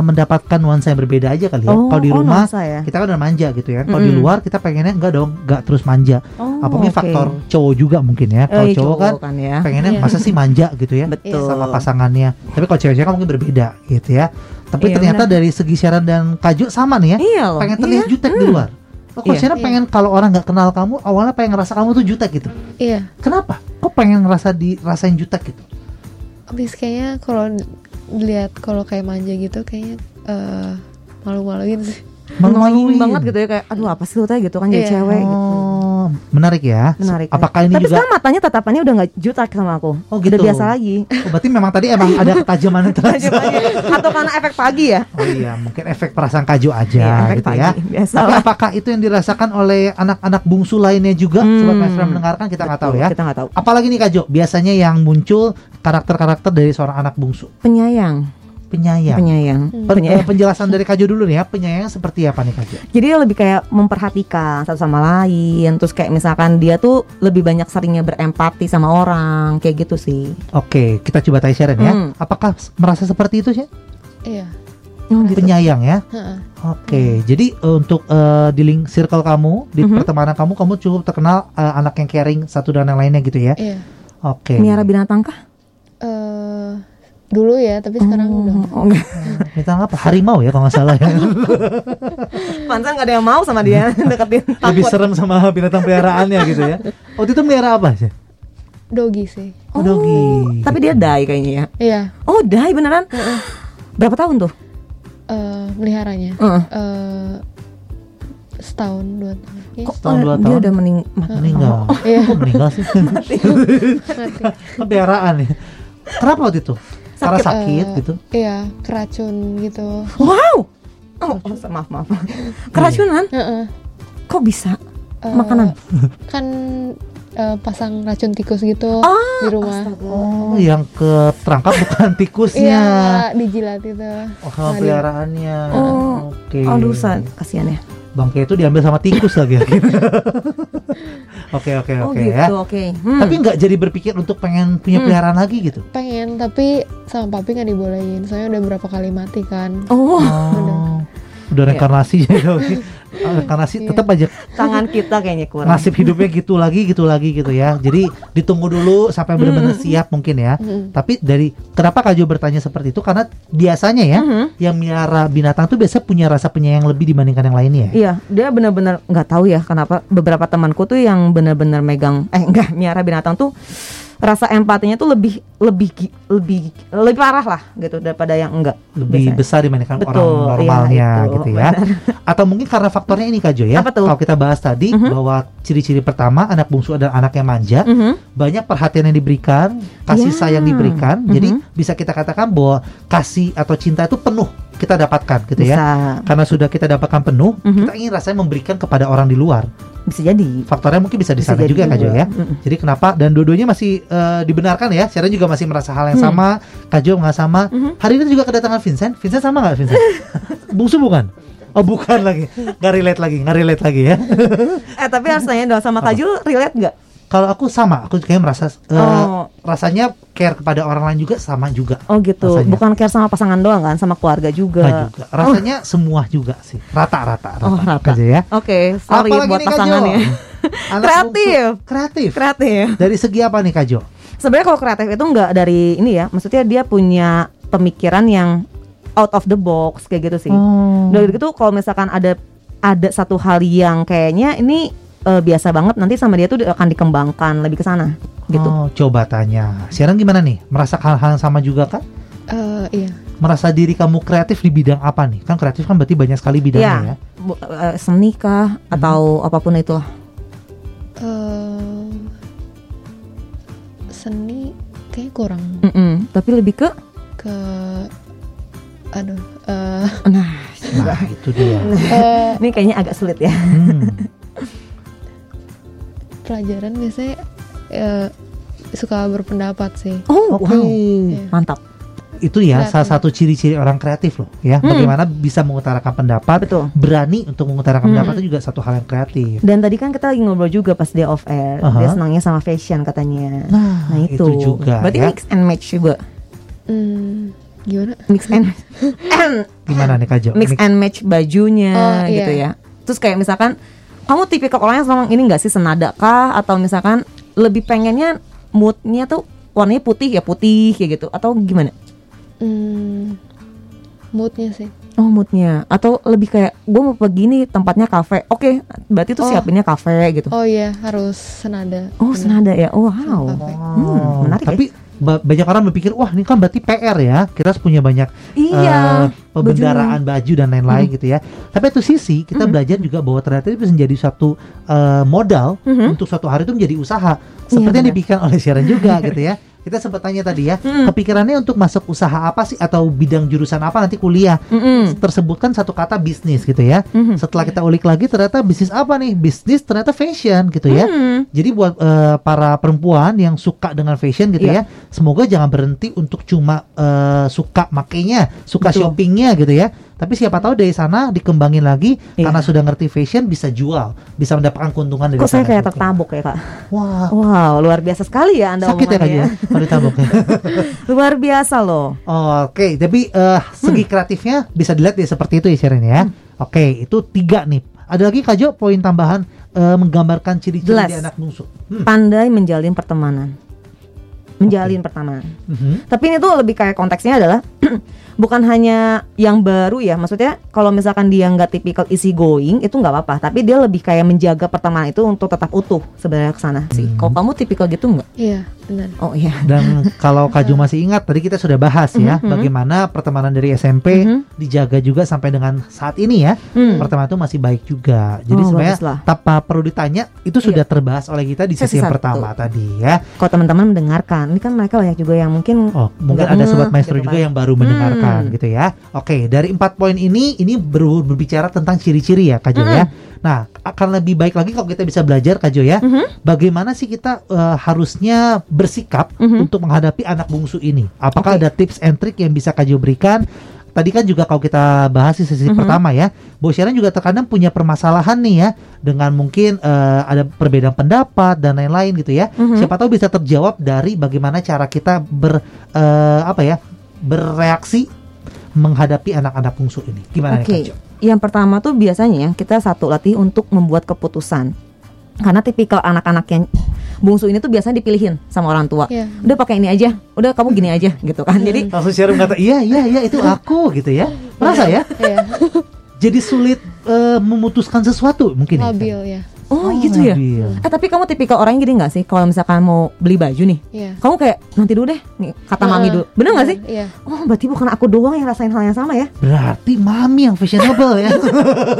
Speaker 1: mendapatkan nuansa yang berbeda aja kali ya.
Speaker 2: Oh,
Speaker 1: kalau di
Speaker 2: oh,
Speaker 1: rumah
Speaker 2: nuansa ya?
Speaker 1: kita kan udah manja gitu ya. Kalau di
Speaker 2: Mm-mm.
Speaker 1: luar kita pengennya enggak dong, enggak terus manja.
Speaker 2: Oh,
Speaker 1: Apa mungkin
Speaker 2: oke.
Speaker 1: faktor cowok juga mungkin ya. Kalau
Speaker 2: Eh,
Speaker 1: cowok kan
Speaker 2: ya.
Speaker 1: pengennya
Speaker 3: Iya.
Speaker 1: masa sih manja gitu ya
Speaker 2: Betul.
Speaker 1: sama pasangannya. Tapi kalau cewek-cewek kan mungkin berbeda gitu ya. Tapi
Speaker 2: Iya,
Speaker 1: ternyata
Speaker 2: benar.
Speaker 1: dari segi Sharon dan Kaju sama nih ya.
Speaker 2: Iya loh.
Speaker 1: pengen terlihat
Speaker 2: iya.
Speaker 1: jutek di luar. Oh, kok
Speaker 2: Iya.
Speaker 1: Sharon
Speaker 3: Iya.
Speaker 1: pengen kalau orang nggak kenal kamu awalnya pengen ngerasa kamu tuh jutek gitu.
Speaker 3: Iya.
Speaker 1: Kenapa? Kok pengen ngerasa dirasain jutek gitu?
Speaker 3: Habis kayaknya kalau lihat kalau kayak manja gitu kayaknya eh, malu-maluin sih.
Speaker 2: Annoying banget gitu ya kayak aduh apa sih lu teh gitu kan jadi
Speaker 3: Iya.
Speaker 2: cewek gitu.
Speaker 1: Oh, menarik ya.
Speaker 2: Menarik.
Speaker 1: Apakah ini
Speaker 2: Tapi
Speaker 1: juga
Speaker 2: sekarang matanya tatapannya udah nggak jutek sama aku.
Speaker 1: Oh,
Speaker 2: Udah
Speaker 1: gitu.
Speaker 2: biasa lagi.
Speaker 1: Oh, berarti memang tadi emang ada ketajaman terasa.
Speaker 2: Atau karena efek pagi ya?
Speaker 1: Oh iya, mungkin efek perasaan Kaju aja
Speaker 2: Iya, efek
Speaker 1: gitu
Speaker 2: pagi.
Speaker 1: ya.
Speaker 2: Biasa
Speaker 1: Tapi apakah itu yang dirasakan oleh anak-anak bungsu lainnya juga?
Speaker 2: Hmm.
Speaker 1: Sobat Maestro mendengarkan kita nggak tahu ya.
Speaker 2: Kita nggak tahu.
Speaker 1: Apalagi nih Kajo, biasanya yang muncul karakter-karakter dari seorang anak bungsu,
Speaker 2: Penyayang.
Speaker 1: Penyayang.
Speaker 2: Penyayang.
Speaker 3: Hmm.
Speaker 1: Pen-
Speaker 2: Penyayang.
Speaker 1: eh, penjelasan dari Kajo dulu nih ya, penyayang seperti apa nih Kajo?
Speaker 2: Jadi lebih kayak memperhatikan satu sama lain. Terus kayak misalkan dia tuh lebih banyak seringnya berempati sama orang, kayak gitu sih.
Speaker 1: Oke, kita coba tanya Sharon ya.
Speaker 2: Hmm.
Speaker 1: Apakah merasa seperti itu sih?
Speaker 3: Iya.
Speaker 2: Oh, gitu.
Speaker 1: Penyayang ya.
Speaker 3: Heeh.
Speaker 1: Oke, jadi eh, untuk eh, di link circle kamu, di
Speaker 2: Mhm.
Speaker 1: pertemanan kamu, kamu cukup terkenal eh, anak yang caring satu dan yang lainnya gitu ya.
Speaker 3: Iya.
Speaker 1: Oke.
Speaker 2: Miara binatang kah?
Speaker 3: Dulu ya, tapi sekarang
Speaker 2: Oh,
Speaker 3: udah.
Speaker 2: oh, enggak.
Speaker 1: Bintang apa? Harimau ya kalau nggak salah ya.
Speaker 2: Pantesan nggak ada yang mau sama dia deketin.
Speaker 1: Lebih
Speaker 2: Takut.
Speaker 1: serem sama binatang peliharaannya gitu ya. Waktu itu melihara apa sih?
Speaker 3: Dogi sih.
Speaker 1: Oh, dogi.
Speaker 2: Tapi dia die kayaknya ya.
Speaker 3: Iya.
Speaker 2: Oh, die beneran? Berapa tahun tuh?
Speaker 3: eh, meliharanya.
Speaker 2: Heeh.
Speaker 3: Eh, setahun dua tahun. Iya.
Speaker 2: Kok
Speaker 1: Setahun, dua
Speaker 2: dia
Speaker 1: tahun?
Speaker 2: udah mening mati?
Speaker 1: meninggal.
Speaker 3: Iya.
Speaker 1: Kok meninggal sih?
Speaker 3: Mati.
Speaker 1: Peliharaan ya. Kenapa waktu itu? Karena
Speaker 2: Sakit.
Speaker 1: sakit
Speaker 3: Eh,
Speaker 1: gitu.
Speaker 3: Iya, keracun gitu.
Speaker 2: Wow. Oh, oh, maaf maaf. Keracunan?
Speaker 3: Heeh.
Speaker 2: Kok bisa?
Speaker 3: Eh,
Speaker 2: Makanan?
Speaker 3: Kan eh, pasang racun tikus gitu
Speaker 2: Ah,
Speaker 3: di rumah.
Speaker 1: Oh, yang ke terangkap bukan tikusnya.
Speaker 3: Iya, dijilat itu.
Speaker 1: Oh, sama peliharaannya.
Speaker 2: Oh.
Speaker 1: Oke.
Speaker 2: Aduh, sa- kasihan ya.
Speaker 1: Bangke itu diambil sama tikus lagi. Oke, oke,
Speaker 2: Oh
Speaker 1: oke
Speaker 2: gitu,
Speaker 1: ya.
Speaker 2: oke. Hmm.
Speaker 1: Tapi nggak jadi berpikir untuk pengen punya
Speaker 2: Hmm.
Speaker 1: peliharaan lagi gitu.
Speaker 3: Pengen tapi sama papi nggak dibolehin. Soalnya udah berapa kali mati kan.
Speaker 2: Oh,
Speaker 1: Oh. Udah reinkarnasi jadi reinkarnasi
Speaker 3: Iya.
Speaker 1: tetap aja
Speaker 2: tangan kita kayaknya kurang.
Speaker 1: nasib hidupnya gitu lagi gitu lagi gitu ya. Jadi ditunggu dulu sampai benar-benar siap mungkin ya.
Speaker 3: Mm-mm.
Speaker 1: Tapi dari kenapa Kak Jo bertanya seperti itu karena biasanya ya
Speaker 2: Mhm.
Speaker 1: yang miara binatang tuh biasa punya rasa penyayang lebih dibandingkan yang lainnya. ya.
Speaker 2: Iya, dia benar-benar nggak tahu ya kenapa beberapa temanku tuh yang benar-benar megang eh enggak miara binatang tuh rasa empatinya tuh lebih lebih lebih lebih parah lah gitu daripada yang enggak.
Speaker 1: Lebih
Speaker 2: biasanya.
Speaker 1: besar dibandingkan
Speaker 2: Betul,
Speaker 1: orang
Speaker 2: iya,
Speaker 1: normalnya
Speaker 2: itu,
Speaker 1: gitu ya. Atau mungkin karena faktornya ini Kak Jo ya. Kalau kita bahas tadi
Speaker 2: Mhm.
Speaker 1: bahwa ciri-ciri pertama anak bungsu adalah anak yang manja,
Speaker 2: Mhm.
Speaker 1: banyak perhatian yang diberikan, kasih
Speaker 2: Ya.
Speaker 1: sayang diberikan.
Speaker 2: Mhm.
Speaker 1: Jadi bisa kita katakan bahwa kasih atau cinta itu penuh kita dapatkan gitu ya.
Speaker 2: Bisa
Speaker 1: Karena sudah kita dapatkan penuh,
Speaker 2: Mhm.
Speaker 1: kita ingin rasanya memberikan kepada orang di luar.
Speaker 2: bisa jadi.
Speaker 1: Faktornya mungkin bisa di sana juga Kak Jo ya.
Speaker 2: Mhm.
Speaker 1: Jadi kenapa dan dua-duanya masih eh, dibenarkan ya? Sharon juga masih merasa hal yang
Speaker 2: Hmm.
Speaker 1: sama, Kak Jo nggak sama.
Speaker 2: Mhm.
Speaker 1: Hari ini juga kedatangan Vincent. Vincent sama nggak Vincent? Bungsu bukan? Oh bukan lagi, nggak relate lagi, nggak relate lagi ya.
Speaker 2: Eh tapi harus tanya dong sama Kajul relate nggak?
Speaker 1: Kalau aku sama, aku kayak merasa eh,
Speaker 2: Oh.
Speaker 1: rasanya care kepada orang lain juga sama juga.
Speaker 2: Oh gitu,
Speaker 1: Rasanya.
Speaker 2: bukan care sama pasangan doang kan, sama keluarga juga.
Speaker 1: Nggak juga. Rasanya semua juga sih. Rata-rata.
Speaker 2: Oh, rata.
Speaker 1: Aja ya.
Speaker 2: Oke, sorry
Speaker 1: Apalagi
Speaker 2: buat pasangannya.
Speaker 1: Anak
Speaker 2: Kreatif.
Speaker 1: bungsu. Kreatif.
Speaker 2: Kreatif.
Speaker 1: Dari segi apa nih Kak Jo?
Speaker 2: Sebenarnya kalau kreatif itu nggak dari ini ya, maksudnya dia punya pemikiran yang out of the box kayak gitu sih.
Speaker 1: Oh.
Speaker 2: Dari gitu kalau misalkan ada ada satu hal yang kayaknya ini eh, biasa banget nanti sama dia tuh akan dikembangkan lebih ke sana gitu.
Speaker 1: Oh, coba tanya. Sekarang gimana nih? Merasa hal-hal yang sama juga kan?
Speaker 3: Eh, iya.
Speaker 1: Merasa diri kamu kreatif di bidang apa nih? Kan kreatif kan berarti banyak sekali bidangnya ya.
Speaker 2: Bu- eh, seni kah atau apa pun itulah.
Speaker 3: Eh, seni kayak kurang
Speaker 2: Mm-mm, Tapi lebih ke
Speaker 3: ke aduh eh
Speaker 2: nah
Speaker 1: Nah, itu dia.
Speaker 3: eh,
Speaker 2: ini kayaknya agak sulit ya.
Speaker 1: Hmm.
Speaker 3: pelajaran biasanya eh, suka berpendapat sih.
Speaker 2: Oh,
Speaker 1: Oke.
Speaker 2: wow.
Speaker 3: Iya.
Speaker 2: Mantap.
Speaker 1: Itu ya
Speaker 3: Kreatif.
Speaker 1: salah satu ciri-ciri orang kreatif loh ya.
Speaker 2: Hmm.
Speaker 1: Bagaimana bisa mengutarakan pendapat,
Speaker 2: Betul.
Speaker 1: berani untuk mengutarakan
Speaker 2: Hmm.
Speaker 1: pendapat itu juga satu hal yang kreatif.
Speaker 2: Dan tadi kan kita lagi ngobrol juga pas dia off air.
Speaker 1: Aha.
Speaker 2: Dia senangnya sama fashion katanya.
Speaker 1: Nah,
Speaker 2: Nah, itu.
Speaker 1: juga
Speaker 2: Berarti
Speaker 1: ya.
Speaker 2: mix and match juga.
Speaker 3: Hmm, gimana?
Speaker 2: Mix and
Speaker 1: Gimana nih Kak Jo?
Speaker 2: mix
Speaker 1: Ini-
Speaker 2: and match bajunya
Speaker 3: Oh, iya.
Speaker 2: gitu ya. Terus kayak misalkan kamu tipikal orang yang selama ini nggak sih senada kah atau misalkan lebih pengennya moodnya tuh warnanya putih ya putih kayak gitu atau gimana?
Speaker 3: Hmm, moodnya sih.
Speaker 2: Oh moodnya atau lebih kayak gue mau pergi nih tempatnya kafe. Oke berarti tuh
Speaker 3: Oh.
Speaker 2: siapinnya kafe gitu.
Speaker 3: Oh iya, harus senada.
Speaker 2: Oh
Speaker 3: Bener.
Speaker 2: senada ya. Oh wow. Hmm, menarik ya.
Speaker 1: Tapi ba- banyak orang berpikir wah ini kan berarti PR ya. Kita harus punya banyak
Speaker 2: Iya.
Speaker 1: eh, pembendaraan baju dan lain-lain gitu ya. Tapi itu sisi kita
Speaker 2: Hmm.
Speaker 1: belajar juga bahwa ternyata itu bisa menjadi suatu eh, modal
Speaker 2: Mhm.
Speaker 1: untuk suatu hari itu menjadi usaha. Seperti yang
Speaker 2: benar.
Speaker 1: dipikirkan oleh Sharon juga gitu ya. Kita sempat tanya tadi ya,
Speaker 2: Mm.
Speaker 1: kepikirannya untuk masuk usaha apa sih atau bidang jurusan apa nanti kuliah?
Speaker 2: Mm-mm.
Speaker 1: Tersebutkan satu kata bisnis gitu ya.
Speaker 2: Mhm.
Speaker 1: Setelah kita ulik lagi ternyata bisnis apa nih? Bisnis ternyata fashion gitu ya.
Speaker 2: Hmm.
Speaker 1: Jadi buat eh, para perempuan yang suka dengan fashion gitu ya,
Speaker 2: Iya.
Speaker 1: semoga jangan berhenti untuk cuma eh, suka makainya, suka
Speaker 2: Betul.
Speaker 1: shoppingnya gitu ya. Tapi siapa tahu dari sana dikembangin lagi
Speaker 2: Iya.
Speaker 1: karena sudah ngerti fashion bisa jual, bisa mendapatkan keuntungan dari
Speaker 2: Kok saya
Speaker 1: sana
Speaker 2: kayak
Speaker 1: juga.
Speaker 2: tertabuk ya kak?
Speaker 1: Wah,
Speaker 2: Wow luar biasa sekali ya anda
Speaker 1: sakit ya kak
Speaker 2: omongannya.
Speaker 1: ya, kalau ditabuk ya.
Speaker 2: Luar biasa loh.
Speaker 1: Oke, tapi eh, segi kreatifnya bisa dilihat ya seperti itu ya Sharon ya. Oke, itu tiga nih. Ada lagi Kak Jo poin tambahan eh, menggambarkan ciri-ciri
Speaker 2: Jelas.
Speaker 1: di anak bungsu. Hmm.
Speaker 2: Pandai menjalin pertemanan. Menjalin pertemanan.
Speaker 1: Mhm.
Speaker 2: Tapi ini tuh lebih kayak konteksnya adalah bukan hanya yang baru ya. Maksudnya kalau misalkan dia nggak tipikal easy going itu nggak apa-apa. Tapi dia lebih kayak menjaga pertemanan itu untuk tetap utuh sebenarnya ke sana sih.
Speaker 1: Hmm.
Speaker 2: Kalau kamu tipikal gitu nggak?
Speaker 3: Iya, benar.
Speaker 2: Oh iya.
Speaker 1: Dan kalau Kak masih ingat tadi kita sudah bahas ya
Speaker 2: Mhm.
Speaker 1: bagaimana pertemanan dari SMP
Speaker 2: Mhm.
Speaker 1: dijaga juga sampai dengan saat ini ya.
Speaker 2: Hmm.
Speaker 1: Pertemanan itu masih baik juga. Jadi
Speaker 2: Oh,
Speaker 1: sebenarnya
Speaker 2: baguslah.
Speaker 1: tanpa perlu ditanya itu sudah terbahas oleh kita di sesi
Speaker 2: Sesi
Speaker 1: yang
Speaker 2: satu.
Speaker 1: pertama tadi ya.
Speaker 2: Kalau teman-teman mendengarkan, ini kan mereka banyak juga yang mungkin
Speaker 1: Oh, mungkin ada sobat maestro
Speaker 2: gitu
Speaker 1: juga
Speaker 2: kan.
Speaker 1: yang baru mendengarkan
Speaker 2: Hmm.
Speaker 1: gitu ya. Oke, dari empat poin ini ini ber- berbicara tentang ciri-ciri ya Kak Jo ya. Nah, akan lebih baik lagi kalau kita bisa belajar Kak Jo ya.
Speaker 2: Mhm.
Speaker 1: Bagaimana sih kita eh, harusnya bersikap
Speaker 2: Mhm.
Speaker 1: untuk menghadapi anak bungsu ini? Apakah
Speaker 2: Oke.
Speaker 1: ada tips and trick yang bisa Kak Jo berikan? Tadi kan juga kalau kita bahas di sesi
Speaker 2: Mhm.
Speaker 1: pertama ya, Bu Sharon juga terkadang punya permasalahan nih ya dengan mungkin eh, ada perbedaan pendapat dan lain-lain gitu ya.
Speaker 2: Mhm.
Speaker 1: Siapa tahu bisa terjawab dari bagaimana cara kita ber eh, apa ya bereaksi menghadapi anak-anak bungsu ini. Gimana
Speaker 2: Oke,
Speaker 1: nih Kak Jo?
Speaker 2: Yang pertama tuh biasanya kita satu latih untuk membuat keputusan. Karena tipikal anak-anak yang bungsu ini tuh biasanya dipilihin sama orang tua.
Speaker 3: Iya.
Speaker 2: Udah pakai ini aja, udah kamu gini aja gitu kan. Jadi
Speaker 1: Langsung Sharon kata iya iya iya itu aku gitu ya. Merasa ya?
Speaker 3: Iya,
Speaker 1: Jadi sulit eh, memutuskan sesuatu mungkin ya?
Speaker 3: labil ya.
Speaker 2: Oh, gitu ya. Eh tapi kamu tipikal orang gini nggak sih kalau misalkan mau beli baju nih,
Speaker 3: Iya.
Speaker 2: kamu kayak nanti dulu deh, nih, kata mami
Speaker 3: Heeh,
Speaker 2: dulu. Bener nggak sih?
Speaker 3: Iya.
Speaker 2: Oh berarti bukan aku doang yang rasain hal yang sama ya?
Speaker 1: Berarti mami yang fashionable ya.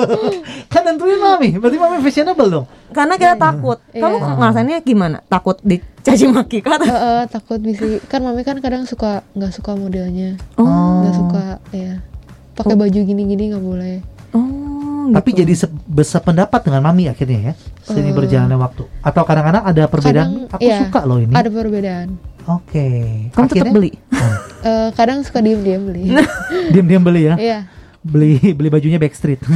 Speaker 1: kan tentunya mami. Berarti mami fashionable dong.
Speaker 2: Karena kita takut. Kamu
Speaker 3: Iya.
Speaker 2: ngerasainnya gimana? Takut dicaci maki kan?
Speaker 3: Heeh, takut bisa kan mami kan kadang suka nggak suka modelnya,
Speaker 2: Oh,
Speaker 3: nggak suka ya pakai baju gini-gini nggak boleh.
Speaker 2: oh,
Speaker 1: Tapi
Speaker 2: gitu.
Speaker 1: jadi se- sependapat dengan mami akhirnya ya. Seiring
Speaker 3: Eh.
Speaker 1: berjalannya waktu. Atau kadang-kadang ada perbedaan.
Speaker 3: Kadang,
Speaker 1: Aku
Speaker 3: iya,
Speaker 1: suka loh ini.
Speaker 3: Ada perbedaan.
Speaker 1: Oke.
Speaker 2: kamu tetap
Speaker 1: Akhirnya-
Speaker 2: beli.
Speaker 3: Eh, kadang suka diem-diem beli.
Speaker 1: Diam-diam beli ya.
Speaker 3: Iya.
Speaker 1: beli beli bajunya Backstreet.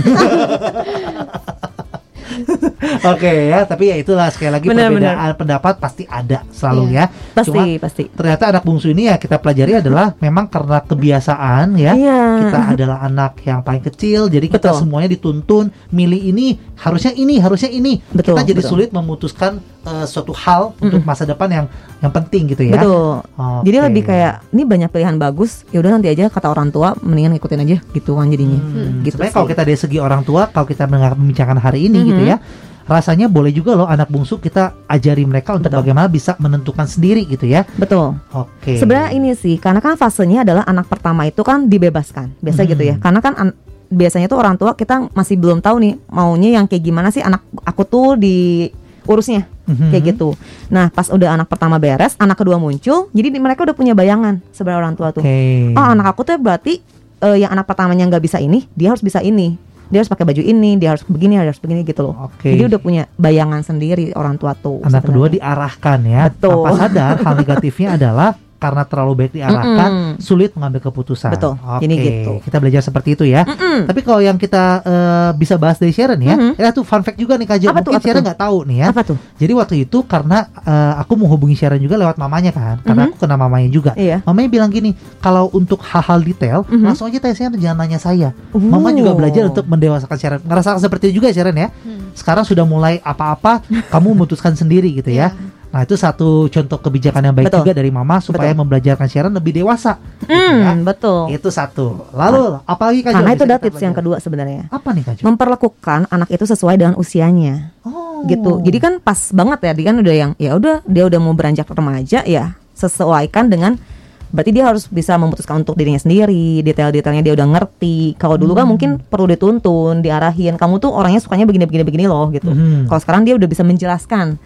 Speaker 1: Oke ya, tapi ya itulah sekali lagi
Speaker 2: Benar,
Speaker 1: perbedaan pendapat pasti ada selalu
Speaker 3: Iya.
Speaker 1: ya.
Speaker 2: Pasti,
Speaker 1: Cuma
Speaker 2: pasti.
Speaker 1: ternyata anak bungsu ini ya kita pelajari adalah memang karena kebiasaan ya.
Speaker 2: Iya.
Speaker 1: Kita adalah anak yang paling kecil, jadi kita
Speaker 2: Betul.
Speaker 1: semuanya dituntun milih ini, harusnya ini, harusnya ini.
Speaker 2: Betul,
Speaker 1: kita jadi
Speaker 2: betul.
Speaker 1: sulit memutuskan eh, suatu hal untuk masa depan yang yang penting gitu ya.
Speaker 2: Betul.
Speaker 1: Oke.
Speaker 2: Jadi lebih kayak ini banyak pilihan bagus. Ya udah nanti aja kata orang tua mendingan ngikutin aja gitu kan jadinya.
Speaker 1: Hmm,
Speaker 2: Gitu
Speaker 1: Sebenarnya kalau kita dari segi orang tua, kalau kita mendengar pembicaraan hari ini gitu
Speaker 2: Mhm.
Speaker 1: ya, rasanya boleh juga loh anak bungsu kita ajari mereka untuk
Speaker 2: Betul.
Speaker 1: bagaimana bisa menentukan sendiri gitu ya.
Speaker 2: Betul.
Speaker 1: Oke.
Speaker 2: Sebenarnya ini sih karena kan fasenya adalah anak pertama itu kan dibebaskan. Biasa
Speaker 1: Hmm.
Speaker 2: gitu ya. Karena kan an- biasanya tuh orang tua kita masih belum tahu nih maunya yang kayak gimana sih anak aku tuh diurusnya
Speaker 1: Mhm.
Speaker 2: kayak gitu. Nah, pas udah anak pertama beres, anak kedua muncul, jadi di- mereka udah punya bayangan sebenarnya orang tua tuh.
Speaker 1: Oke.
Speaker 2: Oh, anak aku tuh berarti eh, yang anak pertamanya nggak bisa ini, dia harus bisa ini. dia harus pakai baju ini, dia harus begini, dia harus begini gitu loh.
Speaker 1: Oke.
Speaker 2: Jadi udah punya bayangan sendiri orang tua tuh.
Speaker 1: Anak kedua
Speaker 2: sebenarnya.
Speaker 1: diarahkan ya.
Speaker 2: Betul.
Speaker 1: Tanpa sadar hal negatifnya adalah karena terlalu baik diarahkan,
Speaker 2: Mm-mm.
Speaker 1: sulit mengambil keputusan.
Speaker 2: Betul.
Speaker 1: Oke,
Speaker 2: Jadi gitu.
Speaker 1: Kita belajar seperti itu ya.
Speaker 2: Mm-mm.
Speaker 1: Tapi kalau yang kita eh, bisa bahas dari Sharon ya,
Speaker 2: Mhm.
Speaker 1: ya tuh fun fact juga nih Kak Jo.
Speaker 2: Apa tuh,
Speaker 1: Mungkin
Speaker 2: apa
Speaker 1: Sharon nggak tahu nih ya.
Speaker 2: Apa tuh?
Speaker 1: Jadi waktu itu karena eh, aku menghubungi Sharon juga lewat mamanya kan, karena
Speaker 2: Mhm.
Speaker 1: aku kenal mamanya juga.
Speaker 2: Iya.
Speaker 1: Mamanya bilang gini, kalau untuk hal-hal detail,
Speaker 2: Mhm.
Speaker 1: langsung aja tanya Sharon, jangan nanya saya. Mama juga belajar untuk mendewasakan Sharon. Ngerasakan seperti itu juga ya Sharon ya.
Speaker 3: Hmm.
Speaker 1: Sekarang sudah mulai apa-apa, kamu memutuskan sendiri gitu ya.
Speaker 3: Iya.
Speaker 1: Nah itu satu contoh kebijakan yang baik
Speaker 2: Betul.
Speaker 1: juga dari mama supaya membelajarkan Sharon lebih dewasa. gitu ya.
Speaker 2: Hmm, betul.
Speaker 1: Itu satu. Lalu apalagi Kak Jo
Speaker 2: Karena itu ada tips yang kedua sebenarnya.
Speaker 1: Apa nih Kak Jo?
Speaker 2: Memperlakukan anak itu sesuai dengan usianya.
Speaker 1: Oh.
Speaker 2: gitu. Jadi kan pas banget ya, dia kan udah yang ya udah dia udah mau beranjak remaja ya sesuaikan dengan berarti dia harus bisa memutuskan untuk dirinya sendiri, detail-detailnya dia udah ngerti. Kalau dulu kan
Speaker 1: Hmm.
Speaker 2: mungkin perlu dituntun, diarahin. Kamu tuh orangnya sukanya begini-begini begini loh gitu.
Speaker 1: Mhm.
Speaker 2: Kalau sekarang dia udah bisa menjelaskan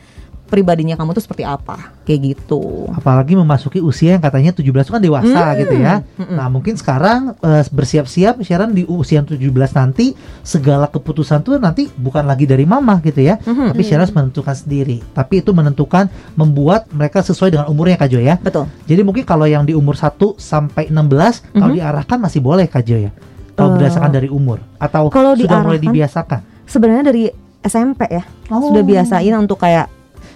Speaker 2: pribadinya kamu tuh seperti apa, kayak gitu.
Speaker 1: apalagi memasuki usia yang katanya 17 itu kan dewasa
Speaker 2: Hmm,
Speaker 1: gitu ya.
Speaker 2: mm-mm.
Speaker 1: Nah, mungkin sekarang eh, bersiap-siap Sharon di usia 17 nanti segala keputusan tuh nanti bukan lagi dari mama gitu ya.
Speaker 2: Mhm.
Speaker 1: Tapi Sharon harus menentukan sendiri. Tapi itu menentukan membuat mereka sesuai dengan umurnya Kak Jo ya.
Speaker 2: Betul.
Speaker 1: Jadi mungkin kalau yang di umur 1 sampai 16 kalau
Speaker 2: Mhm.
Speaker 1: diarahkan masih boleh Kak Jo ya. Kalau
Speaker 2: Eh,
Speaker 1: berdasarkan dari umur atau
Speaker 2: kalau
Speaker 1: sudah mulai
Speaker 2: diarahkan-
Speaker 1: dibiasakan.
Speaker 2: Sebenarnya dari SMP ya.
Speaker 1: Oh.
Speaker 2: sudah biasain untuk kayak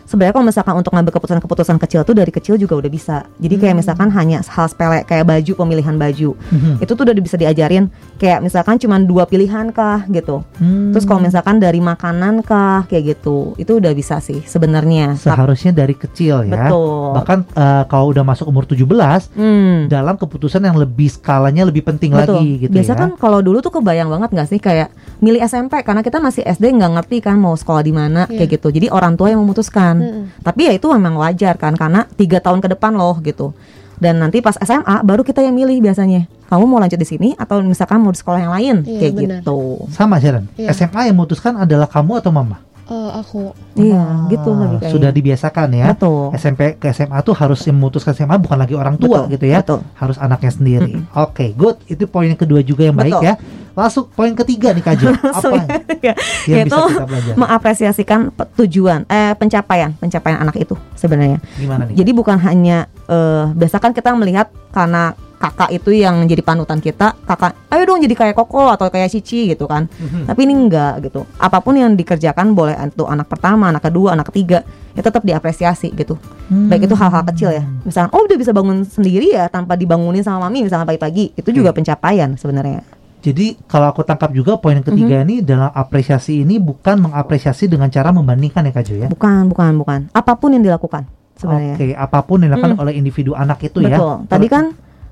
Speaker 2: sebenarnya kalau misalkan untuk ngambil keputusan-keputusan kecil tuh dari kecil juga udah bisa. Jadi kayak
Speaker 1: Hmm.
Speaker 2: misalkan hanya hal sepele kayak baju pemilihan baju.
Speaker 1: Mhm.
Speaker 2: Itu tuh udah bisa diajarin kayak misalkan cuman dua pilihan kah gitu.
Speaker 1: Hmm.
Speaker 2: Terus kalau misalkan dari makanan kah kayak gitu. Itu udah bisa sih sebenarnya.
Speaker 1: Seharusnya dari kecil ya.
Speaker 2: Betul.
Speaker 1: Bahkan eh, kalau udah masuk umur 17
Speaker 2: Hmm.
Speaker 1: dalam keputusan yang lebih skalanya lebih penting
Speaker 2: Betul.
Speaker 1: lagi gitu
Speaker 2: Biasa
Speaker 1: ya.
Speaker 2: kan kalau dulu tuh kebayang banget nggak sih kayak milih SMP karena kita masih SD nggak ngerti kan mau sekolah di mana
Speaker 3: Iya.
Speaker 2: kayak gitu. Jadi orang tua yang memutuskan.
Speaker 3: Mm-mm.
Speaker 2: Tapi ya itu memang wajar kan karena tiga tahun ke depan loh gitu. Dan nanti pas SMA baru kita yang milih biasanya. Kamu mau lanjut di sini atau misalkan mau di sekolah yang lain
Speaker 3: Iya,
Speaker 2: kayak
Speaker 3: benar.
Speaker 2: gitu.
Speaker 1: Sama Sharon.
Speaker 3: Iya.
Speaker 1: SMA yang memutuskan adalah kamu atau mama?
Speaker 3: Eh, aku
Speaker 2: Iya, gitu
Speaker 1: Ah,
Speaker 2: lebih kayak.
Speaker 1: Sudah dibiasakan ya.
Speaker 2: Betul.
Speaker 1: SMP ke SMA tuh harus yang memutuskan SMA bukan lagi orang tua
Speaker 2: Betul,
Speaker 1: gitu ya.
Speaker 2: betul.
Speaker 1: Harus anaknya sendiri. Oke, good. Itu poin yang kedua juga yang baik
Speaker 2: Betul.
Speaker 1: ya. Langsung poin ketiga nih Kak Jo. Apa yang
Speaker 2: Yaitu
Speaker 1: bisa kita belajar?
Speaker 2: mengapresiasikan tujuan eh pencapaian pencapaian anak itu sebenarnya.
Speaker 1: Gimana nih?
Speaker 2: Jadi bukan hanya eh biasa kan kita melihat karena kakak itu yang jadi panutan kita, kakak ayo dong jadi kayak Koko atau kayak Cici gitu kan.
Speaker 1: Mhm.
Speaker 2: Tapi ini enggak gitu. Apa pun yang dikerjakan boleh itu anak pertama, anak kedua, anak ketiga, ya tetap diapresiasi gitu.
Speaker 1: Hmm.
Speaker 2: Baik itu hal-hal kecil ya. Misalnya oh udah bisa bangun sendiri ya tanpa dibangunin sama mami misalnya pagi-pagi. Itu juga pencapaian sebenarnya.
Speaker 1: Jadi kalau aku tangkap juga poin yang ketiga
Speaker 2: Mhm.
Speaker 1: ini dalam apresiasi ini bukan mengapresiasi dengan cara membandingkan ya Kak Jo ya.
Speaker 2: Bukan, bukan, bukan. Apa pun yang dilakukan sebenarnya.
Speaker 1: Oke, apa pun yang dilakukan
Speaker 2: Mm.
Speaker 1: oleh individu anak itu ya.
Speaker 2: Betul. Tadi kan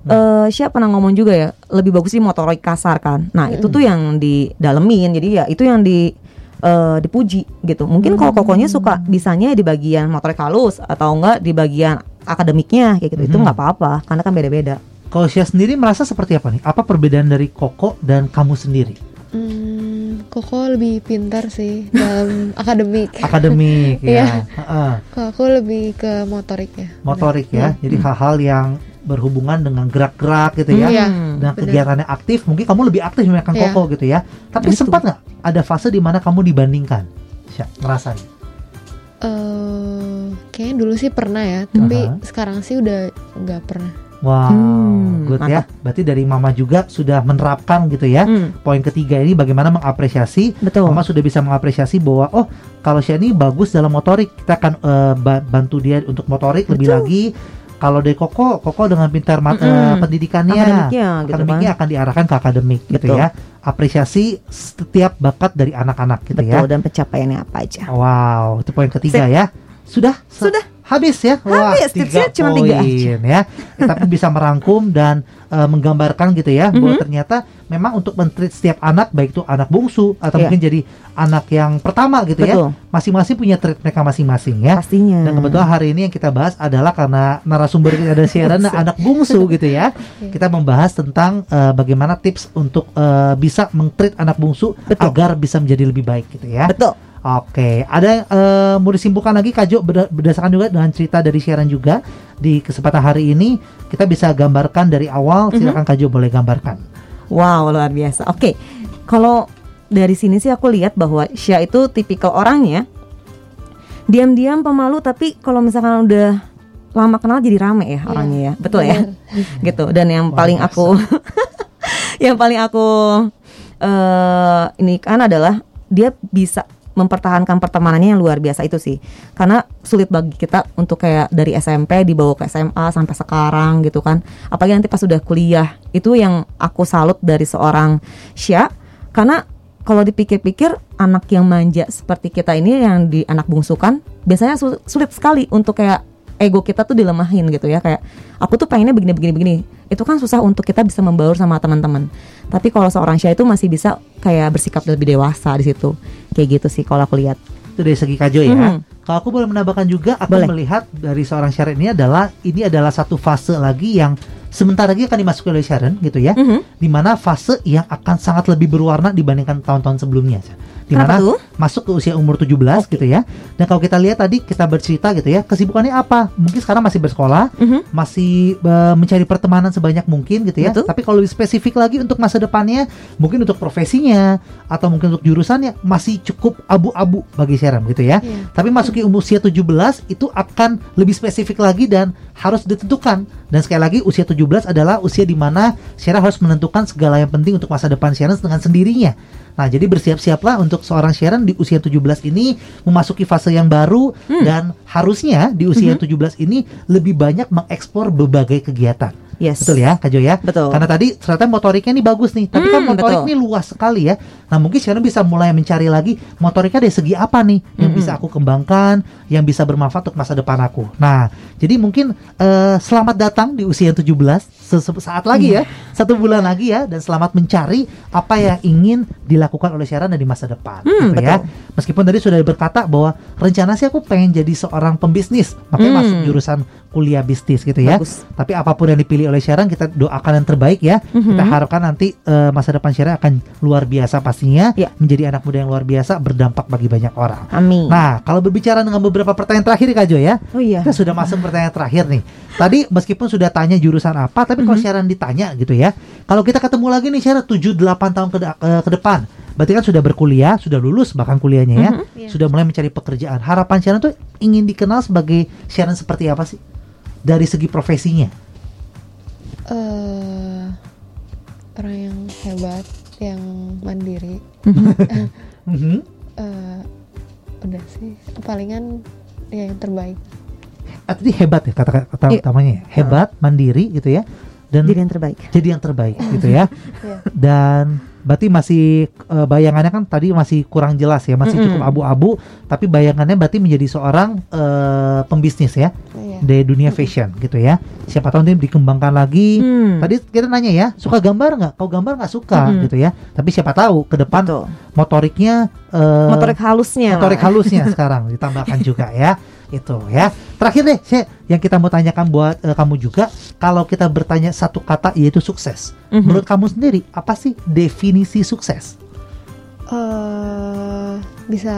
Speaker 2: eh siapa pernah ngomong juga ya, lebih bagus sih motorik kasar kan. Nah, itu tuh yang didalemin. Jadi ya itu yang di eh, dipuji gitu. Mungkin kalau kokonya suka bisanya di bagian motorik halus atau enggak di bagian akademiknya kayak gitu. Itu
Speaker 1: Mhm.
Speaker 2: nggak apa-apa karena kan beda-beda.
Speaker 1: Kalau Sia sendiri merasa seperti apa nih? Apa perbedaan dari Koko dan kamu sendiri?
Speaker 3: hmm, Koko lebih pintar sih dalam akademik.
Speaker 1: Akademik ya,
Speaker 3: Iya.
Speaker 1: Heeh.
Speaker 3: Kalau aku lebih ke motorik ya.
Speaker 1: motorik ya. Jadi hal-hal yang berhubungan dengan gerak-gerak gitu ya.
Speaker 3: Iya.
Speaker 2: Hmm.
Speaker 1: Dan
Speaker 3: benar.
Speaker 1: kegiatannya aktif, mungkin kamu lebih aktif dibandingkan
Speaker 3: Iya.
Speaker 1: Koko gitu ya. Tapi
Speaker 2: Betul.
Speaker 1: sempat nggak ada fase di mana kamu dibandingkan? Sya, ngerasa nih?
Speaker 3: Eh, kayaknya dulu sih pernah ya, tapi
Speaker 1: Aha.
Speaker 3: sekarang sih udah nggak pernah.
Speaker 1: Wow,
Speaker 2: Hmm,
Speaker 1: good ya. Berarti dari mama juga sudah menerapkan gitu ya.
Speaker 2: Hmm,
Speaker 1: Poin ketiga ini bagaimana mengapresiasi
Speaker 2: betul.
Speaker 1: Mama sudah bisa mengapresiasi bahwa oh kalau Shani bagus dalam motorik kita akan ba- bantu dia untuk motorik lebih
Speaker 2: Betul.
Speaker 1: lagi. Kalau dari Koko, Koko dengan pintar mat-
Speaker 2: Mm-mm.
Speaker 1: eh, pendidikannya,
Speaker 2: Akademiknya gitu
Speaker 1: akademiknya
Speaker 2: kan.
Speaker 1: akan diarahkan ke akademik gitu
Speaker 2: Betul.
Speaker 1: ya. Apresiasi setiap bakat dari anak-anak gitu
Speaker 2: Betul
Speaker 1: ya.
Speaker 2: dan pencapaiannya apa aja.
Speaker 1: Wow, itu poin ketiga ya. Sudah?
Speaker 2: Sudah.
Speaker 1: Habis ya?
Speaker 2: Habis, tipsnya cuma tiga aja.
Speaker 1: poin ya. Tapi bisa merangkum dan eh, menggambarkan gitu ya bahwa
Speaker 2: Mhm.
Speaker 1: ternyata memang untuk mentreat setiap anak baik itu anak bungsu atau
Speaker 2: Iya.
Speaker 1: mungkin jadi anak yang pertama gitu ya.
Speaker 2: Betul.
Speaker 1: Masing-masing punya treat mereka masing-masing ya.
Speaker 2: Pastinya.
Speaker 1: Dan kebetulan hari ini yang kita bahas adalah karena narasumber kita ada Sharon anak bungsu gitu ya. Kita membahas tentang eh, bagaimana tips untuk eh, bisa mengtreat anak bungsu
Speaker 2: Betul.
Speaker 1: agar bisa menjadi lebih baik gitu ya.
Speaker 2: Betul.
Speaker 1: Oke, ada eh, mau disimpulkan lagi Kak Jo berda- berdasarkan juga dengan cerita dari Sharon juga di kesempatan hari ini kita bisa gambarkan dari awal
Speaker 2: Mhm.
Speaker 1: silakan Kak Jo boleh gambarkan.
Speaker 2: Wow, luar biasa. Oke. Kalau dari sini sih aku lihat bahwa Syah itu tipikal orangnya diam-diam pemalu tapi kalau misalkan udah lama kenal jadi rame ya orangnya ya betul ya gitu dan yang paling
Speaker 1: biasa.
Speaker 2: aku yang paling aku eh ini kan adalah dia bisa mempertahankan pertemanannya yang luar biasa itu sih. Karena sulit bagi kita untuk kayak dari SMP dibawa ke SMA sampai sekarang gitu kan. Apalagi nanti pas sudah kuliah. Itu yang aku salut dari seorang Syah. Karena kalau dipikir-pikir anak yang manja seperti kita ini yang di anak bungsu kan biasanya su- sulit sekali untuk kayak ego kita tuh dilemahin gitu ya. Kayak aku tuh pengennya begini begini begini. Itu kan susah untuk kita bisa membaur sama teman-teman tapi kalau seorang Syah itu masih bisa kayak bersikap lebih dewasa di situ kayak gitu sih kalau aku lihat
Speaker 1: itu dari segi Kajo ya.
Speaker 2: Mhm.
Speaker 1: Kalau aku boleh menambahkan juga, aku
Speaker 2: Boleh.
Speaker 1: melihat dari seorang Sharon ini adalah ini adalah satu fase lagi yang sebentar lagi akan dimasuki oleh Sharon gitu ya.
Speaker 2: Mhm.
Speaker 1: Di mana fase yang akan sangat lebih berwarna dibandingkan tahun-tahun sebelumnya. Di
Speaker 2: Kenapa
Speaker 1: mana
Speaker 2: tuh?
Speaker 1: masuk ke usia umur 17 gitu ya. Dan kalau kita lihat tadi kita bercerita gitu ya, kesibukannya apa? Mungkin sekarang masih bersekolah,
Speaker 2: Mhm.
Speaker 1: masih eh, mencari pertemanan sebanyak mungkin gitu ya.
Speaker 2: Betul.
Speaker 1: Tapi kalau lebih spesifik lagi untuk masa depannya, mungkin untuk profesinya atau mungkin untuk jurusannya masih cukup abu-abu bagi Sharon gitu ya.
Speaker 3: Iya.
Speaker 1: Tapi masuki umur usia 17 itu akan lebih spesifik lagi dan harus ditentukan. Dan sekali lagi usia 17 adalah usia di mana Sharon harus menentukan segala yang penting untuk masa depan Sharon dengan sendirinya. Nah, jadi bersiap-siaplah untuk seorang Sharon di usia 17 ini memasuki fase yang baru dan harusnya di usia 17 ini lebih banyak mengeksplor berbagai kegiatan.
Speaker 2: yes
Speaker 1: Betul ya, Kak Jo ya?
Speaker 2: Betul.
Speaker 1: Karena tadi ternyata motoriknya ini bagus nih, tapi kan
Speaker 2: Hmm,
Speaker 1: motorik
Speaker 2: betul.
Speaker 1: ini luas sekali ya. Nah, mungkin sekarang bisa mulai mencari lagi motoriknya dari segi apa nih yang
Speaker 2: Mm-mm.
Speaker 1: bisa aku kembangkan, yang bisa bermanfaat untuk masa depan aku. Nah, jadi mungkin eh, selamat datang di usia 17 se- saat lagi ya, satu bulan lagi ya, dan selamat mencari apa yang ingin dilakukan oleh Sharon di masa depan,
Speaker 2: Hmm,
Speaker 1: gitu ya. Meskipun tadi sudah berkata bahwa rencana sih aku pengen jadi seorang pembisnis, makanya
Speaker 2: Hmm.
Speaker 1: masuk jurusan kuliah bisnis gitu ya.
Speaker 2: Bagus.
Speaker 1: Tapi apa pun yang dipilih oleh Sharon kita doakan yang terbaik ya. Kita
Speaker 2: Mhm.
Speaker 1: harapkan nanti eh, masa depan Sharon akan luar biasa pastinya,
Speaker 2: Ya.
Speaker 1: menjadi anak muda yang luar biasa berdampak bagi banyak orang.
Speaker 2: amin
Speaker 1: Nah, kalau berbicara dengan beberapa pertanyaan terakhir Kak Jo ya.
Speaker 2: oh iya
Speaker 1: Kita sudah masuk pertanyaan terakhir nih. Tadi meskipun sudah tanya jurusan apa, tapi kalau
Speaker 2: Mhm.
Speaker 1: Sharon ditanya gitu ya. Kalau kita ketemu lagi nih Sharon 7 8 tahun ke, de- eh, ke depan. Berarti kan sudah berkuliah, sudah lulus bahkan kuliahnya ya.
Speaker 2: Mhm.
Speaker 3: Iya.
Speaker 1: Sudah mulai mencari pekerjaan. Harapan Sharon tuh ingin dikenal sebagai Sharon seperti apa sih? Dari segi profesinya.
Speaker 3: eh orang yang hebat, yang mandiri. Eh udah sih, palingan ya yang terbaik.
Speaker 1: Ah, tadi hebat ya kata kata
Speaker 2: Iya.
Speaker 1: utamanya ya. hebat mandiri gitu ya dan
Speaker 2: jadi yang terbaik
Speaker 1: jadi yang terbaik gitu ya
Speaker 3: Iya.
Speaker 1: dan berarti masih eh, bayangannya kan tadi masih kurang jelas ya masih cukup abu-abu tapi bayangannya berarti menjadi seorang eh, pembisnis ya
Speaker 3: Iya.
Speaker 1: di dunia fashion gitu ya siapa tahu nanti dikembangkan lagi
Speaker 2: Hmm.
Speaker 1: tadi kita nanya ya suka gambar nggak kau gambar nggak suka
Speaker 2: Mm-mm.
Speaker 1: gitu ya tapi siapa tahu ke depan
Speaker 2: Betul.
Speaker 1: motoriknya eh,
Speaker 2: motorik halusnya
Speaker 1: motorik
Speaker 2: malah.
Speaker 1: halusnya sekarang ditambahkan juga ya itu ya terakhir deh saya yang kita mau tanyakan buat eh, kamu juga kalau kita bertanya satu kata yaitu sukses
Speaker 2: Mhm.
Speaker 1: menurut kamu sendiri apa sih definisi sukses
Speaker 3: eh bisa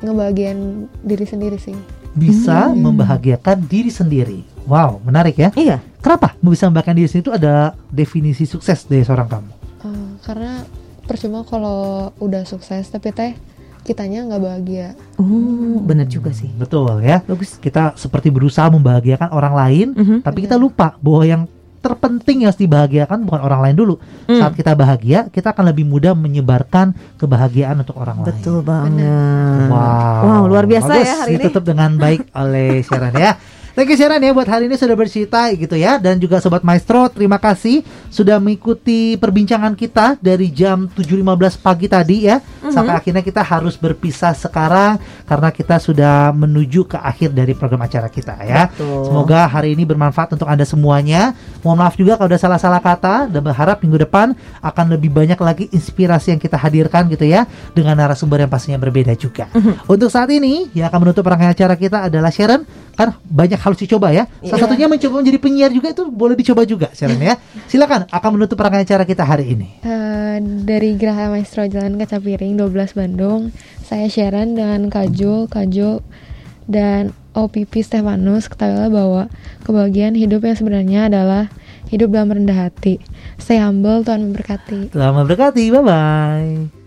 Speaker 3: ngebagian diri sendiri sih.
Speaker 1: Bisa
Speaker 2: Hmm.
Speaker 1: membahagiakan diri sendiri. Wow menarik ya.
Speaker 2: Iya.
Speaker 1: Kenapa bisa membahagiakan diri sendiri itu ada definisi sukses dari seorang kamu?
Speaker 3: Eh, karena percuma kalau udah sukses tapi teh kitanya nggak bahagia.
Speaker 2: oh bener juga sih.
Speaker 1: Betul ya.
Speaker 2: Bagus.
Speaker 1: Kita seperti berusaha membahagiakan orang lain
Speaker 2: Mhm.
Speaker 1: tapi kita lupa bahwa yang terpenting yang harus dibahagiakan bukan orang lain dulu.
Speaker 2: Hmm.
Speaker 1: Saat kita bahagia, kita akan lebih mudah menyebarkan kebahagiaan untuk orang lain.
Speaker 2: betul banget
Speaker 1: Wow.
Speaker 2: wow luar biasa
Speaker 1: Bagus,
Speaker 2: ya hari ini
Speaker 1: Ditutup dengan baik oleh Sharon ya. Thank you Sharon ya buat hari ini sudah bercerita gitu ya dan juga sobat maestro terima kasih sudah mengikuti perbincangan kita dari jam 7.15 pagi tadi ya
Speaker 2: Mhm.
Speaker 1: sampai akhirnya kita harus berpisah sekarang karena kita sudah menuju ke akhir dari program acara kita ya.
Speaker 2: Betul.
Speaker 1: Semoga hari ini bermanfaat untuk Anda semuanya. Mohon maaf juga kalau ada salah-salah kata dan berharap minggu depan akan lebih banyak lagi inspirasi yang kita hadirkan gitu ya dengan narasumber yang pastinya berbeda juga.
Speaker 2: Mhm.
Speaker 1: Untuk saat ini yang akan menutup rangkaian acara kita adalah Sharon kan banyak harus dicoba ya. Salah
Speaker 2: Iya.
Speaker 1: satunya mencoba menjadi penyiar juga itu boleh dicoba juga Sharon ya. Silakan akan menutup rangkaian acara kita hari ini.
Speaker 3: Eh, dari Geraha Maestro Jalan Kaca Piring 12 Bandung, saya Sharon dengan Kajul, Kajo, dan OPP Stefanus ketahuilah bahwa kebahagiaan hidup yang sebenarnya adalah hidup dalam rendah hati. Stay humble, Tuhan memberkati.
Speaker 1: Selamat berkati. Bye bye.